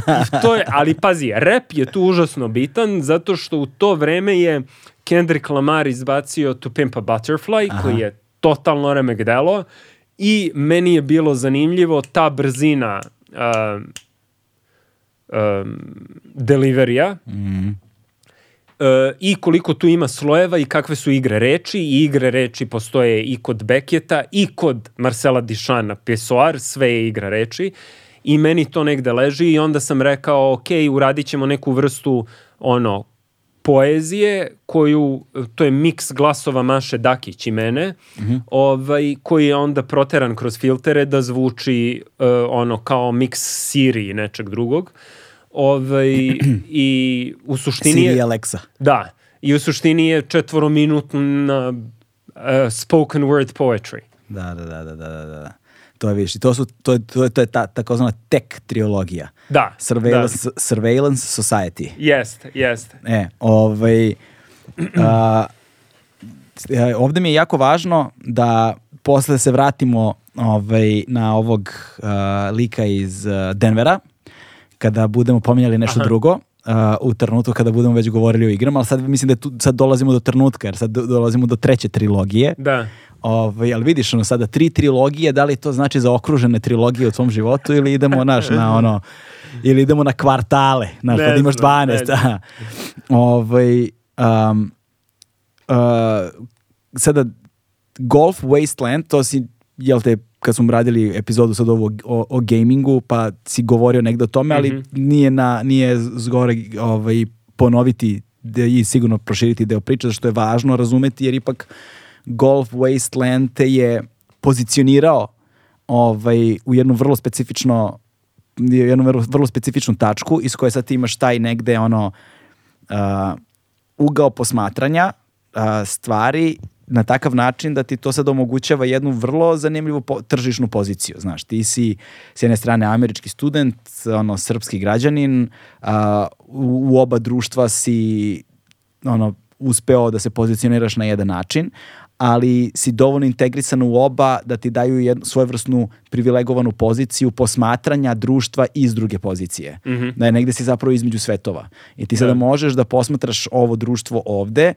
to je, ali pazi, rap je tu užasno bitan zato što u to vreme je Kendrick Lamar izbacio To Pimp a Butterfly, Aha. koji je totalno remek delo i meni je bilo zanimljivo ta brzina uh, um, deliverija mm. Uh, i koliko tu ima slojeva i kakve su igre reči i igre reči postoje i kod Beketa i kod Marcela Dišana Pesoar, sve je igra reči i meni to negde leži i onda sam rekao ok, uradit ćemo neku vrstu ono poezije koju, to je miks glasova Maše Dakić i mene, mm -hmm. ovaj, koji je onda proteran kroz filtere da zvuči uh, ono kao miks Siri i nečeg drugog. Ovaj, I u suštini Siri je... Alexa. Da. I u suštini je četvorominutna uh, spoken word poetry. Da, da, da, da, da, da. To je vidiš, to, su, to, je, to, je, to je ta takozvana tech trilogija. Da. Surveillance, da. surveillance Society. Jeste, jeste. E, ovaj, a, ovde mi je jako važno da posle da se vratimo ovaj, na ovog a, lika iz a, Denvera, kada budemo pominjali nešto Aha. drugo, uh, u trenutku kada budemo već govorili o igrama, ali sad mislim da tu, sad dolazimo do trenutka, jer sad dolazimo do treće trilogije. Da. Ovaj, ali vidiš ono sada tri trilogije, da li to znači za okružene trilogije u tvom životu ili idemo naš na ono ili idemo na kvartale, znaš, kad imaš 12. ovaj, um, uh, sada Golf Wasteland, to si, jel te, kad smo radili epizodu sad ovo o, o gamingu, pa si govorio negde o tome, ali mm -hmm. nije, na, nije zgore ovaj, ponoviti i sigurno proširiti deo priče, što je važno razumeti, jer ipak Golf Wasteland te je pozicionirao ovaj, u jednu vrlo specifično jednu vrlo, vrlo specifičnu tačku iz koje sad ti imaš taj negde ono uh, ugao posmatranja uh, stvari na takav način da ti to sad omogućava jednu vrlo zanimljivu po, tržišnu poziciju. Znaš, ti si s jedne strane američki student, ono, srpski građanin, a, u, u oba društva si ono, uspeo da se pozicioniraš na jedan način, ali si dovoljno integrisan u oba da ti daju jednu svojevrsnu privilegovanu poziciju posmatranja društva iz druge pozicije. Mm -hmm. Da je negde si zapravo između svetova. I ti sada da. možeš da posmatraš ovo društvo ovde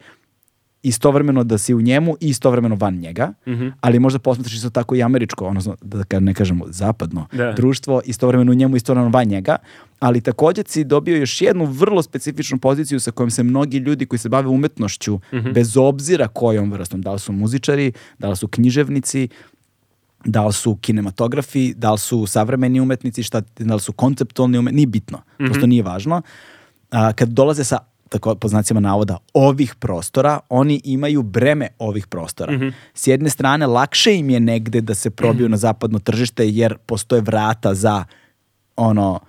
istovremeno da si u njemu i istovremeno van njega, Mhm. ali možda posmetraš isto tako i američko, odnosno da ne kažemo zapadno Da. društvo, istovremeno u njemu, istovremeno van njega, ali takođe si dobio još jednu vrlo specifičnu poziciju sa kojom se mnogi ljudi koji se bave umetnošću, Mhm. bez obzira kojom vrstom, da li su muzičari, da li su književnici, da li su kinematografi, da li su savremeni umetnici, šta, da li su konceptualni umetnici, nije bitno, prosto nije važno. A, kad dolaze sa tako po znacima navoda, ovih prostora, oni imaju breme ovih prostora. S jedne strane, lakše im je negde da se probiju na zapadno tržište, jer postoje vrata za ono,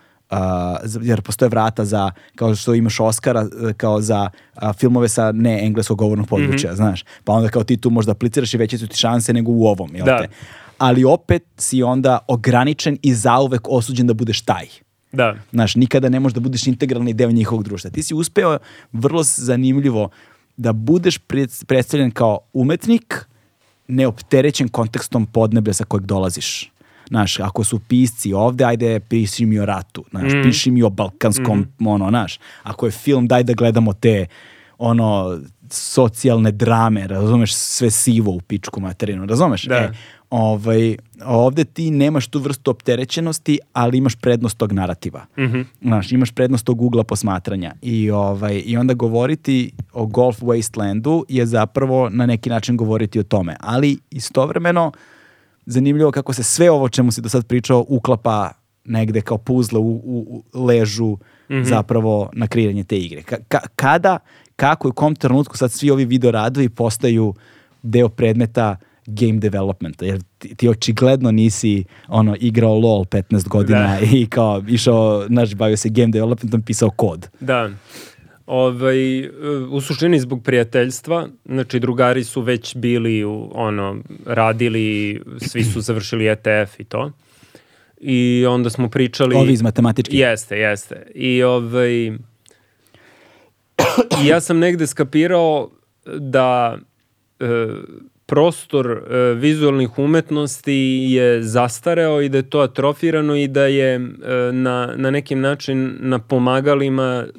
z- jer postoje vrata za, kao što imaš Oscara, e, kao za a, filmove sa ne engleskog govornog područja, znaš. Pa onda kao ti tu možda apliciraš i veće su ti šanse nego u ovom, jel Da. te? Ali opet si onda ograničen i zauvek osuđen da budeš taj. Da. Znaš, nikada ne možeš da budeš integralni deo njihovog društva. Ti si uspeo vrlo zanimljivo da budeš pred- predstavljen kao umetnik neopterećen kontekstom podneblja sa kojeg dolaziš. Znaš, ako su pisci ovde, ajde piši mi o ratu, znaš, piši mi o balkanskom, ono, znaš, ako je film, daj da gledamo te, ono, socijalne drame, razumeš, sve sivo u pičku materinu, razumeš? Da. E, ovaj, ovde ti nemaš tu vrstu opterećenosti, ali imaš prednost tog narativa. Znaš, imaš prednost tog ugla posmatranja. I, ovaj, I onda govoriti o Golf Wastelandu je zapravo na neki način govoriti o tome. Ali istovremeno zanimljivo kako se sve ovo čemu si do sad pričao uklapa negde kao puzle u, u, u ležu zapravo na kreiranje te igre. Ka- ka- kada, kako i u kom trenutku sad svi ovi video radovi postaju deo predmeta game developmenta, jer ti, ti očigledno nisi ono igrao LOL 15 godina Da. i kao išao, znaš, bavio se game developmentom, pisao kod. Da. Ovaj, u suštini zbog prijateljstva, znači drugari su već bili u, ono, radili, svi su završili ETF i to. I onda smo pričali... Ovi iz matematički. Jeste, jeste. I ovaj, i ja sam negde skapirao da e, prostor e, vizualnih umetnosti je zastareo i da je to atrofirano i da je e, na, na nekim način na pomagalima e,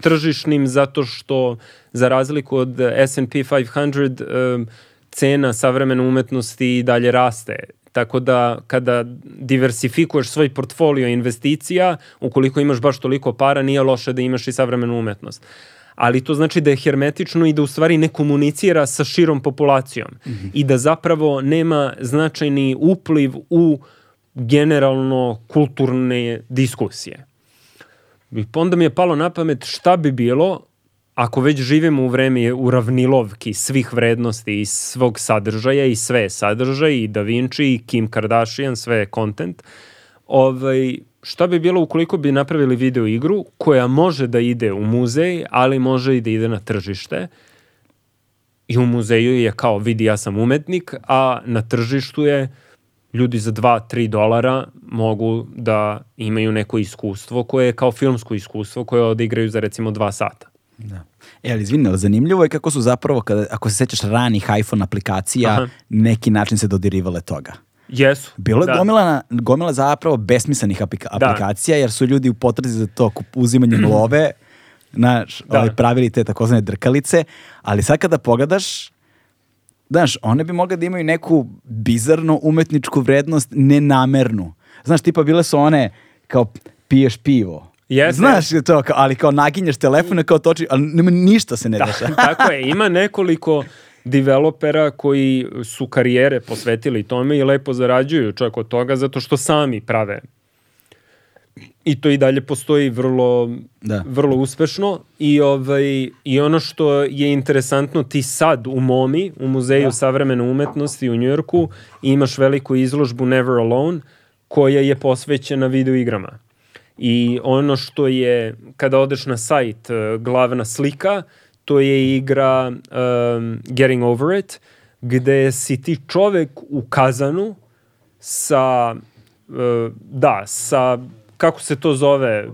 tržišnim zato što za razliku od S&P 500 e, cena savremene umetnosti i dalje raste. Tako da kada diversifikuješ svoj portfolio investicija, ukoliko imaš baš toliko para, nije loše da imaš i savremenu umetnost. Ali to znači da je hermetično i da u stvari ne komunicira sa širom populacijom i da zapravo nema značajni upliv u generalno kulturne diskusije. I onda mi je palo na pamet šta bi bilo ako već živimo u vreme uravnilovki svih vrednosti i svog sadržaja i sve je sadržaj i Da Vinci i Kim Kardashian, sve je content, ovaj, šta bi bilo ukoliko bi napravili video igru koja može da ide u muzej, ali može i da ide na tržište i u muzeju je kao vidi ja sam umetnik, a na tržištu je ljudi za 2-3 dolara mogu da imaju neko iskustvo koje je kao filmsko iskustvo koje odigraju za recimo 2 sata. Da. E, ali izvini, ali zanimljivo je kako su zapravo, kada, ako se sećaš ranih iPhone aplikacija, Aha. neki način se dodirivale toga. Jesu. Bilo je da. gomila, na- gomila zapravo besmislenih aplika- Da. aplikacija, jer su ljudi u potrazi za to uzimanjem love, znaš, Da. ovaj, pravili te takozvane drkalice, ali sad kada pogledaš, znaš, one bi mogle da imaju neku bizarnu umetničku vrednost, nenamernu. Znaš, tipa bile su one kao piješ pivo. Jeste. Znaš to, ali kao naginješ telefon kao toči, ali nema, ništa se ne dešava. Tako je, ima nekoliko developera koji su karijere posvetili tome i lepo zarađuju čak od toga zato što sami prave. I to i dalje postoji vrlo, Da. vrlo uspešno i, ovaj, i ono što je interesantno ti sad u MOMI, u Muzeju savremene umetnosti u Njujorku imaš veliku izložbu Never Alone koja je posvećena video igrama. I ono što je, kada odeš na sajt, eh, glavna slika, to je igra um, Getting Over It, gde si ti čovek u kazanu sa, eh, da, sa, kako se to zove?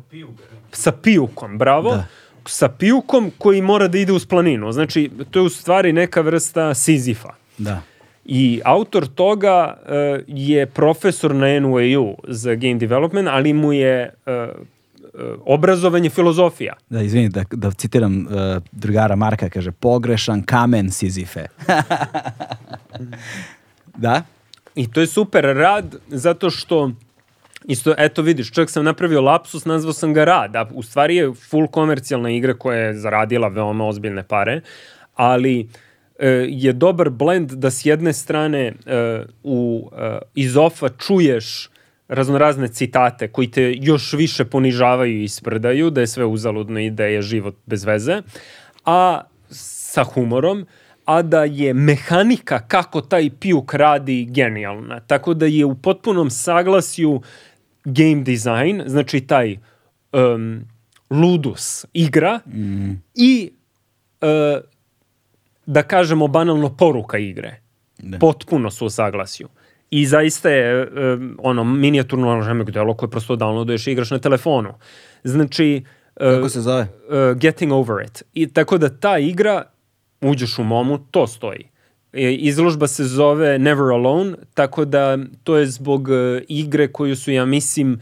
Sa pijukom, bravo. Da. Sa pijukom koji mora da ide uz planinu. Znači, to je u stvari neka vrsta Sizifa. Da. I autor toga uh, je profesor na NYU za game development, ali mu je uh, obrazovanje, filozofija. Da, izvini, da, da citiram uh, drugara Marka, kaže, pogrešan kamen Sizife. da? I to je super rad, zato što Isto, eto vidiš, čak sam napravio lapsus, nazvao sam ga rad, a u stvari je full komercijalna igra koja je zaradila veoma ozbiljne pare, ali e, je dobar blend da s jedne strane e, u, e, iz ofa čuješ raznorazne citate koji te još više ponižavaju i sprdaju, da je sve uzaludno i da je život bez veze, a sa humorom, a da je mehanika kako taj pijuk radi genijalna. Tako da je u potpunom saglasju game design, znači taj um, ludus igra mm. i uh, da kažemo banalno poruka igre. Da. Potpuno su u saglasju. I zaista je um, ono minijaturno remek delo koje prosto downloaduješ i igraš na telefonu. Znači, uh, Kako se zove? Uh, getting over it. I tako da ta igra, uđeš u momu, to stoji. E, izložba se zove Never Alone, tako da to je zbog e, igre koju su, ja mislim,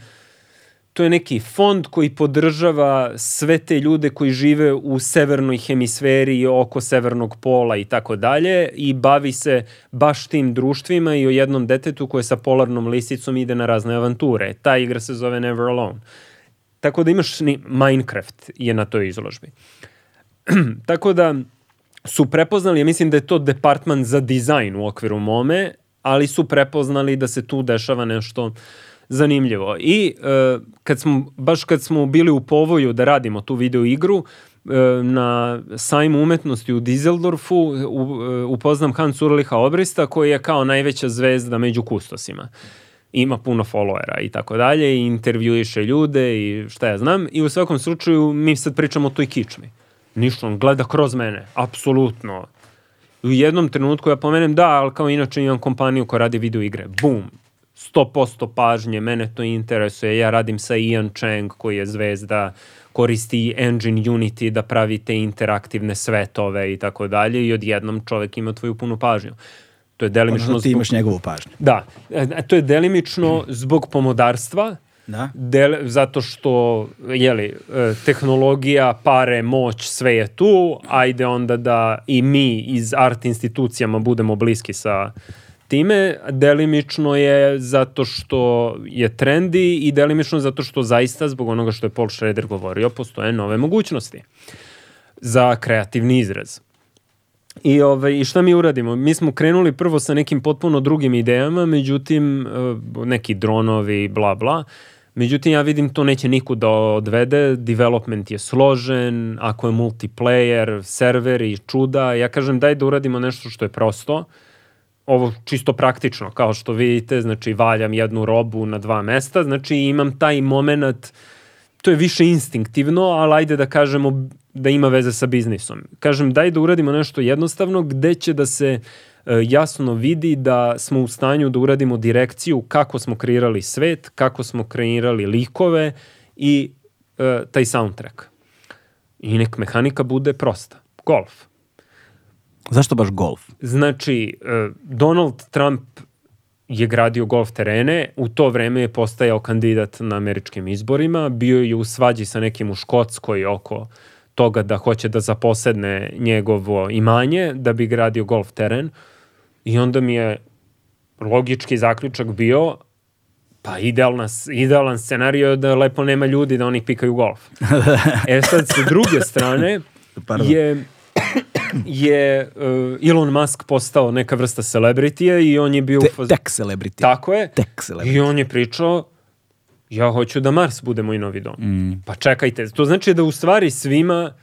to je neki fond koji podržava sve te ljude koji žive u severnoj hemisferi oko severnog pola i tako dalje i bavi se baš tim društvima i o jednom detetu koje sa polarnom lisicom ide na razne avanture. Ta igra se zove Never Alone. Tako da imaš ni Minecraft je na toj izložbi. tako da su prepoznali, ja mislim da je to departman za dizajn u okviru mome, ali su prepoznali da se tu dešava nešto zanimljivo. I e, kad smo, baš kad smo bili u povoju da radimo tu video igru, e, na sajmu umetnosti u Dizeldorfu e, upoznam Hans Urliha Obrista koji je kao najveća zvezda među kustosima. Ima puno followera i tako dalje i intervjuiše ljude i šta ja znam i u svakom slučaju mi sad pričamo o toj kičmi. Ništa, on gleda kroz mene, apsolutno. U jednom trenutku ja pomenem da, ali kao inače imam kompaniju koja radi video igre. Bum, 100% pažnje, mene to interesuje. Ja radim sa Ian Chang koji je zvezda, koristi engine Unity da pravi te interaktivne svetove i tako dalje i odjednom čovek ima tvoju punu pažnju. To je delimično... Odnosno ti zbog... imaš njegovu pažnju. Da, e, to je delimično zbog pomodarstva, Da. Del, zato što, jeli, e, tehnologija, pare, moć, sve je tu, ajde onda da i mi iz art institucijama budemo bliski sa time. Delimično je zato što je trendi i delimično zato što zaista, zbog onoga što je Paul Schrader govorio, postoje nove mogućnosti za kreativni izraz. I, ovaj, I šta mi uradimo? Mi smo krenuli prvo sa nekim potpuno drugim idejama, međutim, e, neki dronovi, bla, bla. Međutim, ja vidim to neće nikud da odvede, development je složen, ako je multiplayer, server i čuda, ja kažem daj da uradimo nešto što je prosto, ovo čisto praktično, kao što vidite, znači valjam jednu robu na dva mesta, znači imam taj moment, to je više instinktivno, ali ajde da kažemo da ima veze sa biznisom. Kažem, daj da uradimo nešto jednostavno gde će da se E, jasno vidi da smo u stanju da uradimo direkciju kako smo kreirali svet, kako smo kreirali likove i e, taj soundtrack. I nek mehanika bude prosta. Golf. Zašto baš golf? Znači, e, Donald Trump je gradio golf terene, u to vreme je postajao kandidat na američkim izborima, bio je u svađi sa nekim u Škotskoj oko toga da hoće da zaposedne njegovo imanje da bi gradio golf teren. I onda mi je logički zaključak bio pa idealna, idealan scenarij je da lepo nema ljudi da oni pikaju golf. e sad, sa druge strane, Pardon. je je uh, Elon Musk postao neka vrsta celebritija i on je bio... Te, tek celebrity. Tako je. Tek celebrity. I on je pričao ja hoću da Mars bude moj novi dom. Mm. Pa čekajte, to znači da u stvari svima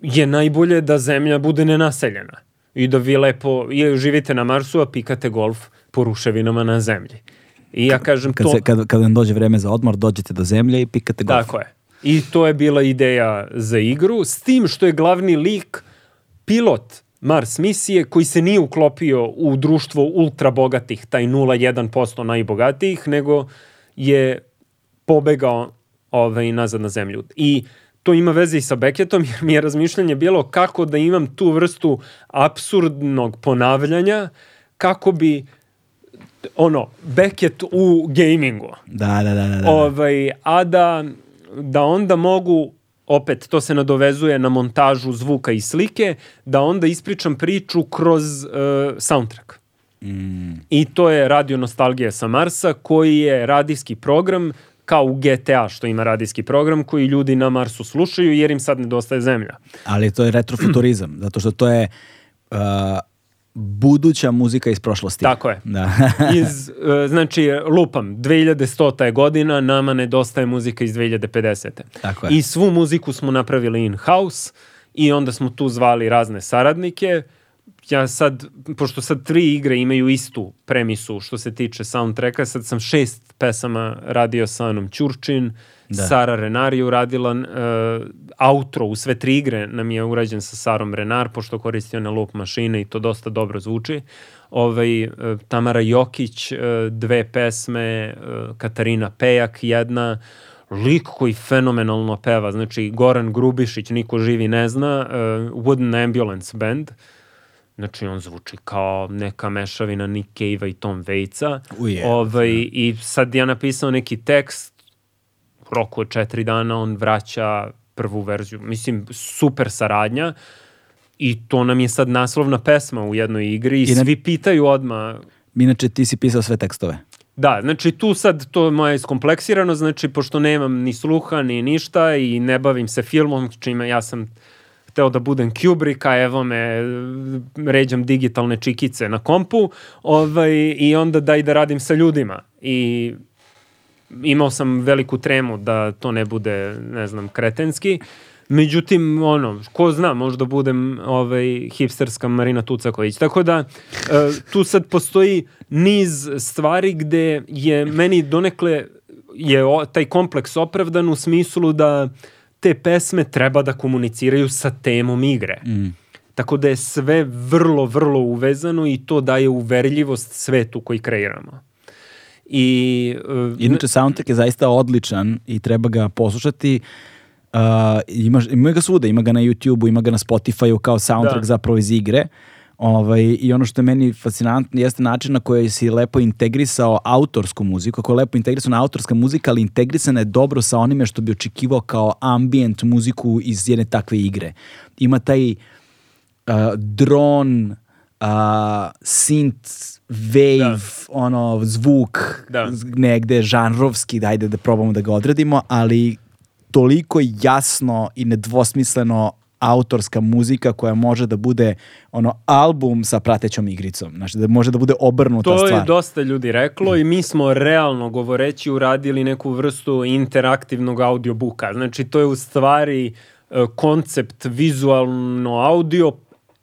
je najbolje da zemlja bude nenaseljena i da vi lepo i živite na Marsu, a pikate golf po ruševinama na zemlji. I ja kažem kad to... Se, kad, kad vam dođe vreme za odmor, dođete do zemlje i pikate golf. Tako je. I to je bila ideja za igru, s tim što je glavni lik pilot Mars misije koji se nije uklopio u društvo ultra bogatih, taj 0,1% najbogatijih, nego je pobegao ovaj, nazad na zemlju. I to ima veze i sa Beckettom, jer mi je razmišljanje bilo kako da imam tu vrstu absurdnog ponavljanja, kako bi ono, Beckett u gamingu. Da, da, da, da. da. Ovaj, a da, da onda mogu opet to se nadovezuje na montažu zvuka i slike, da onda ispričam priču kroz uh, soundtrack. Mm, I to je Radio Nostalgija sa Marsa, koji je radijski program kao u GTA što ima radijski program koji ljudi na Marsu slušaju jer im sad nedostaje zemlja. ali to je retrofuturizam, zato što to je uh, buduća muzika iz prošlosti. Tako je. Da. Iz, uh, znači, lupam, 2100. je godina, nama nedostaje muzika iz 2050. Tako je. I svu muziku smo napravili in-house i onda smo tu zvali razne saradnike. Ja sad, pošto sad tri igre imaju istu premisu što se tiče soundtracka, sad sam šest pesama radio sa Anom Ćurčin, Da. Sara Renar je uradila uh, outro u sve tri igre nam je urađen sa Sarom Renar, pošto koristi one loop mašine i to dosta dobro zvuči. Ovaj, uh, Tamara Jokić, uh, dve pesme, uh, Katarina Pejak, jedna, lik koji fenomenalno peva, znači Goran Grubišić, niko živi ne zna, uh, Wooden Ambulance Band, Znači, on zvuči kao neka mešavina Nick Cave-a i Tom Waitsa. Uje, ovaj, I sad ja napisao neki tekst, u roku od četiri dana on vraća prvu verziju. Mislim, super saradnja i to nam je sad naslovna pesma u jednoj igri i, I svi pitaju odma Inače, ti si pisao sve tekstove. Da, znači tu sad to je moje iskompleksirano, znači pošto nemam ni sluha ni ništa i ne bavim se filmom, čime ja sam hteo da budem Kubrick, a evo me, ređam digitalne čikice na kompu ovaj, i onda daj da radim sa ljudima. I imao sam veliku tremu da to ne bude, ne znam, kretenski. Međutim, ono, ko zna, možda budem ovaj, hipsterska Marina Tucaković. Tako da, e, tu sad postoji niz stvari gde je meni donekle je o, taj kompleks opravdan u smislu da te pesme treba da komuniciraju sa temom igre. Mm. Tako da je sve vrlo, vrlo uvezano i to daje uverljivost svetu koji kreiramo. I, uh, Inače, soundtrack je zaista odličan i treba ga poslušati. Uh, ima, ima ga svuda, ima ga na YouTube-u, ima ga na Spotify-u kao soundtrack Da. zapravo iz igre. Ovaj, I ono što je meni fascinantno jeste način na koji si lepo integrisao autorsku muziku, kako je lepo integrisana autorska muzika, ali integrisana je dobro sa onime što bi očekivao kao ambient muziku iz jedne takve igre. Ima taj uh, dron, uh, synth, wave, ono, zvuk, Da. negde žanrovski, dajde da probamo da ga odredimo, ali toliko jasno i nedvosmisleno autorska muzika koja može da bude ono album sa pratećom igricom. Znači da može da bude obrnuta To stvar. je dosta ljudi reklo i mi smo realno govoreći uradili neku vrstu interaktivnog audiobooka. Znači to je u stvari e, koncept vizualno audio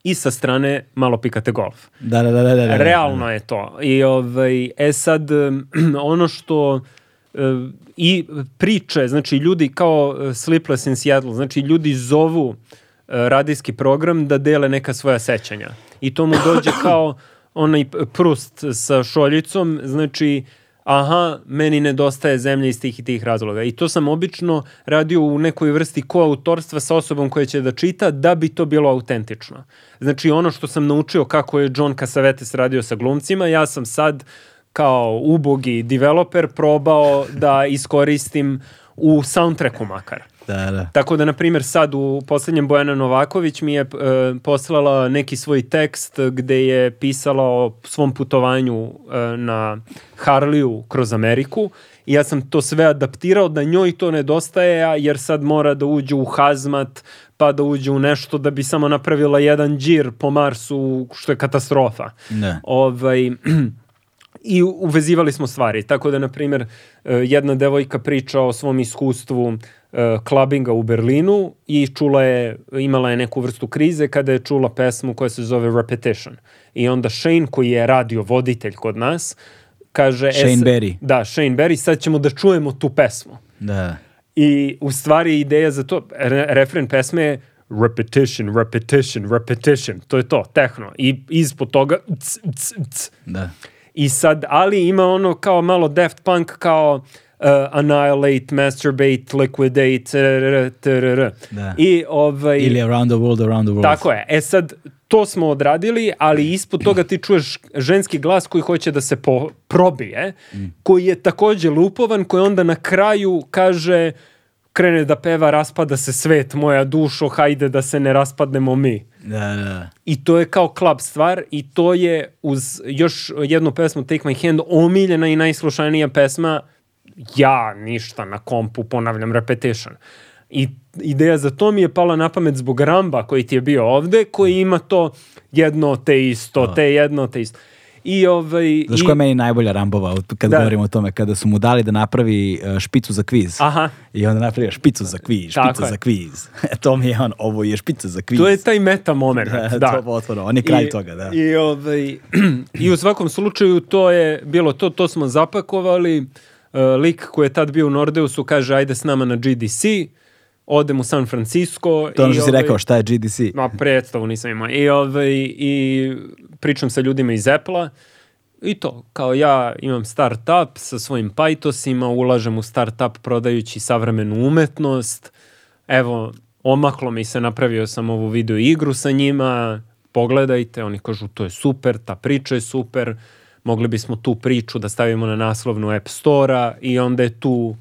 i sa strane malo pikate golf. Da, da, da, da, da, da. Realno je to. I ovaj, e sad, ono što e, i priče, znači ljudi kao e, Sleepless in Seattle, znači ljudi zovu radijski program da dele neka svoja sećanja. I to mu dođe kao onaj prust sa šoljicom, znači aha, meni nedostaje zemlja iz tih i tih razloga. I to sam obično radio u nekoj vrsti koautorstva sa osobom koja će da čita da bi to bilo autentično. Znači ono što sam naučio kako je John Cassavetes radio sa glumcima, ja sam sad kao ubogi developer probao da iskoristim u soundtracku makar. Da, da. Tako da, na primjer, sad u poslednjem Bojana Novaković mi je e, poslala neki svoj tekst gde je pisala o svom putovanju e, na Harliju kroz Ameriku i ja sam to sve adaptirao da njoj to nedostaje, jer sad mora da uđe u hazmat, pa da uđe u nešto da bi samo napravila jedan džir po Marsu, što je katastrofa. Da. Ovaj, i uvezivali smo stvari. Tako da, na primjer, e, jedna devojka priča o svom iskustvu klabinga u Berlinu i čula je, imala je neku vrstu krize kada je čula pesmu koja se zove Repetition. I onda Shane, koji je radio voditelj kod nas, kaže... e, Shane Berry. Da, Shane Berry, sad ćemo da čujemo tu pesmu. Da. I u stvari ideja za to, re, refren pesme je repetition, repetition, repetition. To je to, tehno. I ispod toga c, c, c. Da. I sad, ali ima ono kao malo Daft Punk kao uh, annihilate, masturbate, liquidate, trr, trr. Da. I ovaj... Ili Around the World, Around the World. Tako je. E sad, to smo odradili, ali ispod toga ti čuješ ženski glas koji hoće da se po, probije, koji je takođe lupovan, koji onda na kraju kaže krene da peva raspada se svet, moja dušo, hajde da se ne raspadnemo mi. Da, da. I to je kao klub stvar i to je uz još jednu pesmu Take My Hand omiljena i najslušanija pesma ja ništa na kompu ponavljam repetition. I ideja za to mi je pala na pamet zbog Ramba koji ti je bio ovde, koji ima to jedno te isto, te jedno te isto. I ovaj... Znaš i... koja je meni najbolja Rambova kad Da. govorimo o tome, kada su mu dali da napravi e, špicu za kviz. Aha. I onda napravio špicu za kviz, Tako špica je. za kviz. E, to mi je on, ovo je špica za kviz. To je taj meta moment. Da, da. to potpuno, on je kraj toga, da. I, ovaj, I u svakom slučaju to je bilo to, to smo zapakovali. Uh, lik koji je tad bio u Nordeusu kaže ajde s nama na GDC, odem u San Francisco. To ono što si ovaj, rekao, šta je GDC? Ma, predstavu nisam imao. I, ovaj, I pričam sa ljudima iz Apple-a i to, kao ja imam start-up sa svojim pajtosima, ulažem u start-up prodajući savremenu umetnost. Evo, omaklo mi se, napravio sam ovu video igru sa njima, pogledajte, oni kažu to je super, ta priča je super, mogli bismo tu priču da stavimo na naslovnu App Store-a i onda je tu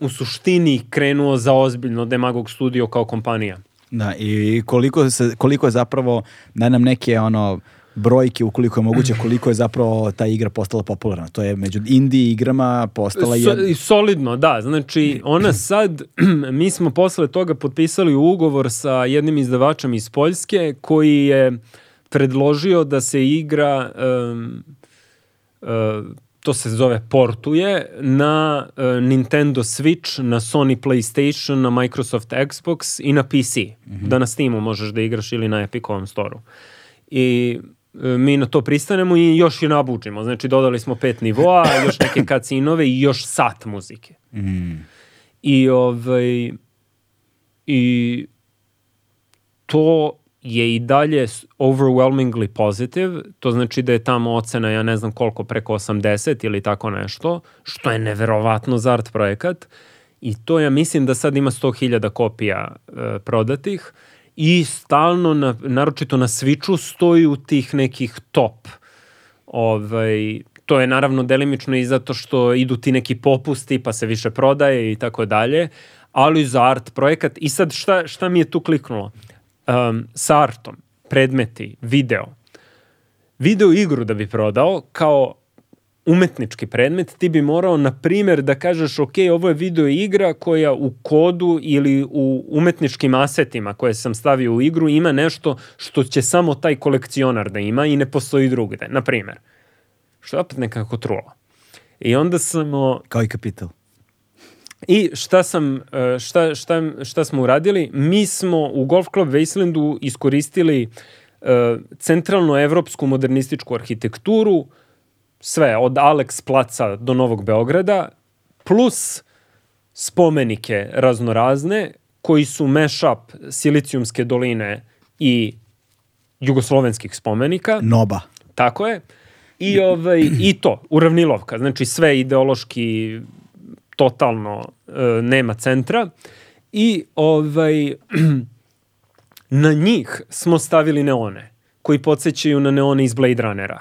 u suštini krenuo za ozbiljno Demagog Studio kao kompanija. Da, i koliko, se, koliko je zapravo, daj nam neke ono, brojke ukoliko je moguće, koliko je zapravo ta igra postala popularna. To je među indie igrama postala So, je... i solidno, da. Znači, ona sad, mi smo posle toga potpisali ugovor sa jednim izdavačem iz Poljske koji je predložio da se igra um, to se zove portuje na uh, Nintendo Switch, na Sony PlayStation, na Microsoft Xbox i na PC. Da na Steamu možeš da igraš ili na Epicovom storu. I e, mi na to pristanemo i još je nabuđimo. Znači, dodali smo pet nivoa, još neke kacinove i još sat muzike. I ovaj i to je i dalje overwhelmingly positive, to znači da je tamo ocena, ja ne znam koliko, preko 80 ili tako nešto, što je neverovatno za art projekat. I to ja mislim da sad ima 100.000 kopija e, prodatih i stalno, na, naročito na Switchu, stoji u tih nekih top. Ovaj, to je naravno delimično i zato što idu ti neki popusti pa se više prodaje i tako dalje, ali za art projekat. I sad šta, šta mi je tu kliknulo? Um, sa artom, predmeti, video. Video igru da bi prodao kao umetnički predmet, ti bi morao, na primjer, da kažeš, ok, ovo je video igra koja u kodu ili u umetničkim asetima koje sam stavio u igru ima nešto što će samo taj kolekcionar da ima i ne postoji drugde, na primjer. Što je opet nekako trulo. I onda sam... o, Kao i kapital. I šta sam, e, šta, šta, šta smo uradili? Mi smo u Golf Club Wastelandu iskoristili e, centralno evropsku modernističku arhitekturu, sve od Alex placa do Novog Beograda, plus spomenike raznorazne koji su mashup Silicijumske doline i jugoslovenskih spomenika. Noba. Tako je. I, ovaj, I to, uravnilovka. Znači sve ideološki totalno e, nema centra. I ovaj, na njih smo stavili neone koji podsjećaju na neone iz Blade Runnera.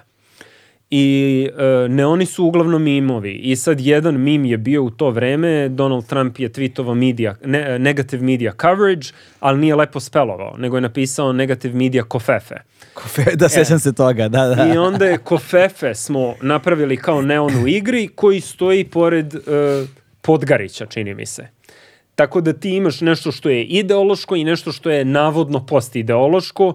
I e, neoni su uglavnom mimovi. I sad jedan mim je bio u to vreme, Donald Trump je tweetovao media, ne, negative media coverage, ali nije lepo spelovao, nego je napisao negative media kofefe. Kofe, da, sećam se toga, da, da. I onda je Kofefe smo napravili kao neon u igri koji stoji pored uh, Podgarića, čini mi se. Tako da ti imaš nešto što je ideološko i nešto što je navodno postideološko,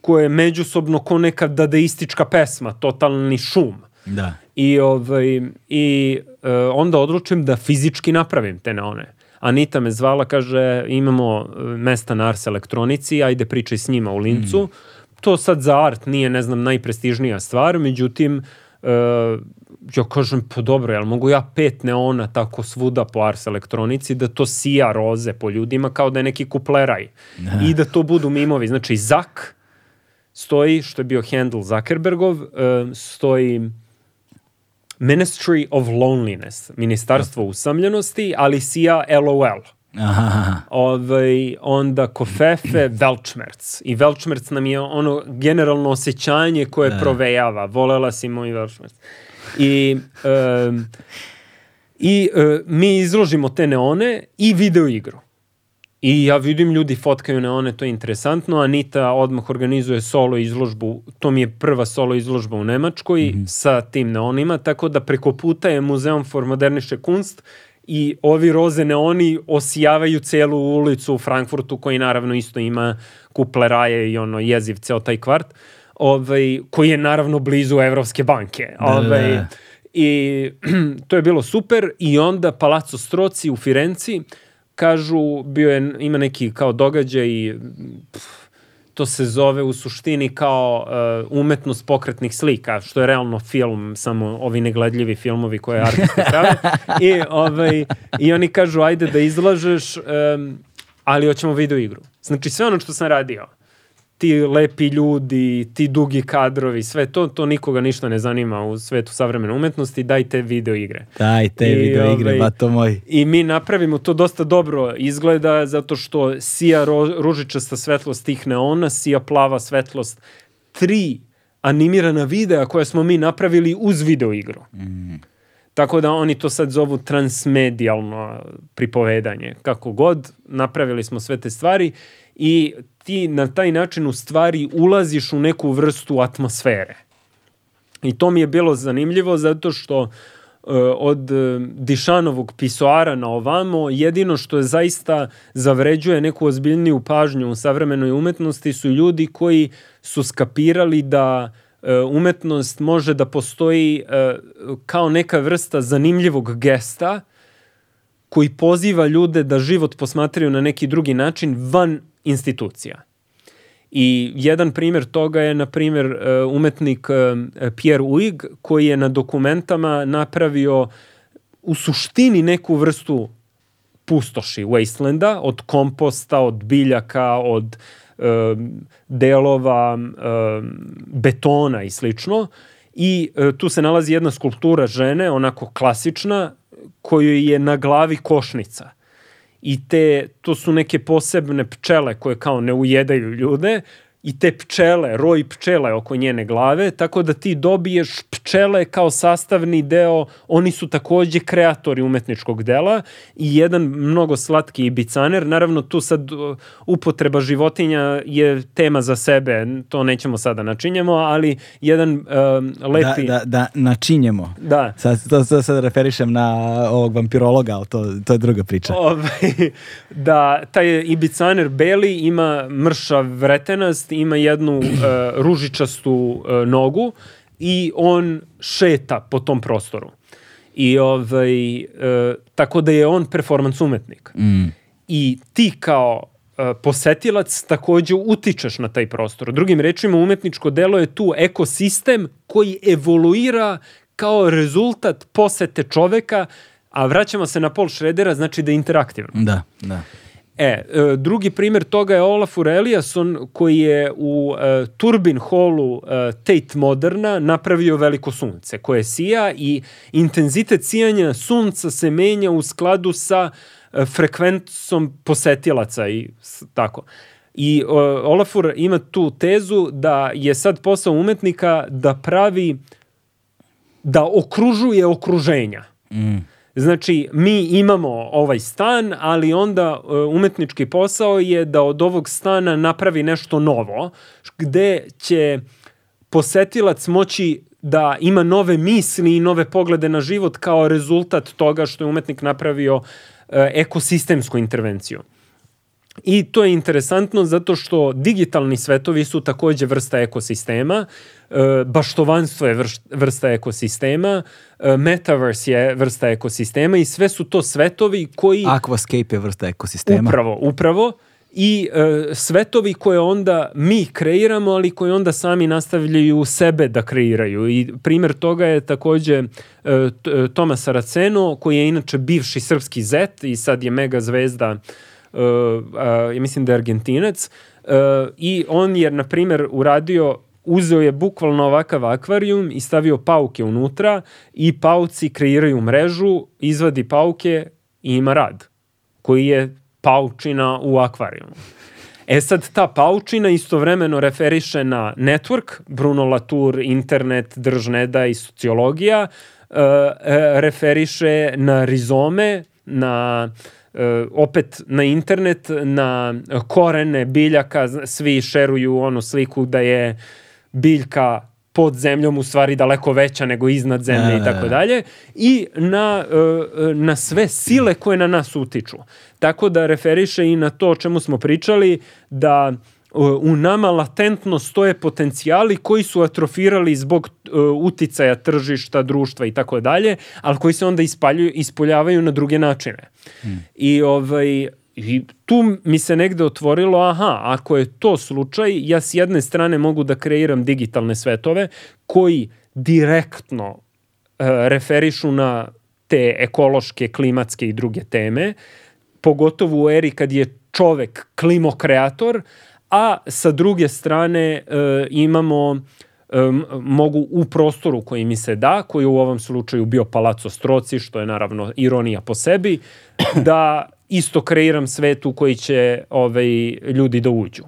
koje je međusobno ko neka dadaistička pesma, totalni šum. Da. I, ovaj, i e, onda odlučim da fizički napravim te neone. Anita me zvala, kaže, imamo e, mesta na Ars elektronici, ajde pričaj s njima u Lincu. To sad za art nije, ne znam, najprestižnija stvar, međutim, ja kažem, pa dobro, jel mogu ja pet neona tako svuda po Ars elektronici da to sija roze po ljudima kao da je neki kupleraj. I da to budu mimovi. Znači, Zak stoji, što je bio handle Zuckerbergov, e, stoji Ministry of Loneliness, ministarstvo usamljenosti, ali sija LOL. Aha. ovaj, onda kofefe, velčmerc. I velčmerc nam je ono generalno osjećanje koje Da. provejava. Volela si moj velčmerc. I, em, i e, mi izložimo te neone i video igru. I ja vidim ljudi fotkaju neone, to je interesantno. Anita odmah organizuje solo izložbu, to mi je prva solo izložba u Nemačkoj sa tim neonima, tako da preko puta je Muzeum for modernische Kunst i ovi roze neoni osijavaju celu ulicu u Frankfurtu koji naravno isto ima kupleraje i ono jeziv ceo taj kvart ovaj, koji je naravno blizu Evropske banke. Da, da, da. Ovaj, I to je bilo super i onda Palazzo Stroci u Firenci kažu, bio je, ima neki kao događaj i pff, to se zove u suštini kao uh, umetnost pokretnih slika, što je realno film, samo ovi negledljivi filmovi koje artisti prave. I, ovaj, I oni kažu, ajde da izlažeš, um, ali hoćemo video igru. Znači sve ono što sam radio, ti lepi ljudi, ti dugi kadrovi, sve to, to nikoga ništa ne zanima u svetu savremene umetnosti, dajte video igre. Daj te I, video igre, ovaj, bato moj. I mi napravimo to dosta dobro izgleda zato što sija ro, ružičasta svetlost tih neona, sija plava svetlost tri animirana videa koje smo mi napravili uz video igru. Mm. Tako da oni to sad zovu transmedijalno pripovedanje. Kako god, napravili smo sve te stvari i ti na taj način u stvari ulaziš u neku vrstu atmosfere. I to mi je bilo zanimljivo zato što uh, od uh, Dišanovog pisoara na ovamo jedino što je zaista zavređuje neku ozbiljniju pažnju u savremenoj umetnosti su ljudi koji su skapirali da uh, umetnost može da postoji kao neka vrsta zanimljivog gesta koji poziva ljude da život posmatraju na neki drugi način van institucija. I jedan primjer toga je, na primjer, e, umetnik e, Pierre Uig, koji je na dokumentama napravio u suštini neku vrstu pustoši, wastelanda, od komposta, od biljaka, od e, delova e, betona i slično. I e, tu se nalazi jedna skulptura žene, onako klasična, kojoj je na glavi košnica i te, to su neke posebne pčele koje kao ne ujedaju ljude i te pčele, roj pčele oko njene glave, tako da ti dobiješ pčele kao sastavni deo, oni su takođe kreatori umetničkog dela i jedan mnogo slatki ibicaner, naravno tu sad uh, upotreba životinja je tema za sebe, to nećemo sada načinjemo, ali jedan um, lepi... Da, da, da načinjemo. da. Sad, to, to sad referišem na ovog vampirologa, ali to, to je druga priča. Ovaj, da taj ibicaner beli ima mršav vretenast, ima jednu uh, ružičastu uh, nogu i on šeta po tom prostoru. I ovaj, uh, tako da je on performans umetnik. Mm. I ti kao uh, posetilac takođe utičeš na taj prostor. Drugim rečima, umetničko delo je tu ekosistem koji evoluira kao rezultat posete čoveka, a vraćamo se na Paul Schroedera, znači da je interaktivno. Da, da. E, e, drugi primjer toga je Olafur Eliasson koji je u e, Turbin Hallu e, Tate Moderna napravio veliko sunce koje sija i intenzitet sijanja sunca se menja u skladu sa e, frekvencom posetilaca i tako. I e, Olafur ima tu tezu da je sad posao umetnika da pravi da okružuje okruženja. Mm. Znači, mi imamo ovaj stan, ali onda e, umetnički posao je da od ovog stana napravi nešto novo, gde će posetilac moći da ima nove misli i nove poglede na život kao rezultat toga što je umetnik napravio e, ekosistemsku intervenciju. I to je interesantno zato što digitalni svetovi su takođe vrsta ekosistema, e, baštovanstvo je vrsta ekosistema, e, metaverse je vrsta ekosistema i sve su to svetovi koji... Aquascape je vrsta ekosistema. Upravo, upravo. I e, svetovi koje onda mi kreiramo, ali koje onda sami nastavljaju sebe da kreiraju. I primjer toga je takođe e, e, Tomas Saraceno, koji je inače bivši srpski zet i sad je mega zvezda, e, a, ja mislim da je Argentinac, e, i on je, na primjer, uradio uzeo je bukvalno ovakav akvarijum i stavio pauke unutra i pauci kreiraju mrežu, izvadi pauke i ima rad koji je paučina u akvarijumu. E sad, ta paučina istovremeno referiše na network, Bruno Latour, internet, držneda i sociologija, e, referiše na rizome, na opet na internet, na korene biljaka, svi šeruju onu sliku da je biljka pod zemljom u stvari daleko veća nego iznad zemlje Da, i da, tako da. dalje i na, e, na sve sile koje na nas utiču. Tako da referiše i na to o čemu smo pričali da u nama latentno stoje potencijali koji su atrofirali zbog e, uticaja tržišta, društva i tako dalje, ali koji se onda ispaljuju, ispoljavaju na druge načine. I ovaj I tu mi se negde otvorilo, aha, ako je to slučaj, ja s jedne strane mogu da kreiram digitalne svetove koji direktno e, referišu na te ekološke, klimatske i druge teme, pogotovo u eri kad je čovek klimokreator, a sa druge strane e, imamo em, mogu u prostoru koji mi se da, koji je u ovom slučaju bio Palazzo Stroci, što je naravno ironija po sebi, da isto kreiram svet u koji će ovaj, ljudi da uđu.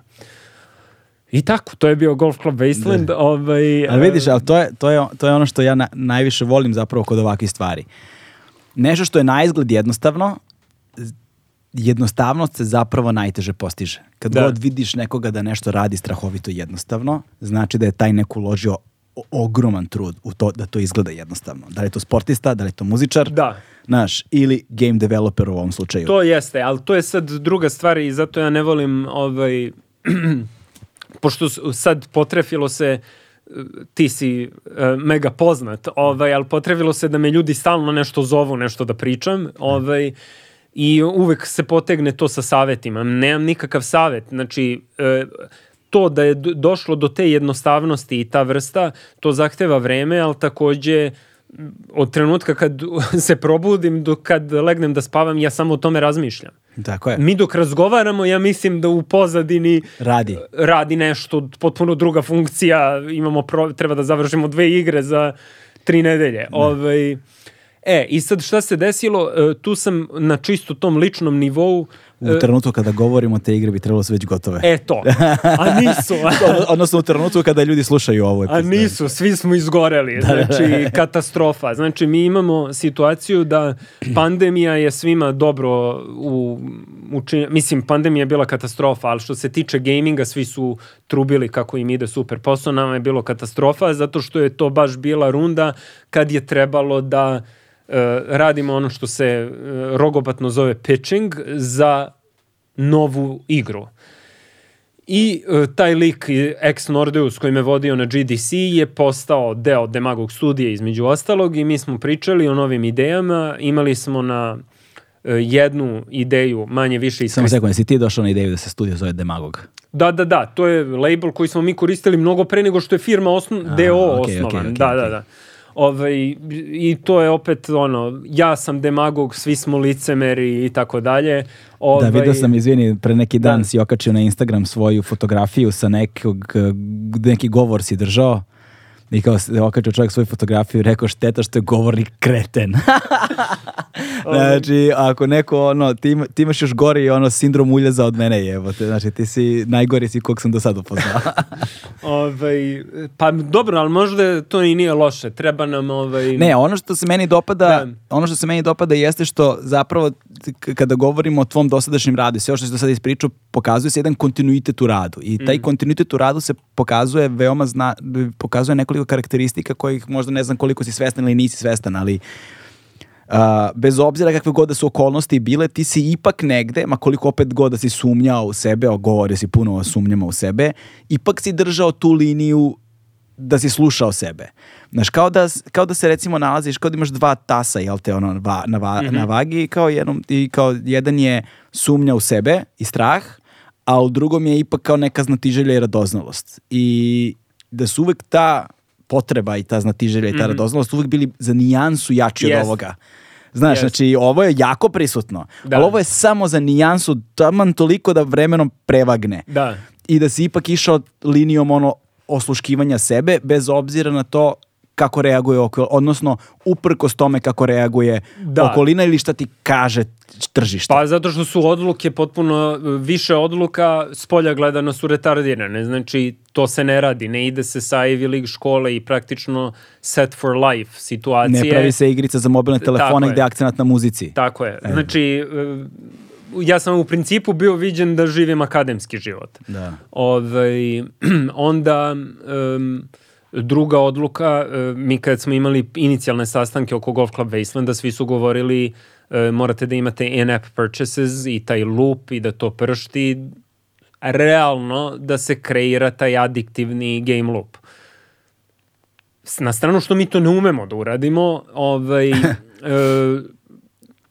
I tako, to je bio Golf Club Wasteland. Ovaj, Ali vidiš, ali to je, to je, to je ono što ja na, najviše volim zapravo kod ovakvih stvari. Nešto što je na izgled jednostavno, jednostavnost se zapravo najteže postiže. Kad Da. god vidiš nekoga da nešto radi strahovito jednostavno, znači da je taj neko uložio ogroman trud u to da to izgleda jednostavno. Da li je to sportista, da li je to muzičar, Da. znaš, ili game developer u ovom slučaju. To jeste, ali to je sad druga stvar i zato ja ne volim ovaj, pošto sad potrefilo se e, ti si e, mega poznat, ovaj, ali potrefilo se da me ljudi stalno nešto zovu, nešto da pričam, ovaj, i uvek se potegne to sa savetima. Nemam nikakav savet, znači e, to da je do- došlo do te jednostavnosti i ta vrsta, to zahteva vreme, ali takođe od trenutka kad se probudim do kad legnem da spavam, ja samo o tome razmišljam. Tako je. Mi dok razgovaramo, ja mislim da u pozadini Radi. radi nešto, potpuno druga funkcija, imamo pro, treba da završimo dve igre za tri nedelje. Ovaj, e, i sad šta se desilo, E, tu sam na čisto tom ličnom nivou, U trenutku kada govorimo te igre bi trebalo su već gotove. e to, a nisu. Odnosno u trenutku kada ljudi slušaju ovu A nisu, svi smo izgoreli. Znači, katastrofa. Znači, mi imamo situaciju da pandemija je svima dobro u, učin... Mislim, pandemija je bila katastrofa, ali što se tiče gaminga, svi su trubili kako im ide super posao. Nama je bilo katastrofa, zato što je to baš bila runda kad je trebalo da e, radimo ono što se e, rogobatno zove pitching za novu igru. I e, taj lik ex Nordeus koji me vodio na GDC je postao deo Demagog studija između ostalog i mi smo pričali o novim idejama. Imali smo na e, jednu ideju manje više iz Samo sekund, jesi ti došao na ideju da se studio zove Demagog? Da, da, da, to je label koji smo mi koristili mnogo pre nego što je firma osno, DO okej, osnovan. okej, okej, da, da, da. Ovaj, I to je opet ono, ja sam demagog, svi smo licemeri i tako dalje. Ovaj, Da, vidio sam, izvini, pre neki dan Da. si okačio na Instagram svoju fotografiju sa nekog, eh, neki govor si držao i kao se okačio čovjek svoju fotografiju i rekao šteta što je govornik kreten. znači, ako neko, ono, ti, ti imaš još gori ono sindrom uljeza od mene jebote, znači ti si najgori si kog sam do sada upoznao. Ovaj, pa dobro, ali možda to i nije loše. Treba nam ovaj... Ne, ono što se meni dopada, Da. ono što se meni dopada jeste što zapravo kada govorimo o tvom dosadašnjem radu, sve što si do sada ispričao, pokazuje se jedan kontinuitet u radu. I Mm. taj kontinuitet u radu se pokazuje veoma zna, pokazuje nekoliko karakteristika kojih možda ne znam koliko si svestan ili nisi svestan, ali a, bez obzira kakve god da su okolnosti bile, ti si ipak negde, ma koliko opet god da si sumnjao u sebe, a govorio si puno o sumnjama u sebe, ipak si držao tu liniju da si slušao sebe. Znaš, kao da, kao da se recimo nalaziš, kao da imaš dva tasa, jel te, ono, va, na, va, na vagi kao, jednom, i kao jedan je sumnja u sebe i strah, a u drugom je ipak kao neka znatiželja i radoznalost. I da su uvek ta potreba i ta znatiželja i ta radoznalost uvek bili za nijansu jači Jest. od ovoga. Znaš, Jest. znači ovo je jako prisutno, Da. ali ovo je samo za nijansu taman toliko da vremenom prevagne Da. i da si ipak išao linijom ono osluškivanja sebe bez obzira na to kako reaguje okolina, odnosno uprkos tome kako reaguje Da. okolina ili šta ti kaže tržište. Pa zato što su odluke potpuno, više odluka s polja gledano su retardirane, znači to se ne radi, ne ide se sa Ivy League škole i praktično set for life situacije. ne pravi se igrica za mobilne telefone gde je akcenat na muzici. Tako je, znači e, ja sam u principu bio viđen da živim akademski život. Da. Ovaj, onda em, druga odluka, e, mi kad smo imali inicijalne sastanke oko Golf Club Wasteland, svi su govorili e, morate da imate in-app purchases i taj loop i da to pršti realno da se kreira taj adiktivni game loop. Na stranu što mi to ne umemo da uradimo, ovaj, e,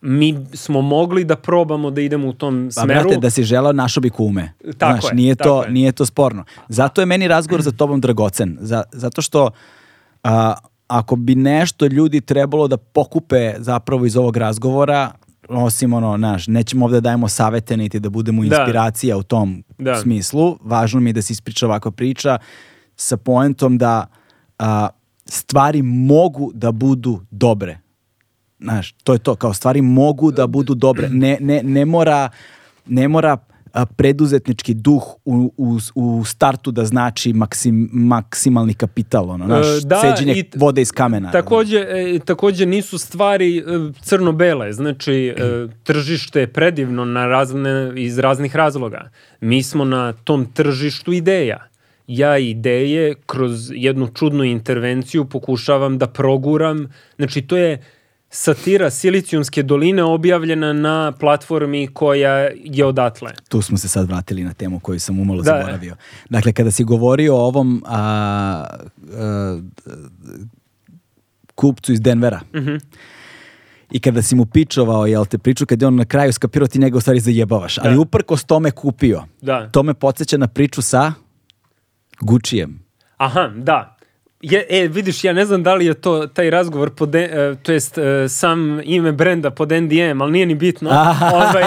mi smo mogli da probamo da idemo u tom Pa smeru. brate, da si želao našo bi kume. Tako Znaš, je, nije, tako to, je. nije to sporno. Zato je meni razgovor za tobom dragocen. Za, zato što a, ako bi nešto ljudi trebalo da pokupe zapravo iz ovog razgovora, osim ono, znaš, nećemo ovde da dajemo savete niti da budemo Da. inspiracija u tom Da. smislu. Važno mi je da se ispriča ovakva priča sa poentom da a, stvari mogu da budu dobre. Znaš, to je to, kao stvari mogu da budu dobre. Ne, ne, ne mora, ne mora preduzetnički duh u, u, u startu da znači maksim, maksimalni kapital, ono, znaš, E, da, ceđenje i vode iz kamena. Takođe, e, takođe nisu stvari e, crno-bele, znači tržište je predivno na razne, iz raznih razloga. Mi smo na tom tržištu ideja. Ja ideje kroz jednu čudnu intervenciju pokušavam da proguram, znači to je satira Silicijumske doline objavljena na platformi koja je odatle. Tu smo se sad vratili na temu koju sam umalo Da. zaboravio. Dakle, kada si govorio o ovom a, a, kupcu iz Denvera, Mhm. I kada si mu pičovao, jel te priču, kad je on na kraju skapirao ti njega u stvari zajebavaš. Ali Da. uprkos tome kupio. Da. To me podsjeća na priču sa Guccijem. Aha, da. Je, e, vidiš, ja ne znam da li je to taj razgovor pod, e, to jest e, sam ime brenda pod NDM, ali nije ni bitno. ovaj,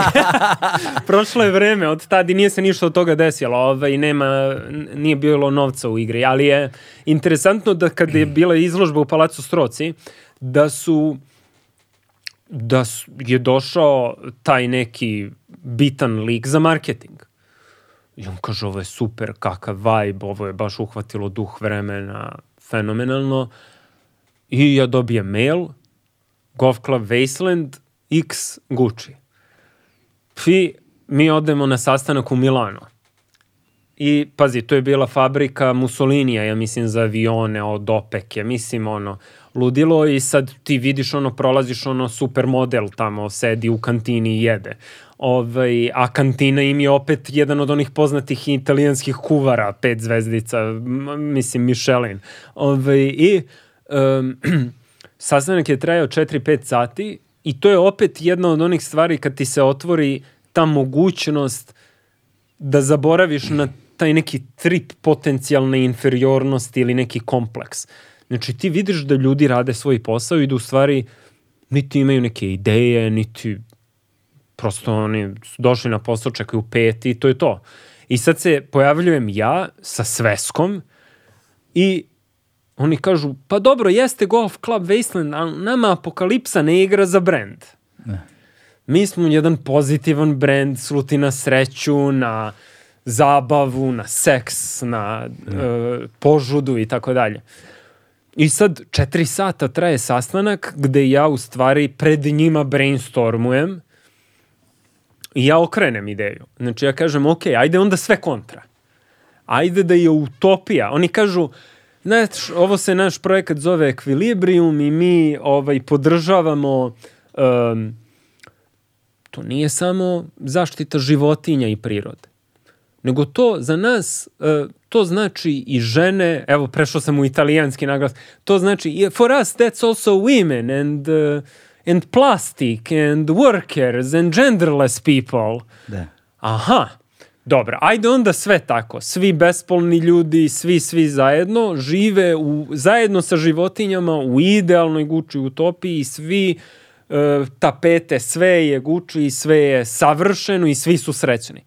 prošlo je vreme od tada nije se ništa od toga desilo. Ovaj, nema, nije bilo novca u igri, ali je interesantno da kad je bila izložba u Palacu Stroci, da su da su, je došao taj neki bitan lik za marketing. I on kaže, ovo je super, kakav vibe, ovo je baš uhvatilo duh vremena, fenomenalno. I ja dobijem mail, Golf Club Wasteland, X Gucci. I mi odemo na sastanak u Milano. I pazi, to je bila fabrika Mussolinija, ja mislim za avione od opeke, mislim ono, ludilo i sad ti vidiš ono, prolaziš ono super model tamo, sedi u kantini i jede. Ovaj, a kantina im je opet jedan od onih poznatih italijanskih kuvara, pet zvezdica, mislim Michelin. Ovaj, I um, sastanak je trajao 4-5 sati i to je opet jedna od onih stvari kad ti se otvori ta mogućnost da zaboraviš na taj neki trip potencijalne inferiornosti ili neki kompleks. Znači ti vidiš da ljudi rade svoj posao i da u stvari niti imaju neke ideje, niti prosto oni su došli na posao, čekaju pet i to je to. I sad se pojavljujem ja sa sveskom i oni kažu, pa dobro, jeste Golf Club Wasteland, ali nama Apokalipsa ne igra za brand. Mi smo jedan pozitivan brand, sluti na sreću, na zabavu, na seks, na e, požudu i tako dalje. I sad četiri sata traje sastanak gde ja u stvari pred njima brainstormujem i ja okrenem ideju. Znači ja kažem, ok, ajde onda sve kontra. Ajde da je utopija. Oni kažu, znaš, ovo se naš projekat zove Equilibrium i mi ovaj, podržavamo um, to nije samo zaštita životinja i prirode. Nego to za nas, e, to znači i žene, evo prešao sam u italijanski naglas, to znači, for us that's also women and, uh, and plastic and workers and genderless people. Da. Aha, dobro, ajde onda sve tako. Svi bespolni ljudi, svi, svi zajedno žive u, zajedno sa životinjama u idealnoj guči utopiji i svi e, tapete, sve je guči i sve je savršeno i svi su srećni.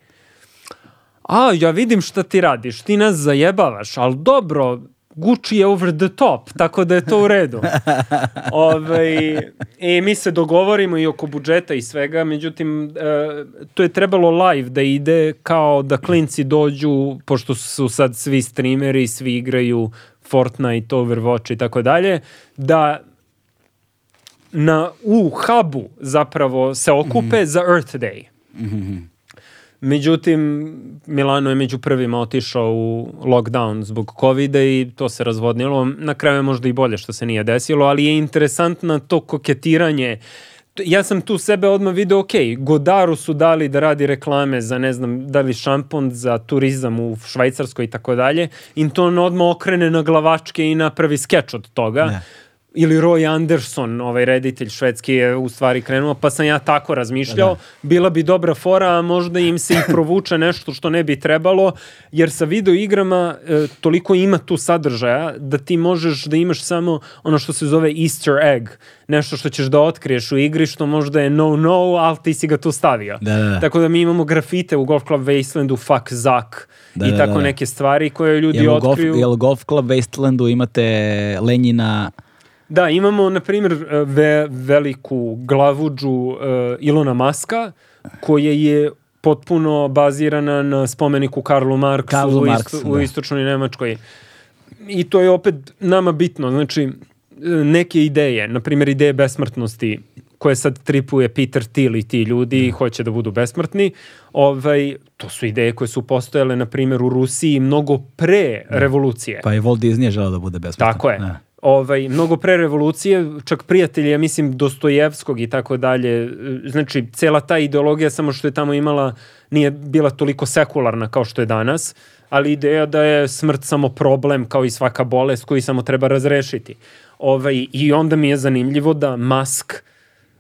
A, ja vidim šta ti radiš, ti nas zajebavaš, ali dobro, Gucci je over the top, tako da je to u redu. Ovaj, I mi se dogovorimo i oko budžeta i svega, međutim, e, to je trebalo live da ide kao da klinci dođu, pošto su sad svi streameri, svi igraju Fortnite, Overwatch i tako dalje, da na, u hubu zapravo se okupe mm -hmm. za Earth Day. Mm -hmm. Međutim, Milano je među prvima otišao u lockdown zbog covid i to se razvodnilo. Na kraju je možda i bolje što se nije desilo, ali je interesantno to koketiranje ja sam tu sebe odmah video, ok, Godaru su dali da radi reklame za, ne znam, da li šampon za turizam u Švajcarskoj i tako dalje, i to on odmah okrene na glavačke i napravi skeč od toga. Ne ili Roy Anderson, ovaj reditelj švedski je u stvari krenuo, pa sam ja tako razmišljao, da. bila bi dobra fora, a možda im se i provuče nešto što ne bi trebalo, jer sa video igrama e, toliko ima tu sadržaja da ti možeš da imaš samo ono što se zove easter egg, nešto što ćeš da otkriješ u igri, što možda je no-no, ali ti si ga tu stavio. Da, da, da. Tako da mi imamo grafite u Golf Club Wastelandu, fuck Zak, da, i da, tako da, da. neke stvari koje ljudi jel otkriju. Golf, jel u Golf Club Wastelandu imate Lenjina Da, imamo, na primjer, e, ve, veliku glavuđu uh, Ilona Maska, koja je potpuno bazirana na spomeniku Karlu Marksu Karlu u, Marks, isto, da. u istočnoj Nemačkoj. I to je opet nama bitno. Znači, e, neke ideje, na primjer ideje besmrtnosti, koje sad tripuje Peter Thiel i ti ljudi i hoće da budu besmrtni, ovaj, to su ideje koje su postojale, na primjer, u Rusiji mnogo pre revolucije. Pa i Walt Disney je želeo da bude besmrtni. Tako je. Da ovaj, mnogo pre revolucije, čak prijatelji, ja mislim, Dostojevskog i tako dalje. Znači, cela ta ideologija, samo što je tamo imala, nije bila toliko sekularna kao što je danas, ali ideja da je smrt samo problem kao i svaka bolest koji samo treba razrešiti. Ovaj, I onda mi je zanimljivo da Musk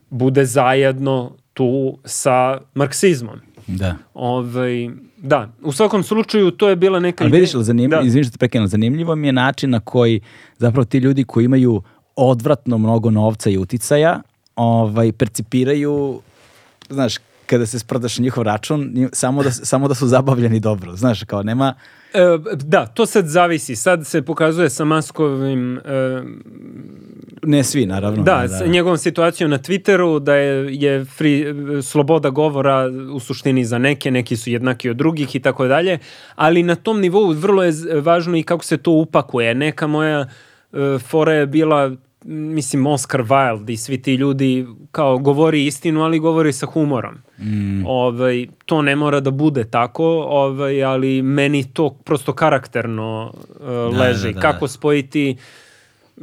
bude zajedno tu sa marksizmom. Da. Ovaj, da, u svakom slučaju to je bila neka Ali vidiš li, zanimljivo, da. te prekrenuo, zanimljivo mi je način na koji zapravo ti ljudi koji imaju odvratno mnogo novca i uticaja, ovaj, percipiraju, znaš, kada se sprdaš njihov račun, samo da, samo da su zabavljeni dobro. Znaš, kao nema... E, da, to sad zavisi. Sad se pokazuje sa Maskovim... E, ne svi, naravno. Da, da, sa njegovom situacijom na Twitteru, da je, je free, sloboda govora u suštini za neke, neki su jednaki od drugih i tako dalje, ali na tom nivou vrlo je važno i kako se to upakuje. Neka moja e, fora je bila mislim Oscar Wilde i svi ti ljudi kao govori istinu, ali govori sa humorom. Mm. Ovaj, to ne mora da bude tako, ovaj, ali meni to prosto karakterno uh, leži. Da, da, da. Kako spojiti uh,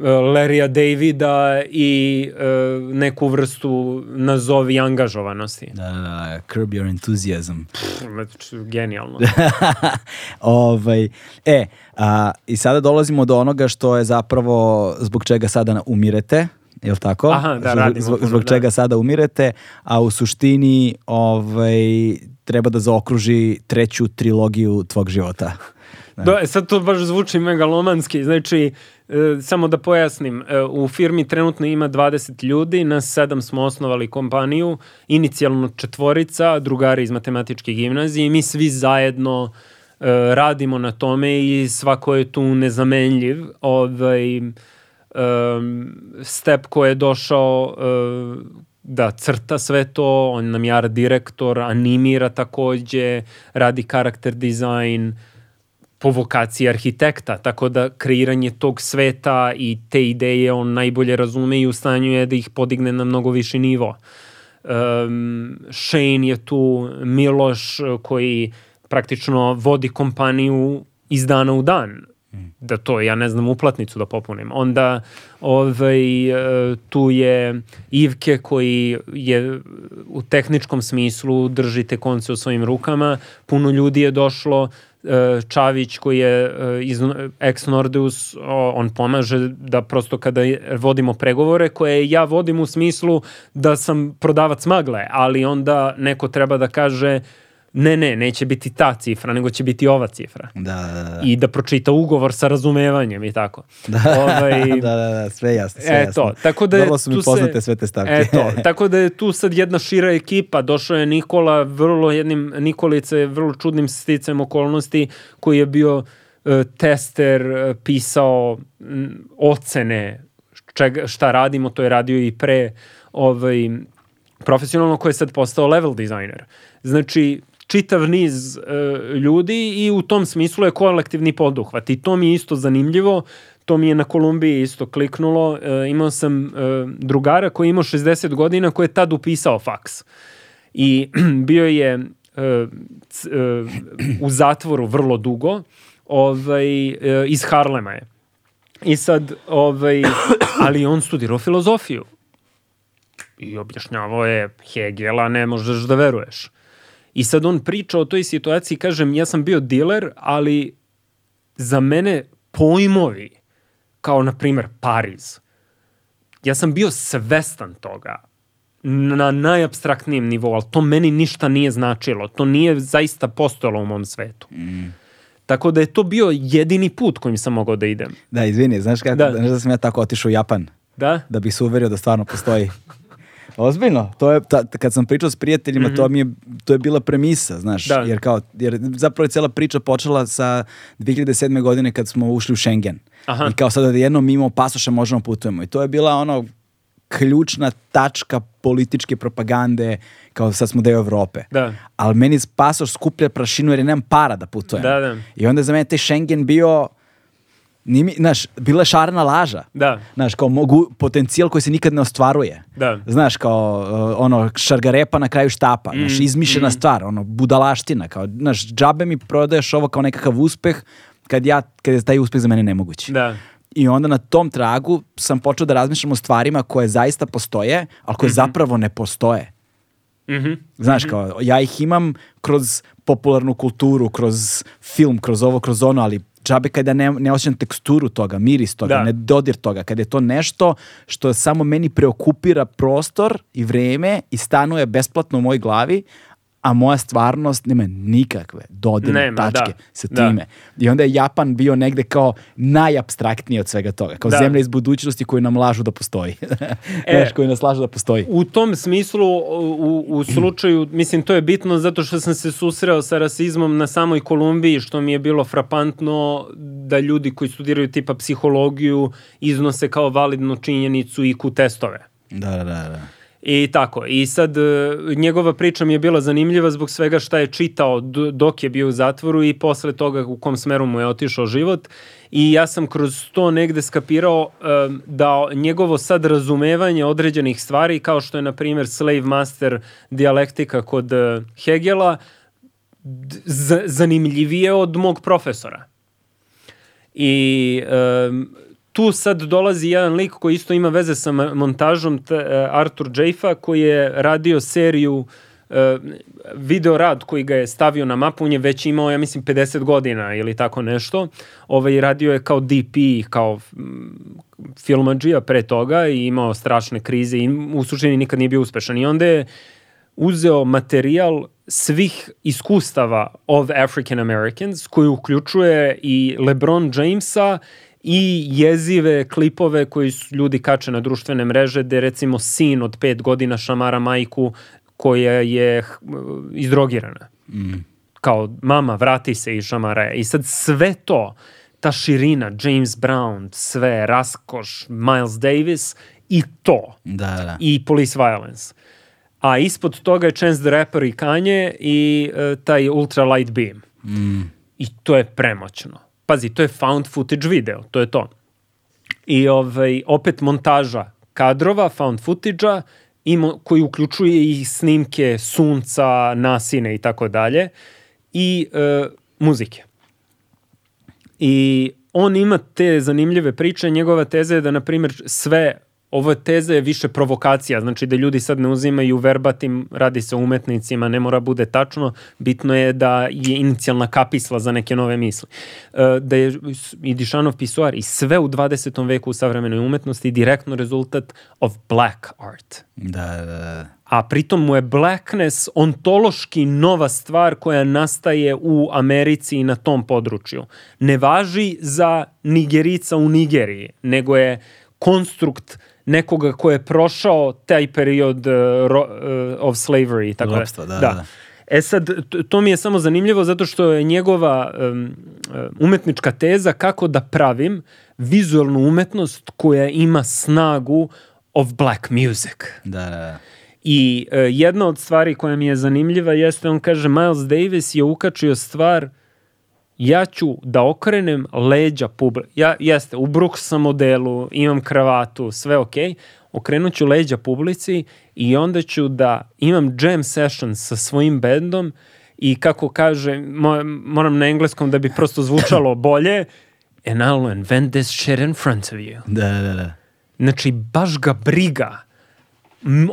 Larrya Davida i uh, neku vrstu nazovi angažovanosti. Da, da, da, curb your enthusiasm. Pff, genijalno. ovaj, e, a, i sada dolazimo do onoga što je zapravo zbog čega sada umirete, je li tako? Aha, da, radimo. Zbog, zbog da. čega sada umirete, a u suštini ovaj, treba da zaokruži treću trilogiju tvog života. Da, sad to baš zvuči megalomanski, znači e, samo da pojasnim, e, u firmi trenutno ima 20 ljudi, nas sedam smo osnovali kompaniju, inicijalno četvorica, drugari iz matematičke gimnazije i mi svi zajedno e, radimo na tome i svako je tu nezamenljiv. Ovaj, um, step koji je došao uh, da crta sve to, on nam je art direktor, animira takođe, radi karakter dizajn, po vokaciji arhitekta, tako da kreiranje tog sveta i te ideje on najbolje razume i u stanju je da ih podigne na mnogo viši nivo. Um, Shane je tu, Miloš koji praktično vodi kompaniju iz dana u dan da to, ja ne znam, uplatnicu da popunim. Onda ovaj, e, tu je Ivke koji je u tehničkom smislu drži te konce u svojim rukama. Puno ljudi je došlo, Čavić koji je e, iz ex Nordeus, on pomaže da prosto kada vodimo pregovore koje ja vodim u smislu da sam prodavac magle, ali onda neko treba da kaže ne, ne, neće biti ta cifra, nego će biti ova cifra. Da, da, da. I da pročita ugovor sa razumevanjem i tako. Da, ovaj, da, da, da, sve jasno, sve e, jasno. Tako da Vrlo su mi poznate se, sve te stavke. E, to, tako da je tu sad jedna šira ekipa, došao je Nikola, vrlo jednim, Nikolica je vrlo čudnim sticam okolnosti, koji je bio e, tester, e, pisao m, ocene čega, šta radimo, to je radio i pre ovaj, profesionalno koji je sad postao level dizajner. Znači, čitav niz e, ljudi i u tom smislu je kolektivni poduhvat i to mi je isto zanimljivo to mi je na Kolumbiji isto kliknulo. E, imao sam e, drugara koji je imao 60 godina koji je tad upisao faks. I bio je e, c, e, u zatvoru vrlo dugo, ovaj, e, iz Harlema je. I sad, ovaj, ali on studirao filozofiju. I objašnjavao je Hegela, ne možeš da veruješ. I sad on priča o toj situaciji, kažem, ja sam bio diler, ali za mene pojmovi, kao na primer Pariz, ja sam bio svestan toga na najabstraktnijem nivou, ali to meni ništa nije značilo. To nije zaista postojalo u mom svetu. Mm. Tako da je to bio jedini put kojim sam mogao da idem. Da, izvini, znaš kako, Da. znaš da sam ja tako otišao u Japan, Da? da bih se uverio da stvarno postoji. Ozbiljno, to je, ta, kad sam pričao s prijateljima, to mi je, to je bila premisa, znaš, Da. jer kao, jer zapravo je cela priča počela sa 2007. godine kad smo ušli u Schengen. Aha. I kao sada da jednom mimo pasoša možemo putujemo. I to je bila ono ključna tačka političke propagande, kao sad smo deo Evrope. Da. Ali meni pasoš skuplja prašinu jer nemam para da putujem. Da, da. I onda je za mene taj Schengen bio Nije mi, znaš, bila je šarena laža. Da. Znaš, kao mogu, potencijal koji se nikad ne ostvaruje. Da. Znaš, kao uh, ono, šargarepa na kraju štapa. Mm, Znaš, izmišljena stvar, ono, budalaština. Kao, znaš, džabe mi prodaješ ovo kao nekakav uspeh kad, ja, kad je taj uspeh za mene nemoguć. Da. I onda na tom tragu sam počeo da razmišljam o stvarima koje zaista postoje, ali koje zapravo ne postoje. Mhm. Znaš, kao, ja ih imam kroz popularnu kulturu, kroz film, kroz ovo, kroz ono, ali džabe kada ne, ne osjećam teksturu toga, miris toga, Da. ne dodir toga, kada je to nešto što samo meni preokupira prostor i vreme i stanuje besplatno u mojoj glavi, a moja stvarnost nema nikakve dodirne Nema, tačke da. sa Da. time. I onda je Japan bio negde kao najabstraktniji od svega toga, kao Da. zemlja iz budućnosti koju nam lažu da postoji. E. Znaš, koju nas lažu da postoji. U tom smislu, u, u slučaju, mislim, to je bitno zato što sam se susreo sa rasizmom na samoj Kolumbiji, što mi je bilo frapantno da ljudi koji studiraju tipa psihologiju iznose kao validnu činjenicu i ku testove. Da, da, da. I tako. I sad e, njegova priča mi je bila zanimljiva zbog svega šta je čitao dok je bio u zatvoru i posle toga u kom smeru mu je otišao život. I ja sam kroz to negde skapirao em, da njegovo sad razumevanje određenih stvari, kao što je na primjer slave master dijalektika kod e, Hegela, zanimljivije od mog profesora. I em, tu sad dolazi jedan lik koji isto ima veze sa montažom, e, Artur Jaffa, koji je radio seriju e, video rad koji ga je stavio na mapu, on je već imao, ja mislim, 50 godina ili tako nešto. Ovaj, radio je kao DP, kao mm, filmadžija pre toga i imao strašne krize i u suštini nikad nije bio uspešan. I onda je uzeo materijal svih iskustava of African Americans koji uključuje i LeBron Jamesa i jezive klipove koji su ljudi kače na društvene mreže gde recimo sin od pet godina šamara majku koja je h- izdrogirana. Kao mama vrati se i šamara je. I sad sve to, ta širina, James Brown, sve, raskoš, Miles Davis i to Da, da. i Police Violence. A ispod toga je Chance the Rapper i Kanye i e, taj Ultra Light Beam. I to je premoćno. Pazi, to je found footage video, to je to. I ovaj, opet montaža kadrova, found footage-a, koji uključuje i snimke sunca, nasine i tako dalje, i e, muzike. I on ima te zanimljive priče, njegova teza je da, na primjer, sve, ovo teza je više provokacija, znači da ljudi sad ne uzimaju verbatim, radi se o umetnicima, ne mora bude tačno, bitno je da je inicijalna kapisla za neke nove misli. E, Da je i Dišanov pisoar i sve u 20. veku u savremenoj umetnosti direktno rezultat of black art Da, da, da. a pritom mu je blackness ontološki nova stvar koja nastaje u Americi i na tom području. Ne važi za Nigerica u Nigeriji, nego je konstrukt nekoga ko je prošao taj period uh, ro, uh, of slavery. i Tako Ropstva, da, da. da. E sad, to mi je samo zanimljivo zato što je njegova um, umetnička teza kako da pravim vizualnu umetnost koja ima snagu of black music. Da, da, da. I e, jedna od stvari koja mi je zanimljiva jeste, on kaže, Miles Davis je ukačio stvar ja ću da okrenem leđa publike. Ja, jeste, u Brooks modelu, imam kravatu, sve ok, okrenut ću leđa publici i onda ću da imam jam session sa svojim bendom i kako kaže, mo, moram na engleskom da bi prosto zvučalo bolje, and I'll invent this shit in front of you. Da, da, da. Znači, baš ga briga.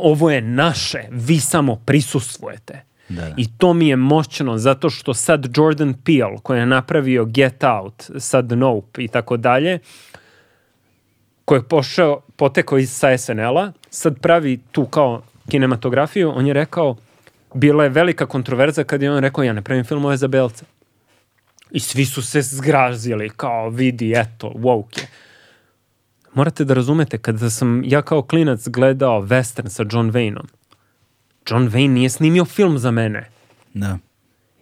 Ovo je naše, vi samo prisustvujete. Da, da. I to mi je moćno zato što sad Jordan Peele koji je napravio Get Out, sad Nope i tako dalje, koji je pošao, potekao iz sa SNL-a, sad pravi tu kao kinematografiju, on je rekao, bila je velika kontroverza kad je on rekao, ja ne pravim filmove za belce. I svi su se zgrazili, kao vidi, eto, woke je. Morate da razumete, kada sam ja kao klinac gledao western sa John Wayneom, John Wayne nije snimio film za mene. da.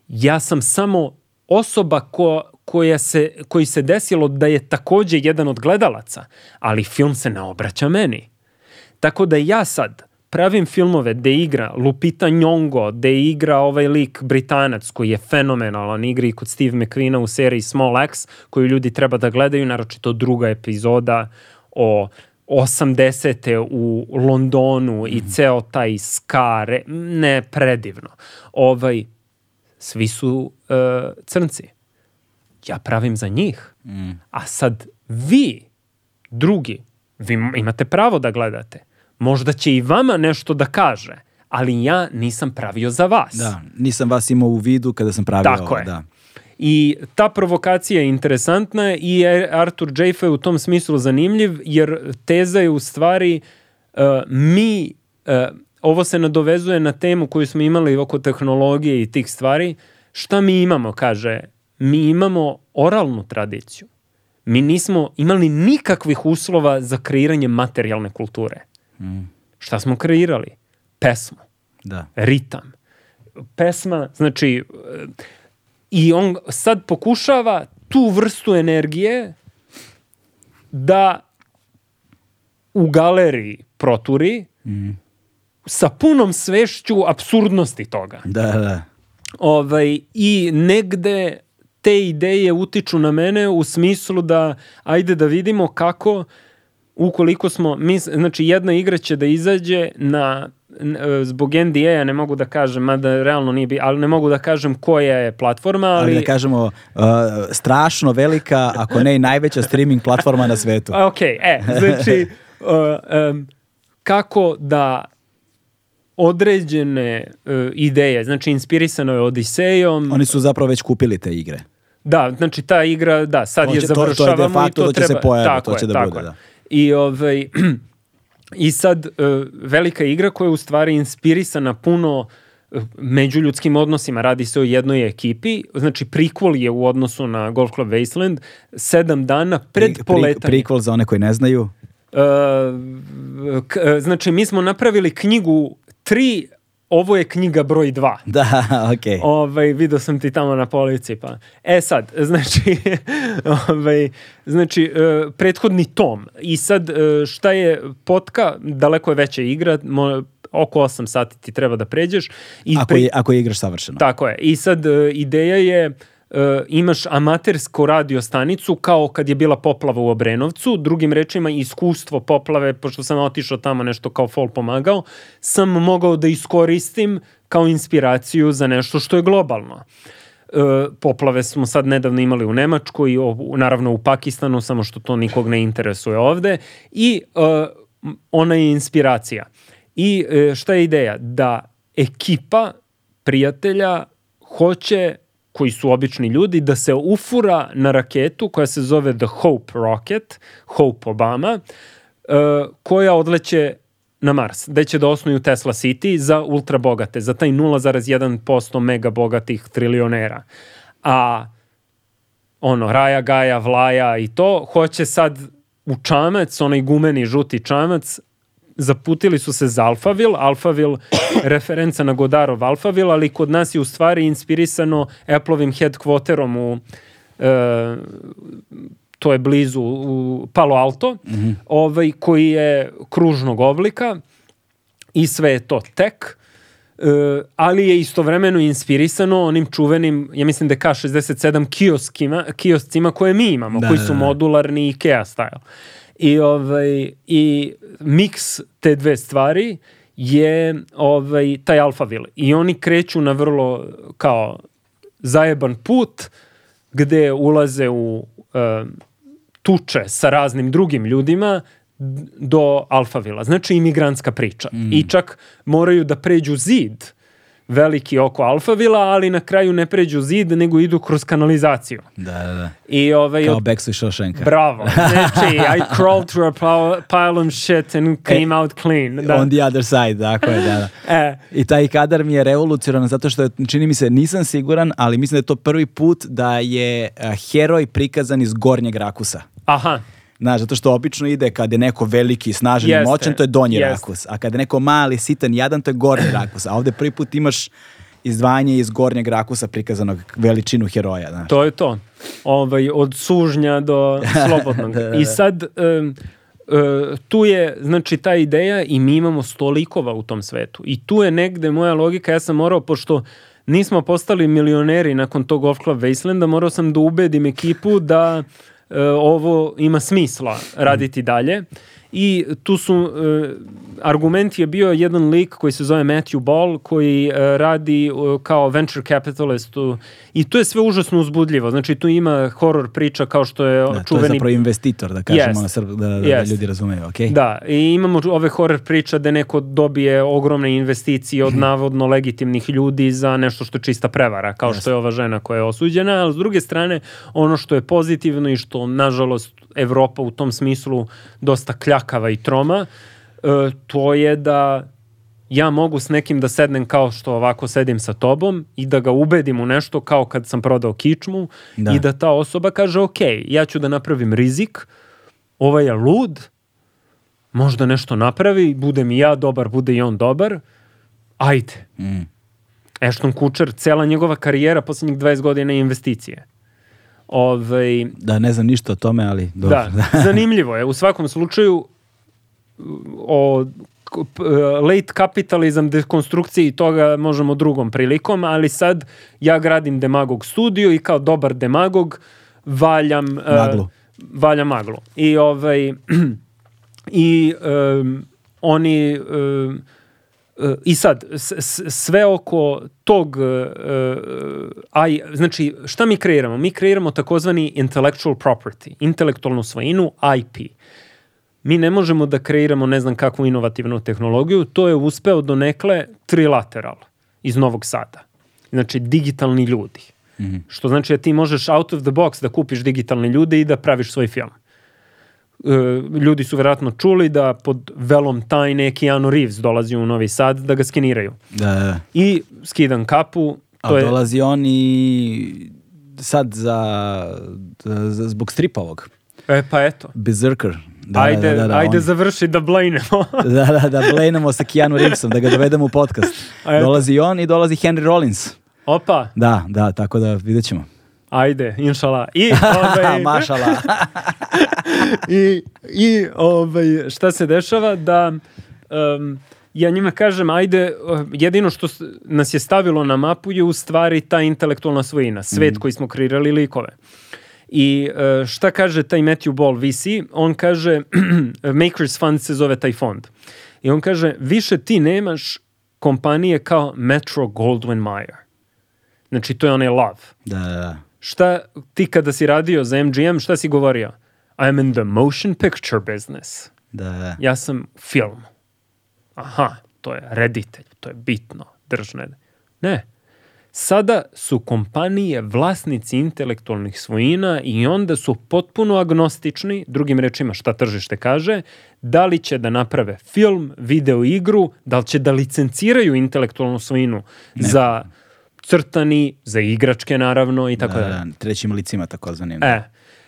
Ja sam samo osoba ko, koja se, koji se desilo da je takođe jedan od gledalaca, ali film se ne obraća meni. Tako da ja sad pravim filmove gde igra Lupita Nyong'o, gde igra ovaj lik Britanac koji je fenomenalan, igra i kod Steve McQueena u seriji Small X, koju ljudi treba da gledaju, naročito druga epizoda o 80. u Londonu i ceo taj skare, ne predivno. Ovaj, svi su uh, crnci. Ja pravim za njih. A sad vi, drugi, vi imate pravo da gledate. Možda će i vama nešto da kaže, ali ja nisam pravio za vas. Da, nisam vas imao u vidu kada sam pravio Tako je. da. I ta provokacija je interesantna i je Arthur Jaffe u tom smislu zanimljiv, jer teza je u stvari uh, mi, uh, ovo se nadovezuje na temu koju smo imali oko tehnologije i tih stvari, šta mi imamo, kaže, mi imamo oralnu tradiciju. Mi nismo imali nikakvih uslova za kreiranje materijalne kulture. Šta smo kreirali? Pesmu Da. ritam. Pesma, znači, i on sad pokušava tu vrstu energije da u galeriji proturi sa punom svešću absurdnosti toga. Da, da. Ovaj, I negde te ideje utiču na mene u smislu da ajde da vidimo kako ukoliko smo, mi, znači jedna igra će da izađe na zbog NDA-a ne mogu da kažem, mada realno nije bi, ali ne mogu da kažem koja je platforma, ali... Ali da kažemo, uh, strašno velika, ako ne i najveća streaming platforma na svetu. Ok, e, znači, uh, um, kako da određene uh, ideje, znači inspirisano je Odisejom, Oni su zapravo već kupili te igre. Da, znači ta igra, da, sad To je će- to- to je de završavamo facto i to da će se treba... pojaviti, tako to će je, da bude, da. I, ovaj, I sad, e, velika igra koja je u stvari inspirisana puno e, međuljudskim odnosima, radi se o jednoj ekipi, znači prikvol je u odnosu na Golf Club Wasteland, sedam dana pred Pri- pri- poletanje. Prikvol za one koji ne znaju. E, k- znači, mi smo napravili knjigu tri, ovo je knjiga broj dva. Da, okej. Ovaj, vidio sam ti tamo na polici, pa. E sad, znači, ovaj, znači, e, prethodni tom. I sad, e, šta je potka, daleko je veća igra, mo, oko 8 sati ti treba da pređeš. I Ako, pri- je, ako je igraš savršeno. Tako je. I sad e, ideja je e, imaš amatersku radio stanicu kao kad je bila poplava u Obrenovcu, drugim rečima iskustvo poplave, pošto sam otišao tamo nešto kao fol pomagao, sam mogao da iskoristim kao inspiraciju za nešto što je globalno. E, poplave smo sad nedavno imali u Nemačkoj i naravno u Pakistanu, samo što to nikog ne interesuje ovde i e, ona je inspiracija. I e, šta je ideja? Da ekipa prijatelja hoće koji su obični ljudi, da se ufura na raketu koja se zove The Hope Rocket, Hope Obama, e, koja odleće na Mars, gde će da osnuju Tesla City za ultra bogate, za taj 0,1% mega bogatih trilionera. A ono, Raja, Gaja, Vlaja i to, hoće sad u čamac, onaj gumeni žuti čamac, zaputili su se za Alphaville, Alphaville referenca na Godarov Alphaville, ali kod nas je u stvari inspirisano Appleovim headquarterom u e, to je blizu u Palo Alto, ovaj, koji je kružnog oblika i sve je to tek, e, ali je istovremeno inspirisano onim čuvenim, ja mislim da je K67 kioskima, kioscima koje mi imamo, Da, koji da, su da. modularni IKEA style. I, ovaj, i miks te dve stvari je ovaj, taj Alphaville. I oni kreću na vrlo kao zajeban put gde ulaze u e, tuče sa raznim drugim ljudima do Alfavila. Znači imigrantska priča. I čak moraju da pređu zid veliki oko Alfavila, ali na kraju ne pređu zid, nego idu kroz kanalizaciju. Da, da, da. I ovaj, Kao od- Beksu i Šošenka. Bravo. Znači, I crawled through a pile- of shit and came out clean. Da. On the other side, tako je, da, da. E, I taj kadar mi je revolucionaran zato što je, čini mi se, nisam siguran, ali mislim da je to prvi put da je a, heroj prikazan iz gornjeg rakusa. aha. Znaš, zato što obično ide kad je neko veliki, snažan i moćan, to je donji jeste. rakus. A kad je neko mali, sitan, jadan, to je gornji rakus. A ovde prvi put imaš izdvajanje iz gornjeg rakusa prikazanog veličinu heroja. Znaš. To je to. Ovaj, od sužnja do slobodnog. I sad, em, e, tu je, znači, ta ideja i mi imamo sto likova u tom svetu. I tu je negde moja logika, ja sam morao, pošto nismo postali milioneri nakon tog Golf Club Wasteland, morao sam da ubedim ekipu da ovo ima smisla raditi dalje. I tu su, e, argument je bio jedan lik koji se zove Matthew Ball, koji e, radi e, kao venture capitalist u- i to je sve užasno uzbudljivo. Znači tu ima horror priča kao što je Da, to je čuveni zapravo investitor, da kažemo, na srb- da, da, da Jest. ljudi razumeju, ok? Da, i imamo ove horror priča da neko dobije ogromne investicije od navodno legitimnih ljudi za nešto što je čista prevara, kao što je ova žena koja je osuđena, ali s druge strane, ono što je pozitivno i što, nažalost, Evropa u tom smislu dosta kljakava i troma, e, to je da ja mogu s nekim da sednem kao što ovako sedim sa tobom i da ga ubedim u nešto kao kad sam prodao kičmu Da. i da ta osoba kaže ok, ja ću da napravim rizik, ovaj je lud, možda nešto napravi, budem i ja dobar, bude i on dobar, ajde. Mm. Ashton Kutcher, cela njegova karijera poslednjih 20 godina je investicije. Ove, Da, ne znam ništa o tome, ali dobro. da, zanimljivo je. U svakom slučaju o late kapitalizam, dekonstrukciji toga možemo drugom prilikom, ali sad ja gradim demagog studio i kao dobar demagog valjam e, Maglu. valjam maglu. I ovaj i em, oni e, i sad, sve oko tog, e, aj, znači, šta mi kreiramo? Mi kreiramo takozvani intellectual property, intelektualnu svojinu, IP. Mi ne možemo da kreiramo ne znam kakvu inovativnu tehnologiju, to je uspeo do nekle trilateral iz Novog Sada. Znači, digitalni ljudi. Što znači da ti možeš out of the box da kupiš digitalne ljude i da praviš svoj film. E, ljudi su verovatno čuli da pod velom tajne Keanu Reeves dolazi u Novi Sad da ga skeniraju. Da, da, da. I skidam kapu, A to je... dolazi on i sad za, za zbog stripa ovog. E, pa eto. Berserker. Da, ajde, da, da, da, ajde on- završi da blejnemo. Da, da, da, blejnemo sa Keanu Reevesom, da ga dovedemo u podcast. A eto. Dolazi on i dolazi Henry Rollins. Opa, Da, da, tako da vidjet ćemo. ajde, inšala. I, ovaj, Mašala. I, i ovaj, šta se dešava da um, ja njima kažem ajde, jedino što nas je stavilo na mapu je u stvari ta intelektualna svojina, svet koji smo kreirali likove. I uh, šta kaže taj Matthew Ball VC? On kaže, Makers Fund se zove taj fond. I on kaže, više ti nemaš kompanije kao Metro Goldwyn Mayer. Znači, to je onaj love Da, da, da. šta ti kada si radio za MGM, šta si govorio? I'm in the motion picture business. Da, da. Ja sam film. Aha, to je reditelj, to je bitno, držne. Ne. Sada su kompanije vlasnici intelektualnih svojina i onda su potpuno agnostični, drugim rečima šta tržište kaže, da li će da naprave film, video igru, da li će da licenciraju intelektualnu svojinu za crtani, za igračke naravno i tako Da, dalje. da, trećim licima takozvanim. E,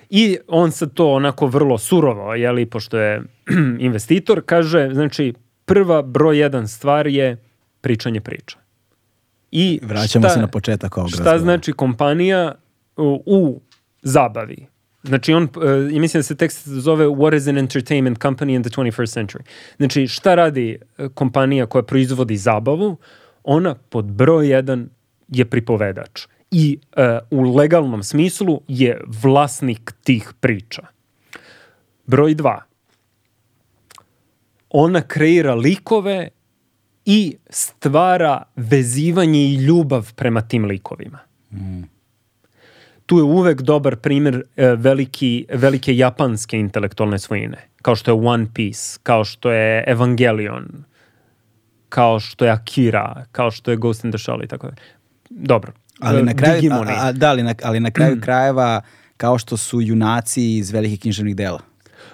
I on sad to onako vrlo surovo, jeli, pošto je investitor, kaže, znači, prva broj jedan stvar je pričanje priča. I Vraćamo se na početak ovog Šta razgovora. znači kompanija u, u zabavi? Znači on, uh, i mislim da se tekst zove What is an entertainment company in the 21st century? Znači šta radi uh, kompanija koja proizvodi zabavu? Ona pod broj jedan je pripovedač. I uh, u legalnom smislu je vlasnik tih priča. Broj dva. Ona kreira likove i stvara vezivanje i ljubav prema tim likovima. Tu je uvek dobar primjer e, veliki, velike japanske intelektualne svojine, kao što je One Piece, kao što je Evangelion, kao što je Akira, kao što je Ghost in the Shell i tako dalje. Dobro. Ali na kraju, a, a, da, ali na, ali na kraju krajeva kao što su junaci iz velikih književnih dela.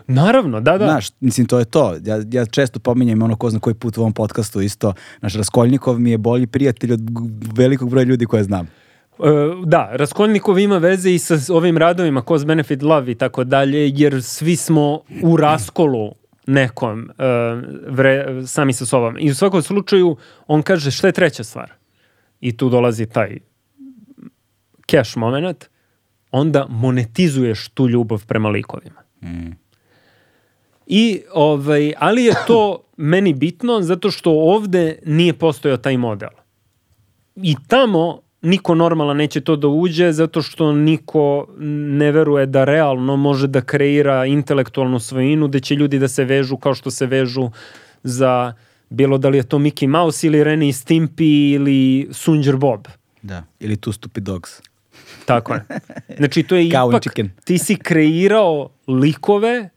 Naravno, da, da. Znaš, mislim, to je to. Ja, ja često pominjem ono ko zna koji put u ovom podcastu isto. Naš Raskoljnikov mi je bolji prijatelj od velikog broja ljudi koje znam. E, da, Raskolnikov ima veze i sa ovim radovima Cost Benefit Love i tako dalje, jer svi smo u raskolu nekom e, vre, sami sa sobom. I u svakom slučaju on kaže šta je treća stvar? I tu dolazi taj cash moment. Onda monetizuješ tu ljubav prema likovima. I, ovaj, ali je to meni bitno zato što ovde nije postojao taj model. I tamo niko normalan neće to da uđe zato što niko ne veruje da realno može da kreira intelektualnu svojinu gde će ljudi da se vežu kao što se vežu za bilo da li je to Mickey Mouse ili Ren i Stimpy ili Sunđer Bob. Da. Ili Two Stupid Dogs. Tako je. Znači to je ipak, ti si kreirao likove,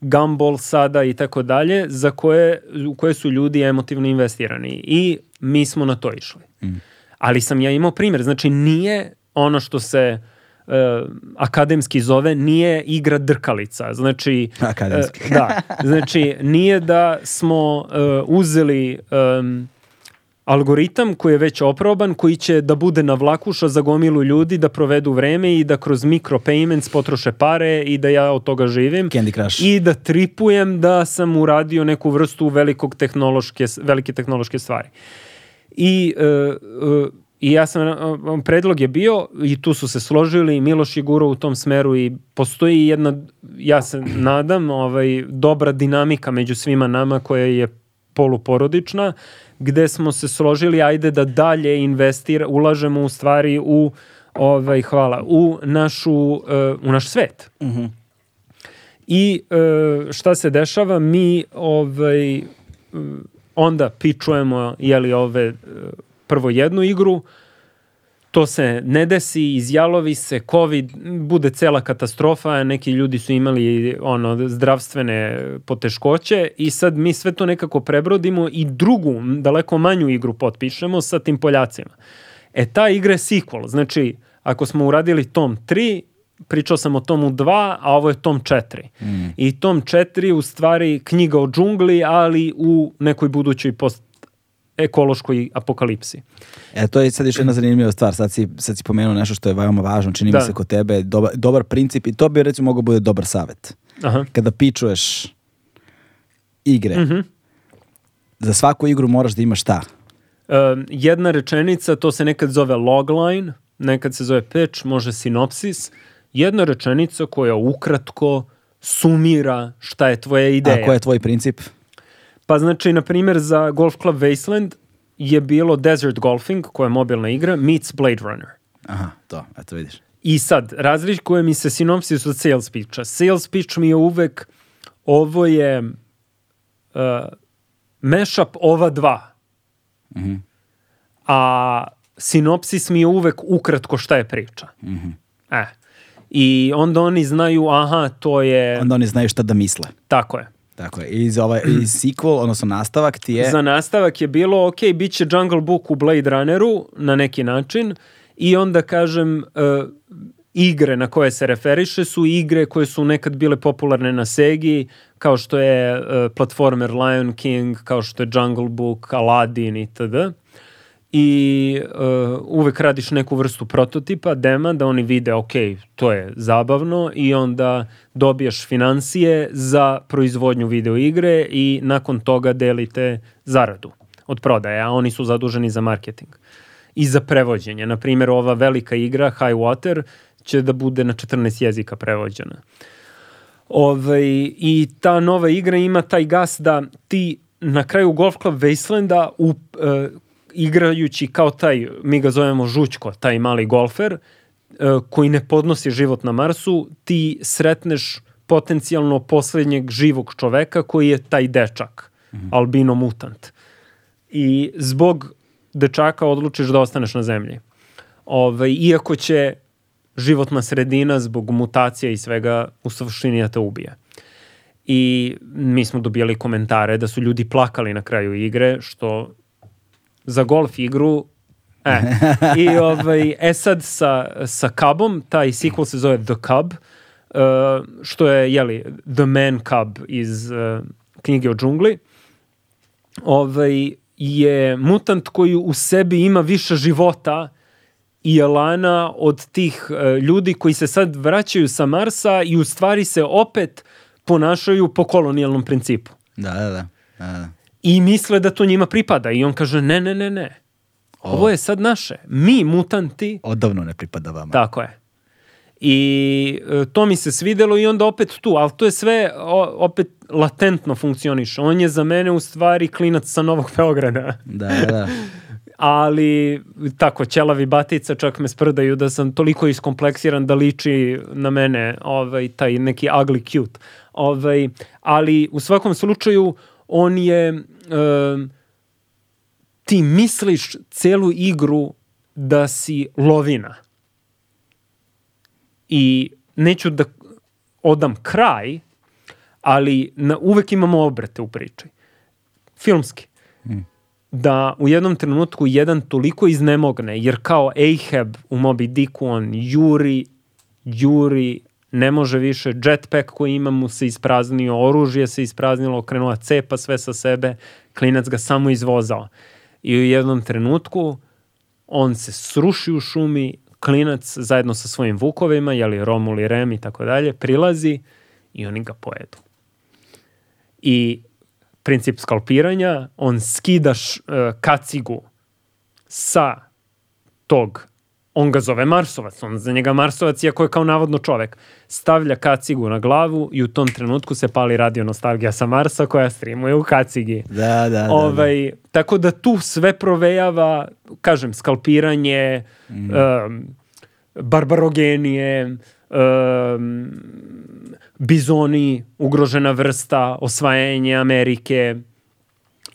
Gumball sada i tako dalje, za koje, u koje su ljudi emotivno investirani. I mi smo na to išli. Mm. Ali sam ja imao primjer, znači nije ono što se e, akademski zove, nije igra drkalica. Znači, Akademski. e, da, znači nije da smo e, uzeli em, algoritam koji je već oproban, koji će da bude na vlakuša za gomilu ljudi, da provedu vreme i da kroz micropayments potroše pare i da ja od toga živim. Candy Crush. I da tripujem da sam uradio neku vrstu velikog tehnološke, velike tehnološke stvari. I, e, e, i ja sam, e, predlog je bio i tu su se složili, Miloš je gurao u tom smeru i postoji jedna, ja se nadam, ovaj, dobra dinamika među svima nama koja je poluporodična, gde smo se složili, ajde da dalje investira, ulažemo u stvari u ovaj, hvala, u našu, e, u naš svet. I e, šta se dešava? Mi ovaj, e, onda pičujemo jeli, ove, prvo jednu igru, to se ne desi, izjalovi se, COVID, bude cela katastrofa, neki ljudi su imali ono zdravstvene poteškoće i sad mi sve to nekako prebrodimo i drugu, daleko manju igru potpišemo sa tim Poljacima. E ta igra je sequel, znači ako smo uradili tom 3, pričao sam o tomu 2, a ovo je tom 4. I tom 4 u stvari knjiga o džungli, ali u nekoj budućoj post ekološkoj apokalipsi. E, to je sad još jedna zanimljiva stvar. Sad si, sad si pomenuo nešto što je veoma važno. Čini Da. mi se kod tebe dobar, dobar princip i to bi recimo mogao bude dobar savjet. Aha. Kada pičuješ igre, Mhm. za svaku igru moraš da imaš šta? Um, jedna rečenica, to se nekad zove logline, nekad se zove pitch, može sinopsis. Jedna rečenica koja ukratko sumira šta je tvoja ideja. A koji je tvoj princip? Pa znači, na primjer, za Golf Club Wasteland je bilo Desert Golfing, koja je mobilna igra, meets Blade Runner. Aha, to, eto vidiš. I sad, razlikuje mi se sinopsis od sales pitcha. Sales pitch mi je uvek, ovo je uh, mashup ova dva. A sinopsis mi je uvek ukratko šta je priča. E. I onda oni znaju, aha, to je, Onda oni znaju šta da misle. tako je. Tako je. I za ovaj i sequel, odnosno nastavak ti je... Za nastavak je bilo, ok, bit će Jungle Book u Blade Runneru na neki način i onda kažem, e, igre na koje se referiše su igre koje su nekad bile popularne na Segi, kao što je e, platformer Lion King, kao što je Jungle Book, Aladdin itd. i uh, uvek radiš neku vrstu prototipa, dema, da oni vide, ok, to je zabavno i onda dobijaš financije za proizvodnju video igre i nakon toga delite zaradu od prodaje, a oni su zaduženi za marketing i za prevođenje. Na primjer, ova velika igra High Water će da bude na 14 jezika prevođena. Ove, I ta nova igra ima taj gas da ti na kraju Golf Club Wastelanda u, uh, igrajući kao taj, mi ga zovemo žućko, taj mali golfer, uh, koji ne podnosi život na Marsu, ti sretneš potencijalno poslednjeg živog čoveka koji je taj dečak, mm -hmm. albino mutant. I zbog dečaka odlučiš da ostaneš na zemlji. Ove, iako će životna sredina zbog mutacija i svega u suštini da te ubije. I mi smo dobijali komentare da su ljudi plakali na kraju igre, što za golf igru E, i ovaj, e sad sa, sa Cubom, taj sequel se zove The Cub, uh, što je, jeli, The Man Cub iz uh, knjige o džungli. Ovaj, je mutant koji u sebi ima više života i elana od tih uh, ljudi koji se sad vraćaju sa Marsa i u stvari se opet ponašaju po kolonijalnom principu. Da, da, da. da. I misle da to njima pripada i on kaže ne, ne, ne, ne. Ovo je sad naše. Mi, mutanti... Odavno ne pripada vama. Tako je. I e, to mi se svidelo i onda opet tu, ali to je sve o, opet latentno funkcioniše. On je za mene u stvari klinac sa Novog Beograda. Da, da. ali tako, ćelavi batica čak me sprdaju da sam toliko iskompleksiran da liči na mene ovaj, taj neki ugly cute. Ovaj, ali u svakom slučaju on je um, ti misliš celu igru da si lovina. I neću da odam kraj, ali na, uvek imamo obrete u priči. Filmski. Mm. Da u jednom trenutku jedan toliko iznemogne, jer kao Ahab u Moby Dicku on juri, juri, ne može više, jetpack koji ima mu se ispraznio, oružje se ispraznilo, okrenula cepa sve sa sebe, klinac ga samo izvozao. I u jednom trenutku on se sruši u šumi, klinac zajedno sa svojim vukovima, jeli Romul i Rem i tako dalje, prilazi i oni ga pojedu. I princip skalpiranja, on skidaš uh, kacigu sa tog on ga zove Marsovac, on za njega Marsovac, iako je kao navodno čovek. Stavlja kacigu na glavu i u tom trenutku se pali radio nostalgija sa Marsa koja streamuje u kacigi. Da, da, da. Ovaj, da. Tako da tu sve provejava, kažem, skalpiranje, mm. um, barbarogenije, um, bizoni, ugrožena vrsta, osvajanje Amerike,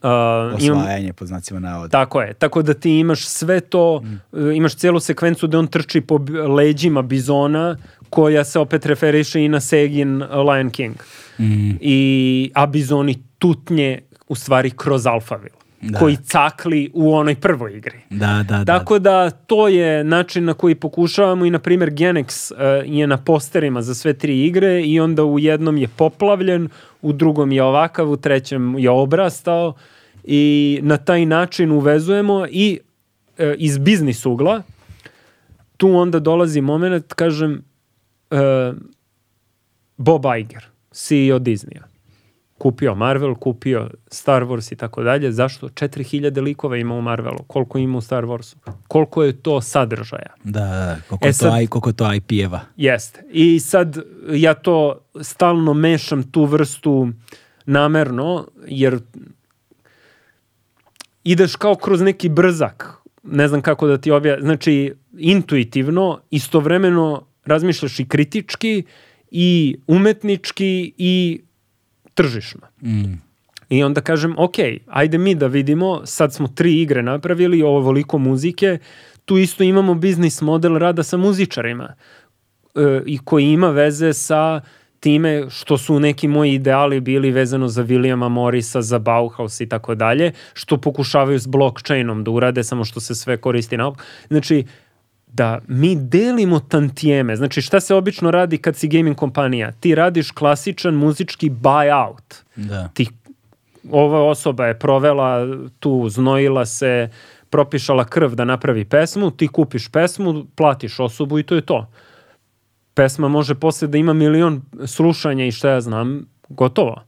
Uh, Osvajanje, imam, po znacima navoda. Tako je, tako da ti imaš sve to, mm. uh, imaš celu sekvencu da on trči po leđima bizona, koja se opet referiše i na Segin Lion King. Mm. I, a bizoni tutnje u stvari kroz Alphaville. Da. koji cakli u onoj prvoj igri. Da, da, da. Tako da to je način na koji pokušavamo i na primjer Genex uh, je na posterima za sve tri igre i onda u jednom je poplavljen, u drugom je ovakav, u trećem je obrastao i na taj način uvezujemo i e, iz biznis ugla tu onda dolazi moment, kažem, e, Bob Iger, CEO Disneya. Kupio Marvel, kupio Star Wars i tako dalje. Zašto? 4000 likova ima u Marvelu. Koliko ima u Star Warsu? Koliko je to sadržaja? Da, da koliko, e sad, to, koliko to IP-eva. Jeste. I sad ja to stalno mešam tu vrstu namerno, jer ideš kao kroz neki brzak, ne znam kako da ti obja, znači intuitivno, istovremeno razmišljaš i kritički i umetnički i tržišno. Mm. I onda kažem, ok, ajde mi da vidimo, sad smo tri igre napravili, ovo voliko muzike, tu isto imamo biznis model rada sa muzičarima e, i koji ima veze sa time što su neki moji ideali bili vezano za Williama Morisa, za Bauhaus i tako dalje, što pokušavaju s blockchainom da urade, samo što se sve koristi na Znači, da mi delimo tantijeme. Znači, šta se obično radi kad si gaming kompanija? Ti radiš klasičan muzički buyout. Da. Ti, ova osoba je provela tu, znojila se, propišala krv da napravi pesmu, ti kupiš pesmu, platiš osobu i to je to. Pesma može posle da ima milion slušanja i šta ja znam, gotovo.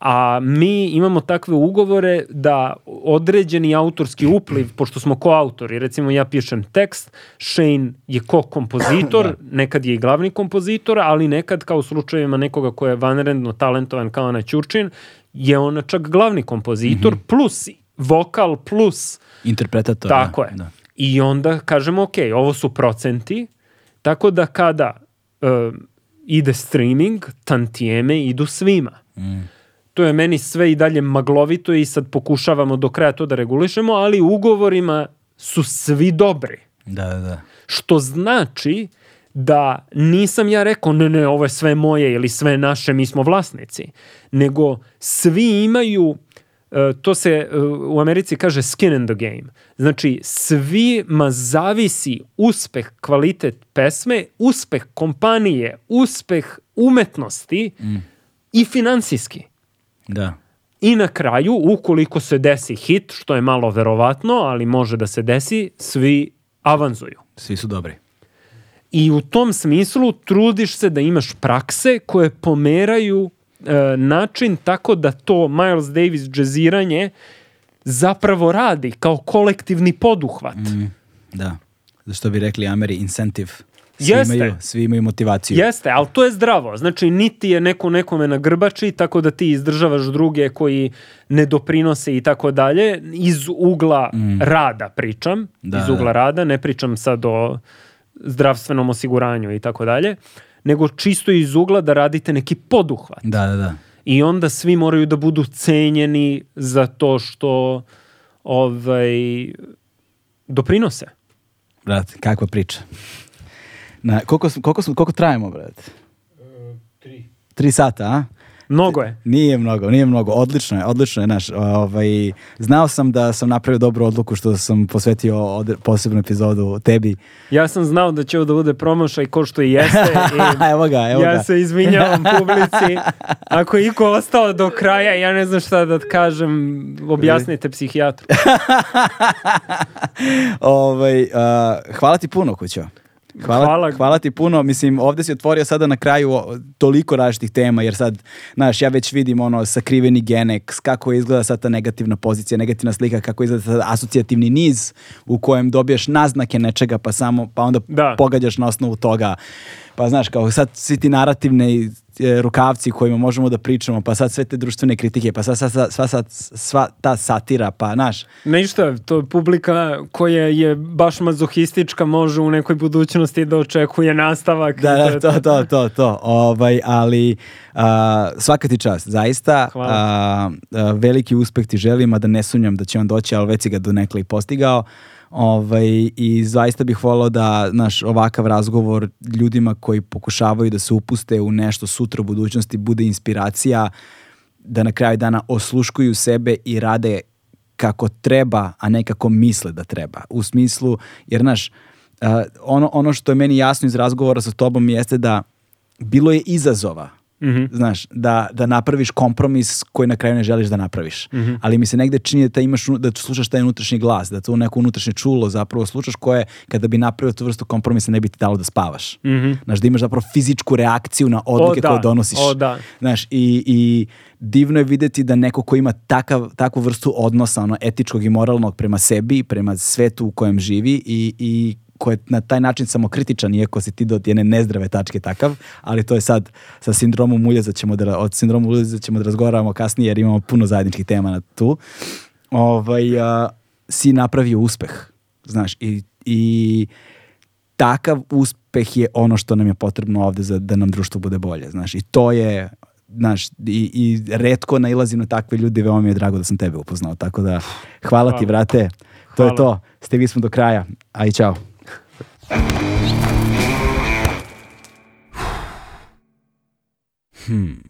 A mi imamo takve ugovore da određeni autorski upliv, pošto smo koautori, recimo ja pišem tekst, Shane je ko-kompozitor, nekad je i glavni kompozitor, ali nekad kao u slučajevima nekoga ko je vanredno talentovan kao na Ćurčin, je on čak glavni kompozitor, plus vokal, plus Interpretator. tako da, je. Da. I onda kažemo, ok, ovo su procenti, tako da kada uh, ide streaming, tantijeme idu svima. To je meni sve i dalje maglovito i sad pokušavamo do kraja to da regulišemo, ali u ugovorima su svi dobri. Da, da, da. Što znači da nisam ja rekao ne, ne, ovo je sve moje ili sve naše, mi smo vlasnici. Nego svi imaju, e, to se e, u Americi kaže skin in the game. Znači, svima zavisi uspeh, kvalitet pesme, uspeh kompanije, uspeh umetnosti i finansijski. Da. I na kraju, ukoliko se desi hit, što je malo verovatno, ali može da se desi, svi avanzuju. Svi su dobri. I u tom smislu trudiš se da imaš prakse koje pomeraju e, način tako da to Miles Davis džeziranje zapravo radi kao kolektivni poduhvat. Da. Zašto bi rekli Ameri incentive. Svi Jeste. imaju, svi imaju motivaciju. Jeste, ali to je zdravo. Znači, niti je neko nekome na grbači, tako da ti izdržavaš druge koji ne doprinose i tako dalje. Iz ugla rada pričam. Mm. Da, iz ugla da. rada, ne pričam sad o zdravstvenom osiguranju i tako dalje. Nego čisto iz ugla da radite neki poduhvat. Da, da, da. I onda svi moraju da budu cenjeni za to što ovaj, doprinose. Brate, kakva priča. Na, koliko, smo- koliko, smo, koliko trajemo, brate? E, tri. Tri sata, a? Mnogo je. Nije mnogo, nije mnogo. Odlično je, odlično je, naš. Ovaj, znao sam da sam napravio dobru odluku što sam posvetio odre- posebnu epizodu tebi. Ja sam znao da će ovo da bude promošaj ko što i jeste. I evo ga, evo ja ga. se izvinjavam publici. Ako je iko ostao do kraja, ja ne znam šta da kažem, objasnite psihijatru. ovaj, a, hvala ti puno, kućo. Hvala, Hvala. hvala ti puno, mislim, ovde si otvorio sada na kraju toliko različitih tema, jer sad, znaš, ja već vidim ono sakriveni genek, kako izgleda sad ta negativna pozicija, negativna slika, kako izgleda sad asocijativni niz u kojem dobiješ naznake nečega, pa samo, pa onda Da. pogađaš na osnovu toga. Pa znaš, kao sad svi ti narativne rukavci kojima možemo da pričamo, pa sad sve te društvene kritike, pa sad, sad, sad, sva, sad, sva ta satira, pa znaš, Ništa, to je publika koja je baš mazohistička, može u nekoj budućnosti da očekuje nastavak. Da, da, to, to, to, to. Ovaj, ali a, svaka ti čast, zaista. Hvala. a, a, veliki uspeh ti želim, a da ne sumnjam da će on doći, ali već si ga donekle i postigao. Ovaj, I zaista bih volao da naš ovakav razgovor ljudima koji pokušavaju da se upuste u nešto sutra u budućnosti bude inspiracija da na kraju dana osluškuju sebe i rade kako treba, a ne kako misle da treba. U smislu, jer znaš, ono, ono što je meni jasno iz razgovora sa tobom jeste da bilo je izazova Mhm. znaš, da, da napraviš kompromis koji na kraju ne želiš da napraviš. Ali mi se negde čini da, imaš, da slušaš taj unutrašnji glas, da to neko unutrašnje čulo zapravo slušaš koje kada bi napravio tu vrstu kompromisa ne bi ti dalo da spavaš. Znaš, da imaš zapravo fizičku reakciju na odluke da, koje donosiš. o da. Znaš, i, i divno je videti da neko ko ima takav, takvu vrstu odnosa, ono, etičkog i moralnog prema sebi, prema svetu u kojem živi i, i ko je na taj način samokritičan, iako si ti do jedne nezdrave tačke takav, ali to je sad sa sindromom uljeza ćemo da, od sindromom uljeza ćemo da razgovaramo kasnije jer imamo puno zajedničkih tema na tu. Ovaj, a, si napravio uspeh, znaš, i, i takav uspeh je ono što nam je potrebno ovde za da nam društvo bude bolje, znaš, i to je znaš, i, i redko nailazim na takve ljude, veoma mi je drago da sam tebe upoznao, tako da hvala, ti, Hvala. brate, to je Hvala. to, stigli smo do kraja, aj čao. Hmm.